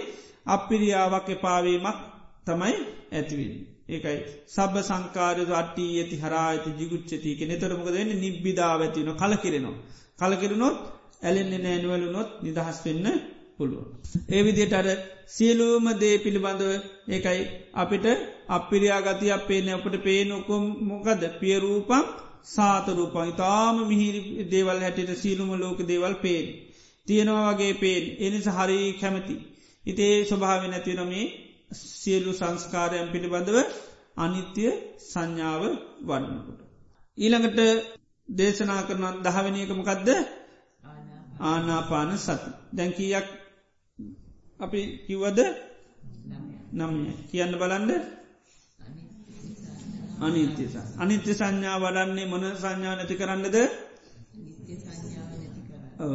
[SPEAKER 1] අපිරියාවක් එපාවීමක් තමයි ඇතිවින්. ඒකයි සබ සංකාරයද අට්ටී ඇති හරා ඇති ජිගුච්චති කෙන තරමක දෙන්න නිබ්බිධාව ඇතිවන කලකිරෙනවා. කලකිරනොත් ඇලෙන්නේ නෑනුවලුනොත් නිදහස් වෙන්න පුළුව. ඒ විදියට අර සියලූම දේ පිළිබඳව ඒකයි අපිට අපිරියා ගති අපේ අපට පේනොකොම් මොකද පියරූපම් සාතරූපං ඉතාම මිහිරි දේවල් හැටිට සීලුම ලෝක දේවල් පේෙන්. තියෙනවා වගේ පේෙන් එනිස හරි කැමති. ඉතේ ස්වභාව නැතිනොමේ සියලු සංස්කාරයන් පිළිබඳව අනිත්‍ය සංඥාව වන්නකොට. ඊළඟට දේශනා කරන දහවනයකමකක්ද ආනාපාන සති. දැන්කීයක් අපි කිව්වද නම්ය කියන්න බලන්ඩ අනිත්‍ය අනිත්‍ය සංඥා වඩන්නේ මොන සංඥා නැති කරන්නද?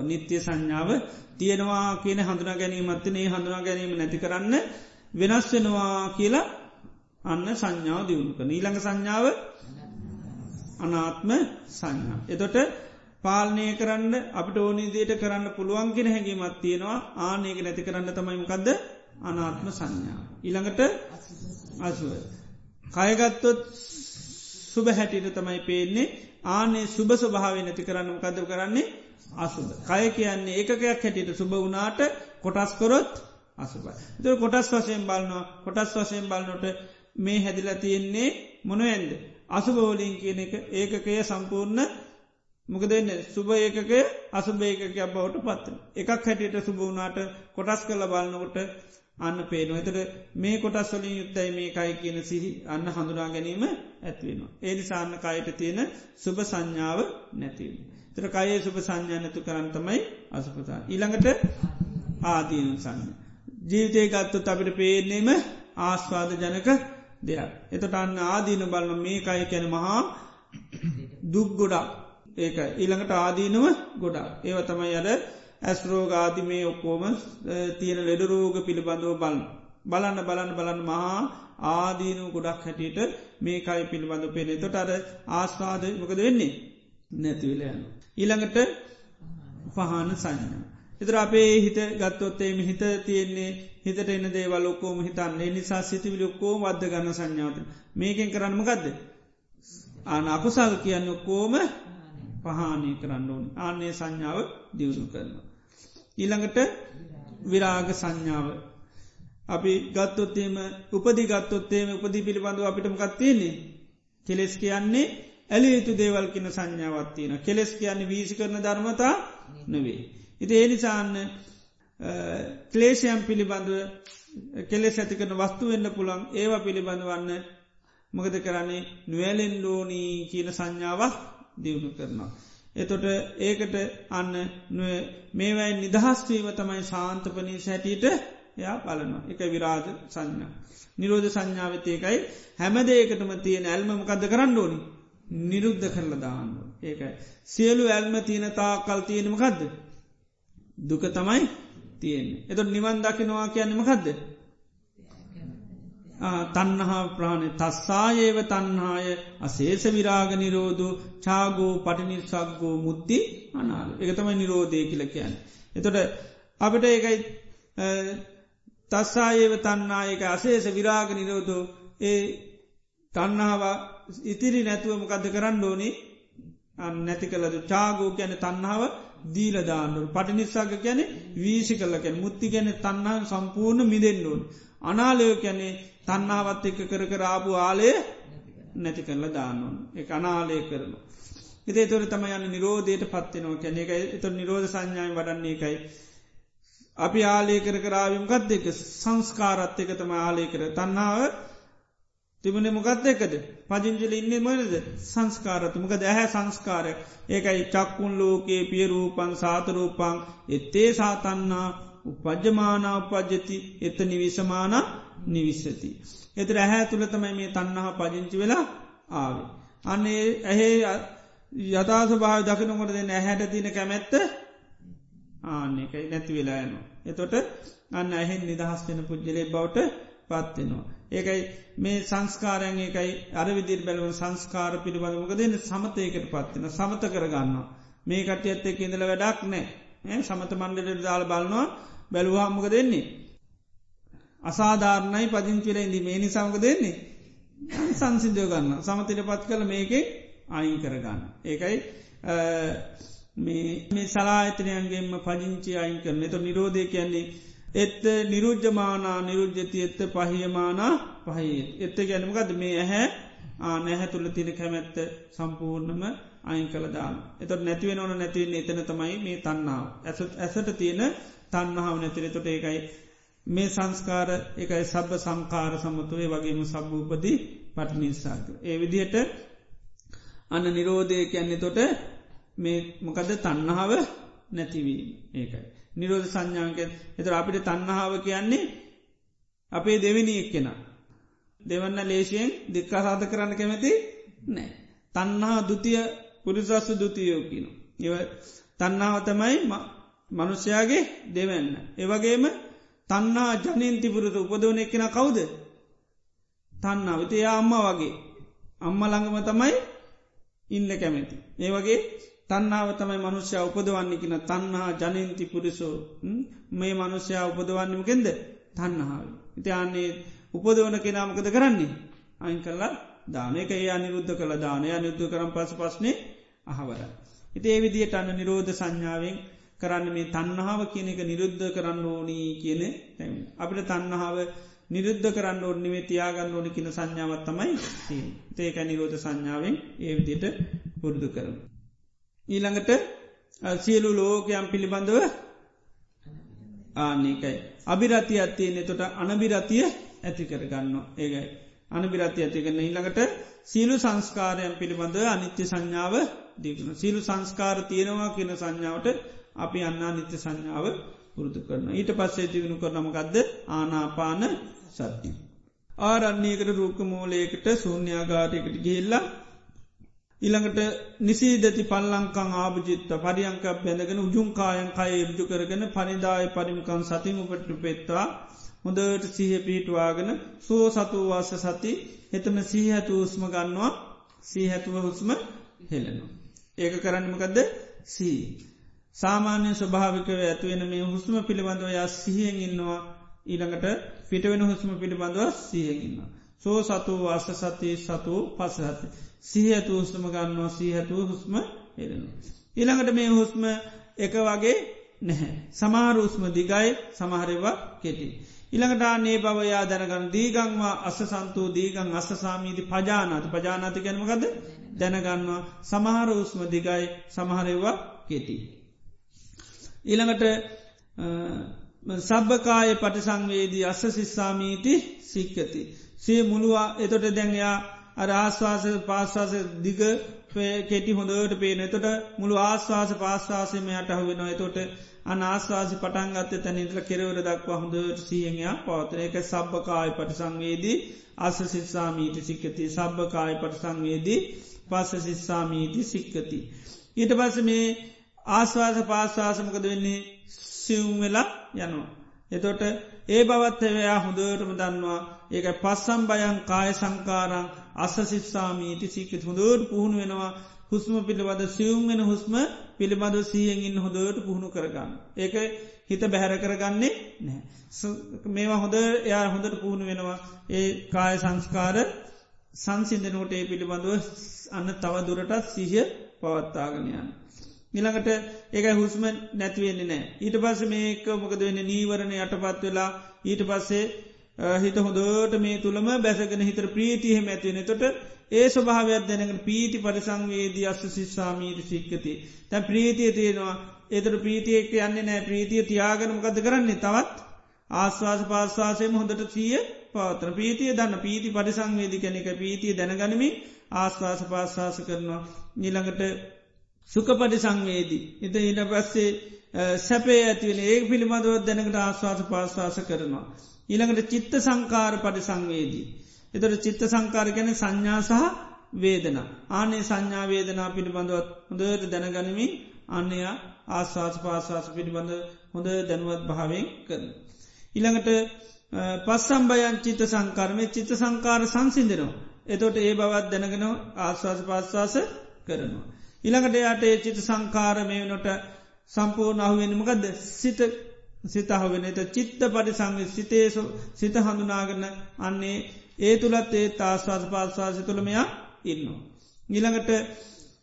[SPEAKER 1] නිත්‍ය සංඥාව තියෙනවා කියන හඳුනා ගැනීමත්තිනේ හඳුනා ගැනීම නැති කරන්න වෙනස් වෙනවා කියලා අන්න සංඥාව දියුණුක නීළඟ සංඥාව අනාත්ම සංඥා. එතොට පාලනය කරන්න අපට ඕනිදයට කරන්න පුළුවන්ගෙන හැඟීමත් තියෙනවා. ආනයක නැති කරන්න තමයිමකක්ද අනාත්ම සංඥා. ඉළඟට අසුව. කයගත්තොත් සුබ හැටිට තමයි පේන්නේ ආනේ සුබ ස්වභාව නැති කරන්න කද කරන්නේ අසුබ. කය කියන්නේ ඒකයක් හැටියට සුබ වනාට කොටස්කොරොත් අසුබයි. ද කොටස් වශයෙන් බලනවා කොටස් වශයෙන් බලනොට මේ හැදිල තියෙන්නේ මොනුවෙන්ද. අසුබෝලින් කියන එක ඒකකය සම්පූර්ණ මොකදන්න සුභ ඒකක අසුභේකක බවට පත්වන. එකක් හැටියට සුභ වනාට කොටස් කළ බලන්නකොට අන්න පේනවා. එතට මේ කොටස් වලින් යුත්තයි මේ කයි කියන සිහි අන්න හඳුනා ගැනීම ඇත්වෙනවා. ඒනි සාන්න කයට තියෙන සුභ සංඥාව නැතිව. තර කයේ සුභ සංඥා නැතු කරන්තමයි අසුපතා. ඊළඟට ආදීනු සංඥ. ජීවිතය ගත්තුත් අපිට පේනේම ආස්වාද ජනක දෙයක්. එතට අන්න ආදීන බලන මේ කය කැන මහා දුක් ගොඩක් ඒක ඊළඟට ආදීනුව ගොඩා. ඒව තමයි අද ඇස්රෝගාදි මේ ඔක්කෝම තියෙන ලෙඩරෝග පිළිබඳව බලන්න. බලන්න බලන්න බලන්න මහා ආදීනු ගොඩක් හැටියට මේ කයි පිළිබඳ පෙනේ තොට අර ආස්වාද මොකද වෙන්නේ නැතිවිලයන. ඊළඟට පහන සංඥා. එතර අපේ හිත ගත්තොත්තේම හිත තියෙන්නේ හිතට එන්න දේවල් ඔක්කෝම හිතන්නේ නිසා සිතිවිලි ඔක්කෝ වද්ද ගන්න සංඥාවත මේකෙන් කරන්නම ගදද. ආන අපසාග කියන්න ඔක්කෝම පහානය කරන්න ඕන ආන්නේ සංඥාව දියුණු කරනවා. ඊළඟට විරාග සංඥාව. අපි ගත්තොත්තේම උපදි ගත්තොත්තේම උපදි පිළිබඳව අපිටම කත්තියන්නේ. කෙලෙස් කියන්නේ ඇලි යුතු දේවල් කියන සංඥාවත්තියන කෙලෙස් කියන්නේ වීසි කරන ධර්මතා නොවේ. ඉති ඒනිසාන්න ක්ලේෂයම් පිළිබඳව කෙලෙස් ඇති කරන වස්තු වෙන්න පුළන් ඒවා පිළිබඳ වන්න මකද කරන්නේ නුවලෙන් ලෝනී කියන සංඥාවක් දියුණු කරනවා. එතොට ඒකට අන්න මේවැයි නිදහස්වීම තමයි සාන්තපනී සැටියට යා බලනවා එක විරාජ සංඥා. නිරෝධ සංඥාවතයකයි හැමදේකටම තියෙන ඇල්මමකද කරන්න ඕනි නිරුද්ධ කරල දාන්න ඒකයි. සියලු ඇල්ම තියෙන තා කල් තියෙනමකදද. දුක තමයි තියෙන්නේ. එතොට නිවන් දකිනවා කියන්නමකදද. තන්නහා ප්‍රාණය තස්සායේව තන්හාය අසේස විරාග නිරෝධ චාගෝ පටිනිර්සක්ගෝ මුද්දි අනාල. එකතම නිරෝධය කියල කියන්න. එතොට අපිට ඒකයි තස්සායේව තන්නායක අසේස විරාග නිරෝධෝ. ඒ තන්නාව ඉතිරි නැතුවමකද කරන්න ඕනි? නැති කලද චාගෝ ගැන තන්නාව දීලදාන්නු පටිනිස්සාග ගැන වීසි කල ගැන මුත්ති ගැන තන්නාව සම්පූර්ණ මිදෙන්න්නෝන් අනාලය කැනේ තන්නාවත් එක්ක කර කරාපු ආලය නැති කරල දාන්නවන් එක අනාලය කරනු. ඉතේ තොර තම යන්න නිරෝධයට පත්වෙනවා කැන එක එත නිරෝධ සංඥාය වඩන්නේ එකයි. අපි ආලය කර කරාවිම ගත් දෙක සංස්කාරත් එක තම ආලය කර. තන්නාව තිබුණ මොකත් එකද? පජිංජල ඉන්න මොනද සංස්කාරත. මොක දැහැ සංස්කාරය. ඒකයි චක්කුන් ලෝකයේ පියරූපන් සාතරූපං එත්තේ සාතන්නා උපජ්ජමානා උපජ්ජති. එත නිවිසමානා නිවිස්සති. එතර ඇහැ තුළ තමයි මේ තන්නහා පජංචි වෙලා ආවේ. අන්නේ ඇහේ යථාස භාව දකිනකොට දෙන්න ඇහැට තින කැමැත්ත ආන්නේකයි නැති වෙලා යනවා. එතොට අන්න ඇහෙන් නිදහස් වෙන පුද්ජලේ බවට පත්වෙනවා. ඒකයි මේ සංස්කාරයන් ඒකයි අරවිදිර බැලව සංස්කාර පිළිබඳමක දෙන්න සමතයකට පත්වෙන සමත කරගන්න. මේ කටයත් එක් ඉඳල වැඩක් නෑ සමත මණ්ඩලට දාල බලනවා බැලුවාමක දෙන්නේ. අසාධාරණයි පදිංචිල ඉදි මේ නිසාමක දෙන්නේ. සංසිදයෝ ගන්න සමතිට පත් කළ මේකෙ අයින් කරගන්න. ඒකයි මේ සලාහිතනයන්ගේම පජංචි අයින් කරන එත නිරෝධය කියන්නේ එත්ත නිරුද්ධමානා නිරුද්ධති එත්ත පහියමානා පහහි එත්ත ගැනමගද මේ ඇහැ ආනැහැ තුළ තින කැමැත්ත සම්පූර්ණම අයින් කළදාන්න. එතට නැතිවෙන ඕන නැතිවන්න එතන තමයි මේ තන්නාව. ඇසත් ඇසට තියෙන තන්නහාව නැතිර තොට ඒකයි මේ සංස්කාර එකයි සබ සංකාර සමතුවේ වගේම සබභූපති පටනිසාක. ඒ විදිහට අන්න නිරෝධය කියන්නේ තොට මේ මොකද තන්නහාව නැතිවීම ඒකයි. නිරෝධ සංඥාන්ක එතර අපිට තන්නහාාව කියන්නේ අපේ දෙවිනි එක්කෙන. දෙවන්න ලේශයෙන් දෙක්කා සාධ කරන්න කැමැති නෑ. තන්හා දුතිය පුරිසස්ස දුතියෝ කියන. ඒව තන්නාව තමයි මනුෂ්‍යයාගේ දෙවන්න. ඒවගේම තන්නා ජනීන්තිපුරුත උපදවන එක්කෙන කවුද. තන්නා විතයා අම්ම වගේ. අම්ම ළඟම තමයි ඉන්න කැමැති. ඒ වගේ තන්නාව තමයි මනුෂ්‍ය උපදවන්නේ කියන තන්හා ජනීන්ති පුරිසෝ මේ මනුෂ්‍යයා උපදවන්නමකෙන්ද තන්නහාාව. ඉතියන්නේ උපදවන කෙනාමකද කරන්නේ. අයින් කල්ලා දානක ඒ අනිරුද්ධ කළ දානය අනිුද්ධ කරම් පස පස්නේ අහවර. ඉති ඒ විදියට අන්න නිරෝධ සංඥාවෙන් කරන්න මේ තන්නහාාව කියන එක නිරුද්ධ කරන්න ඕනී කියන තැම. අපිට තන්නහාාව නිරුද්ධ කරන්න ඕන්නිවේ තියාගන්න ඕනි කියන සංඥාවත් තමයි ඒක නිරෝධ සංඥාවෙන් ඒ විදියට පුරුදු කරන. ඊළඟට සියලු ලෝකයම් පිළිබඳව ආනකයි. අභිරතිය අත්තියනෙ තොට අනබිරතිය ඇති කරගන්න ඒගයි. අනබිරති ඇතිකරන්න ඊළඟට සීලු සංස්කාරයන් පිළිබඳ අනිත්‍ය සංඥාව දීකන සීලු සංස්කාර තියෙනවා කියන සංඥාවට අපි අන්නා නිත්‍ය සංඥාව පුරුදු කරන. ඊට පස්සේ තිවුණු කරනමකක්ද ආනාපාන සත්‍යය. ආරන්නේකට රූක මූලයකට සූන්‍යාගාරයකට ගිහිල්ලා ඉළඟට නිසීදති පල්ලංකං ආභජිත්ත පරියංක බැඳගෙන උජුන්කායන් කය එබජු කරගෙන පනිදාය පරිමිකන් සතින් උපටු පෙත්වා හොඳට සීහ පිහිටවාගෙන සෝ සතුවාස සති එතම සීහැතු උස්ම ගන්නවා සීහැතුව හුස්ම හෙලනවා. ඒක කරන්නමකදද සී. සාමාන්‍ය ස්වභාවිකව ඇතුවෙන මේ හුස්ම පිළිබඳව යා සිහියෙන් ඉන්නවා ඊළඟට පිටවෙන හුස්ම පිළිබඳව සියගන්න. සෝ සතු අස සති සතු පසහති. සිහඇතු හුස්ම ගන්නවා සීහැතුව හුස්ම හෙරෙන. ඊළඟට මේ හුස්ම එක වගේ නැහැ. සමාරූස්ම දිගයි සමහරවා කෙටි. ඉළඟටාන්නේ බවයා දැනගන්න දීගංවා අස සන්තූ දීගං අස සාමීති පජානාති පජානාති ගැනමකද දැනගන්නවා සමහර උස්ම දිගයි සමහරවා කෙටි. ඊළඟට සබ්භකාය පටිසංවේදී අස්ස සිස්සාමීති සික්කති. සේ මුළුවා එතොට දැන්යා අර ආශ්වාස පාශ්වාස දිග කෙටි හොඳට පේන එතොට මුළු ආශ්වාස පාශ්වාසයම යට අහුවෙනවා එතොට අනාස්වාසි පටන්ගත්ත තැනිටල කෙරවර දක්වා හොඳට සියහයා පවතන එක සබ්භකාය පටිසංවේදී අස සිස්සාමීති සික්කති සබ්භකාය පටිසංවේදී පස්ස සිස්සාමීති සික්කති. ඊට පස මේ ආස්වාස පාශ්වාසමකද වෙන්නේ සිවුම් වෙලා යනවා. එතොට ඒ බවත්වයා හොඳටම දන්නවා ඒක පස්සම් බයන් කාය සංකාරං අස සිස්සාමීති සික්කත් හොඳට පුහුණු වෙනවා හුස්ම පිළිබඳ සියුම්ගෙන හුස්ම පිළිබඳ සියගෙන් හොඳට පුහුණු කරගන්න. ඒක හිත බැහැර කරගන්නේ නෑ. මේවා හොඳ එයා හොඳට පුහුණු වෙනවා ඒ කාය සංස්කාර සංසිින්දනෝට ඒ පිළිබඳව අන්න තව දුරටත් සිහිය පවත්තාගනයන්න. නිළඟට ඒක හුස්ම නැතිවෙන්නේ නෑ. ඊට පස්ස මේක මොකද වෙන්න? නීවරණ යටපත් වෙලා ඊට පස්සේ හිත හොඳට මේ තුළම බැසගෙන හිතර ප්‍රීතිහෙම ඇතිවෙන තොට ඒ ස්වභාවයක් දැනගෙන පීටි පරිසංවේදී අස්ස සිස්සාමීට සික්කති. තැ ප්‍රීතිය තියෙනවා. එතර ප්‍රීතියෙක් යන්නේ නෑ. ප්‍රීතිය තියාගනමකද කරන්නේ? තවත් ආස්වාස පාස්වාසයම හොඳට සිය පවතන ප්‍රීතිය දන්න. පීති පරිසංවේදි කැනෙක පීතිය දැනගනිමි ආස්වාස පාස්වාස කරනවා. නිළඟට සුකපටි සංවේදී. එත ඉට පස්සේ සැපේ ඇතිවෙන ඒ පිළිබඳව දැනකට ආස්වාස පාස්වාස කරනවා. ඊළඟට චිත්ත සංකාර පටි සංවේදී. එතොට චිත්ත සංකාර ගැන සංඥා සහ වේදන. ආනේ සංඥා වේදනා පිළිබඳවත් හොඳට දැනගනිමින් අන්නයා ආස්වාස පාස්වාස පිළිබඳ හොඳ දැනුවත් භාවෙන් කරන. ඉළඟට පස්සම්බයන් චිත සංකාරමය චිත්ත සංකාර සංසිින්දනවා. එතොට ඒ බවත් දැනගෙන ආස්වාස පාස්වාස කරනවා. ඉළඟට යාට ඒ චිත සංකාරමයනොට සම්පූර්ණ අහුවෙනමකද සිත. සිතහවෙන එත චිත්ත පටි සංග සිතේසු සිත හඳුනාගන්න අන්නේ ඒ තුළත් ඒ තාස්වාස පාස්වාසි තුළමයා ඉන්නවා. ගිළඟට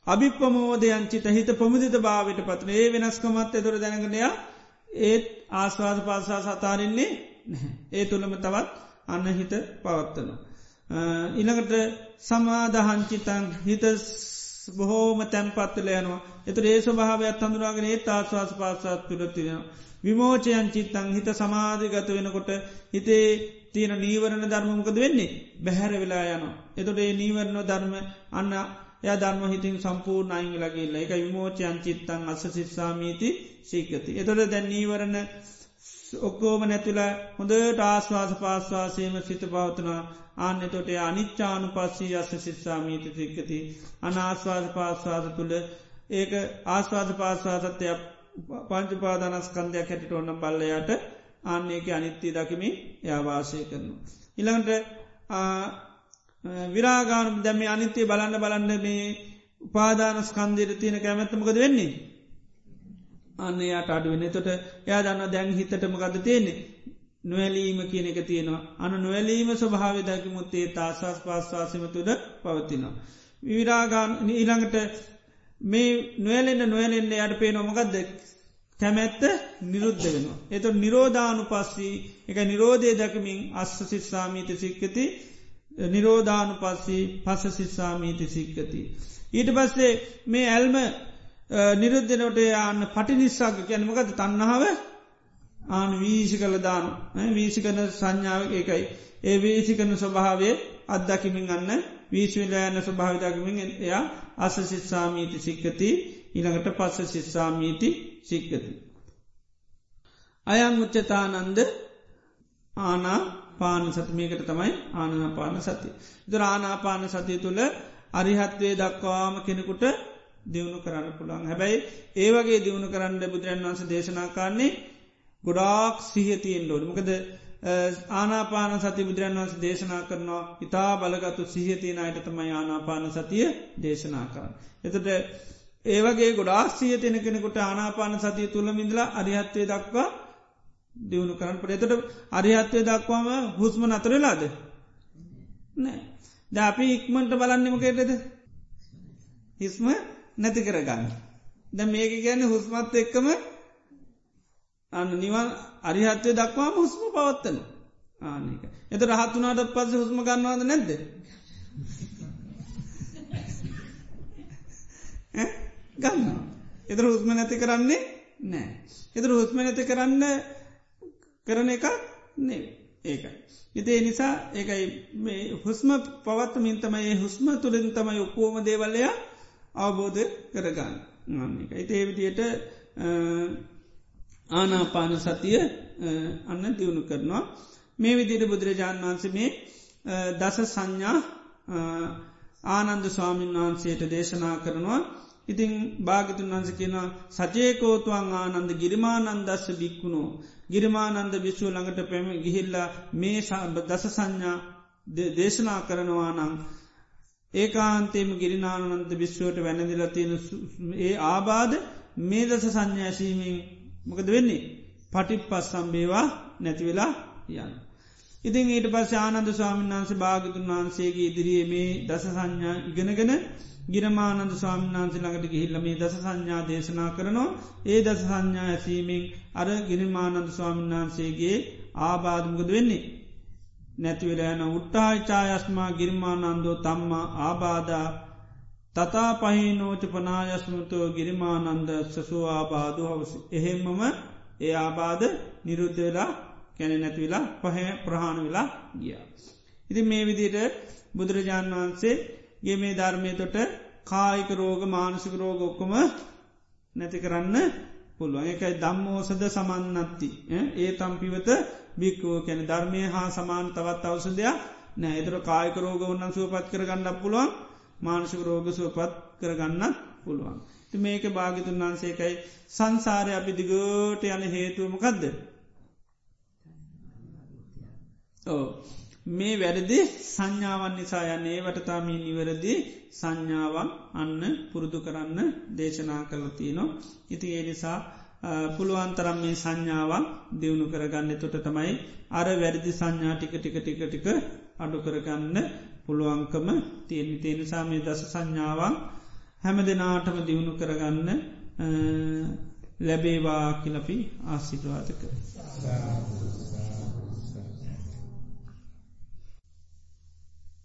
[SPEAKER 1] අභිපමෝදයන් චිත හිත පොමුදිත භාවට පත්න ඒ වෙනස්කමත් එතුර දැනගනයා ඒත් ආස්වාද පාසා සතාරන්නේ ඒ තුළම තවත් අන්න හිත පවත්වන. ඉළඟට සමාදහන්චිතන් හිත බොහෝම තැන්පත්වල යනවා එතු ඒ ස්වභාවයක් හඳුනාගෙන ඒ ආස්වාස පාසාත් තුළතියෙනවා. විමෝචයන් චිත්තං හිත සමාධගත වෙනකොට හිතේ තියෙන නීවරණ ධර්මමකද වෙන්නේ බැහැර වෙලා යන. එතොට ඒ නීවරණ ධර්ම අන්න ය ධර්ම හිතින් සම්පූර් අයින් ලගේල්ල එක විමෝචයන් චිත්තං අස සිස්සාමීති සීකති. එතොට දැන් නීවරණ ඔක්කෝම නැතුල හොඳට ආස්වාස පාස්වාසයම සිත පවතනා ආන්‍ය තොට අනිච්චානු පස්සී අස්ස සිස්සාමීත සික්කති අනාස්වාද පාස්වාද තුළ ඒක ආස්වාද පාස්වාදත්වය පංචපාදානස්කන්දයක් හැටිට ඔන්න බල්ලයට ආන්නේක අනිත්‍යය දකිමි යාවාසය කරනු. ඉළඟට විරාගාන දැම අනිත්‍යය බලන්න බලන්න මේ උපාදාන ස්කන්දයට තියෙන කැමැත්තමකද වෙන්නේ. අන්න යාට අඩුවන තොට යා දන්න දැන් හිතටම ගද තියෙන්නේ නොවැලීම කියන එක තියෙනවා අන නොවැලීම ස්වභාව දකිමුත්තේ තාසස් පාස්වාසම තුද පවතිනවා. විරාගාන ඊළඟට මේ නොවලෙන්න්න නොවලෙන්න්න යට පේ නොමගදද කැමැත්ත නිරුද්ධ වෙනවා. එතු නිරෝධානු පස්සී එක නිරෝධය දැකමින් අස්ස සිස්සාමීත සික්කති නිරෝධානු පස්සී පස සිස්සාමීති සික්කති. ඊට පස්සේ මේ ඇල්ම නිරුද්ධනොට යන්න පටි නිස්සාක කියැනමකද තන්නහාව ආන වීසි කළ දාන වීසි කන සංඥාව එකයි. ඒ වීසි කන ස්වභාවය අත්දකිමින් අන්න වීශවිලයන්න ස්වභාවිදකිමින් එයා අස සිස්සාමීති සික්කති ඉළඟට පස්ස සිස්සාමීති සික්කති. අයං උච්චතානන්ද ආනා පාන සතිමයකට තමයි ආනපාන සති. දුර ආනාපාන සතිය තුළ අරිහත්වේ දක්වාම කෙනෙකුට දියුණු කරන්න පුළන් හැබැයි ඒවගේ දියුණු කරන්න බුදුරන් වන්ස දේශනාකාන්නේ ගොඩාක් සිහතියෙන් ලෝඩ මොකද ආනාපාන සති බුදුරන් වන්ස දේශනා කරනවා. ඉතා බලගතු සිහතියන අයට තමයි ආනාපාන සතිය දේශනා කරන්න. එතට ඒවගේ ගොඩා සියතියන කෙනෙකුට ආනාපාන සතිය තුළ මිඳලා අරිහත්වය දක්වා දියුණු කරන්න පට එතට අරිහත්වය දක්වාම හුස්ම නතරලාද නෑ. ද අපි ඉක්මට බලන්නමකේටද හිස්ම නැති කරගන්න. ද මේක ගැන හුස්මත් එක්කම අන්න නිවන් අරිහත්වය දක්වාම හුස්ම පවත්තන. ආනක එත රහත්තුනාට පස්ස හුස්ම ගන්නවාද නැද්ද? ගන්න එතර හුස්ම නැති කරන්නේ නෑ එතර හුස්ම නැති කරන්න කරන එක නේ ඒකයි ඉතිේ නිසා ඒකයි මේ හුස්ම පවත් මින්තමයි හුස්ම තුළින් තමයි ඔක්කෝම දේවල්ලය අවබෝධ කරගන්න. එක ඉති ඒවිදියට ආනාපාන සතිය අන්න දියුණු කරනවා. මේ විදියට බුදුරජාණන් වහන්සේ මේ දස සංඥා ආනන්ද ස්වාමීන් වහන්සේට දේශනා කරනවා. ඉතිං භාගිතුන් වන්ස කියන සචයකෝතුවන් ආනන්ද ගිරිමානන්දස්ස බික්කුණෝ ගිරිමානන්ද විශ්ව ළඟට පැම ගිහිල්ලා මේ දස සංඥා දේශනා කරනවා නං ඒකාන්තේම ගිරිනානන්ද විශ්වයට වැනදිල තියෙන ඒ ආබාධ මේ දස සංඥාශීමෙන් මොකද වෙන්නේ පටිප් පස් සම්බේවා නැතිවෙලා යන්න. ඉතින් ඊට පස් ආනන්ද ස්වාමීන් වන්සේ භාගතුන් වහන්සේගේ ඉදිරියේ මේ දස සංඥා ඉගෙනගෙන ගිරමානන්ද ස්වාමින්නාන්සේ ළඟට ගිහිල්ල මේ දස සංඥා දේශනා කරනවා ඒ දස සංඥා ඇසීමෙන් අර ගිරිමානන්ද ස්වාමින්නාන්සේගේ ආබාධමකද වෙන්නේ. නැතිවරයන උට්ටායිචායස්මා ගිරිමානන්දෝ තම්මා ආබාධා තතා පහිනෝච පනායස්මතෝ ගිරිමානන්ද සසු ආබාධ හවස. එහෙම්මම ඒ ආබාධ නිරුද්ධ වෙලා කැන නැතිවෙලා පහ ප්‍රහාණ වෙලා ගිය. ඉති මේ විදිට බුදුරජාණන් වහන්සේ ගේ මේ ධර්මය තොට කායික රෝග මානසික රෝග ඔක්කොම නැති කරන්න පුළුවන්. එකයි දම්මෝසද සමන්නත්ති. ඒ තම්පිවත බික්කෝ කැන ධර්මය හා සමාන තවත් අවසදයක් නෑ එතර කායික රෝග උන්නන් සුවපත් කරගන්නක් පුළුවන්. මානසික රෝග සුවපත් කරගන්නත් පුළුවන්. ති මේක භාගිතුන් වන්සේකයි සංසාරය අපි දිගෝට යන හේතුවමකක්ද. ඕ මේ වැරදි සංඥාවන් නිසා යන්නේ වටතාමී නිවැරදි සංඥාවන් අන්න පුරුදු කරන්න දේශනා කලතිනො. ඉති ඒ නිසා පුළුවන්තරම් මේ සංඥාවන් දියුණු කරගන්න තොට තමයි අර වැරදි සංඥා ටික ටික ටික ටික අඩු කරගන්න පුළුවන්කම තියෙන තියෙනසා මේ දස සංඥාවන් හැම දෙනාටම දියුණු කරගන්න ලැබේවා කිලපි ආසිටවාතක.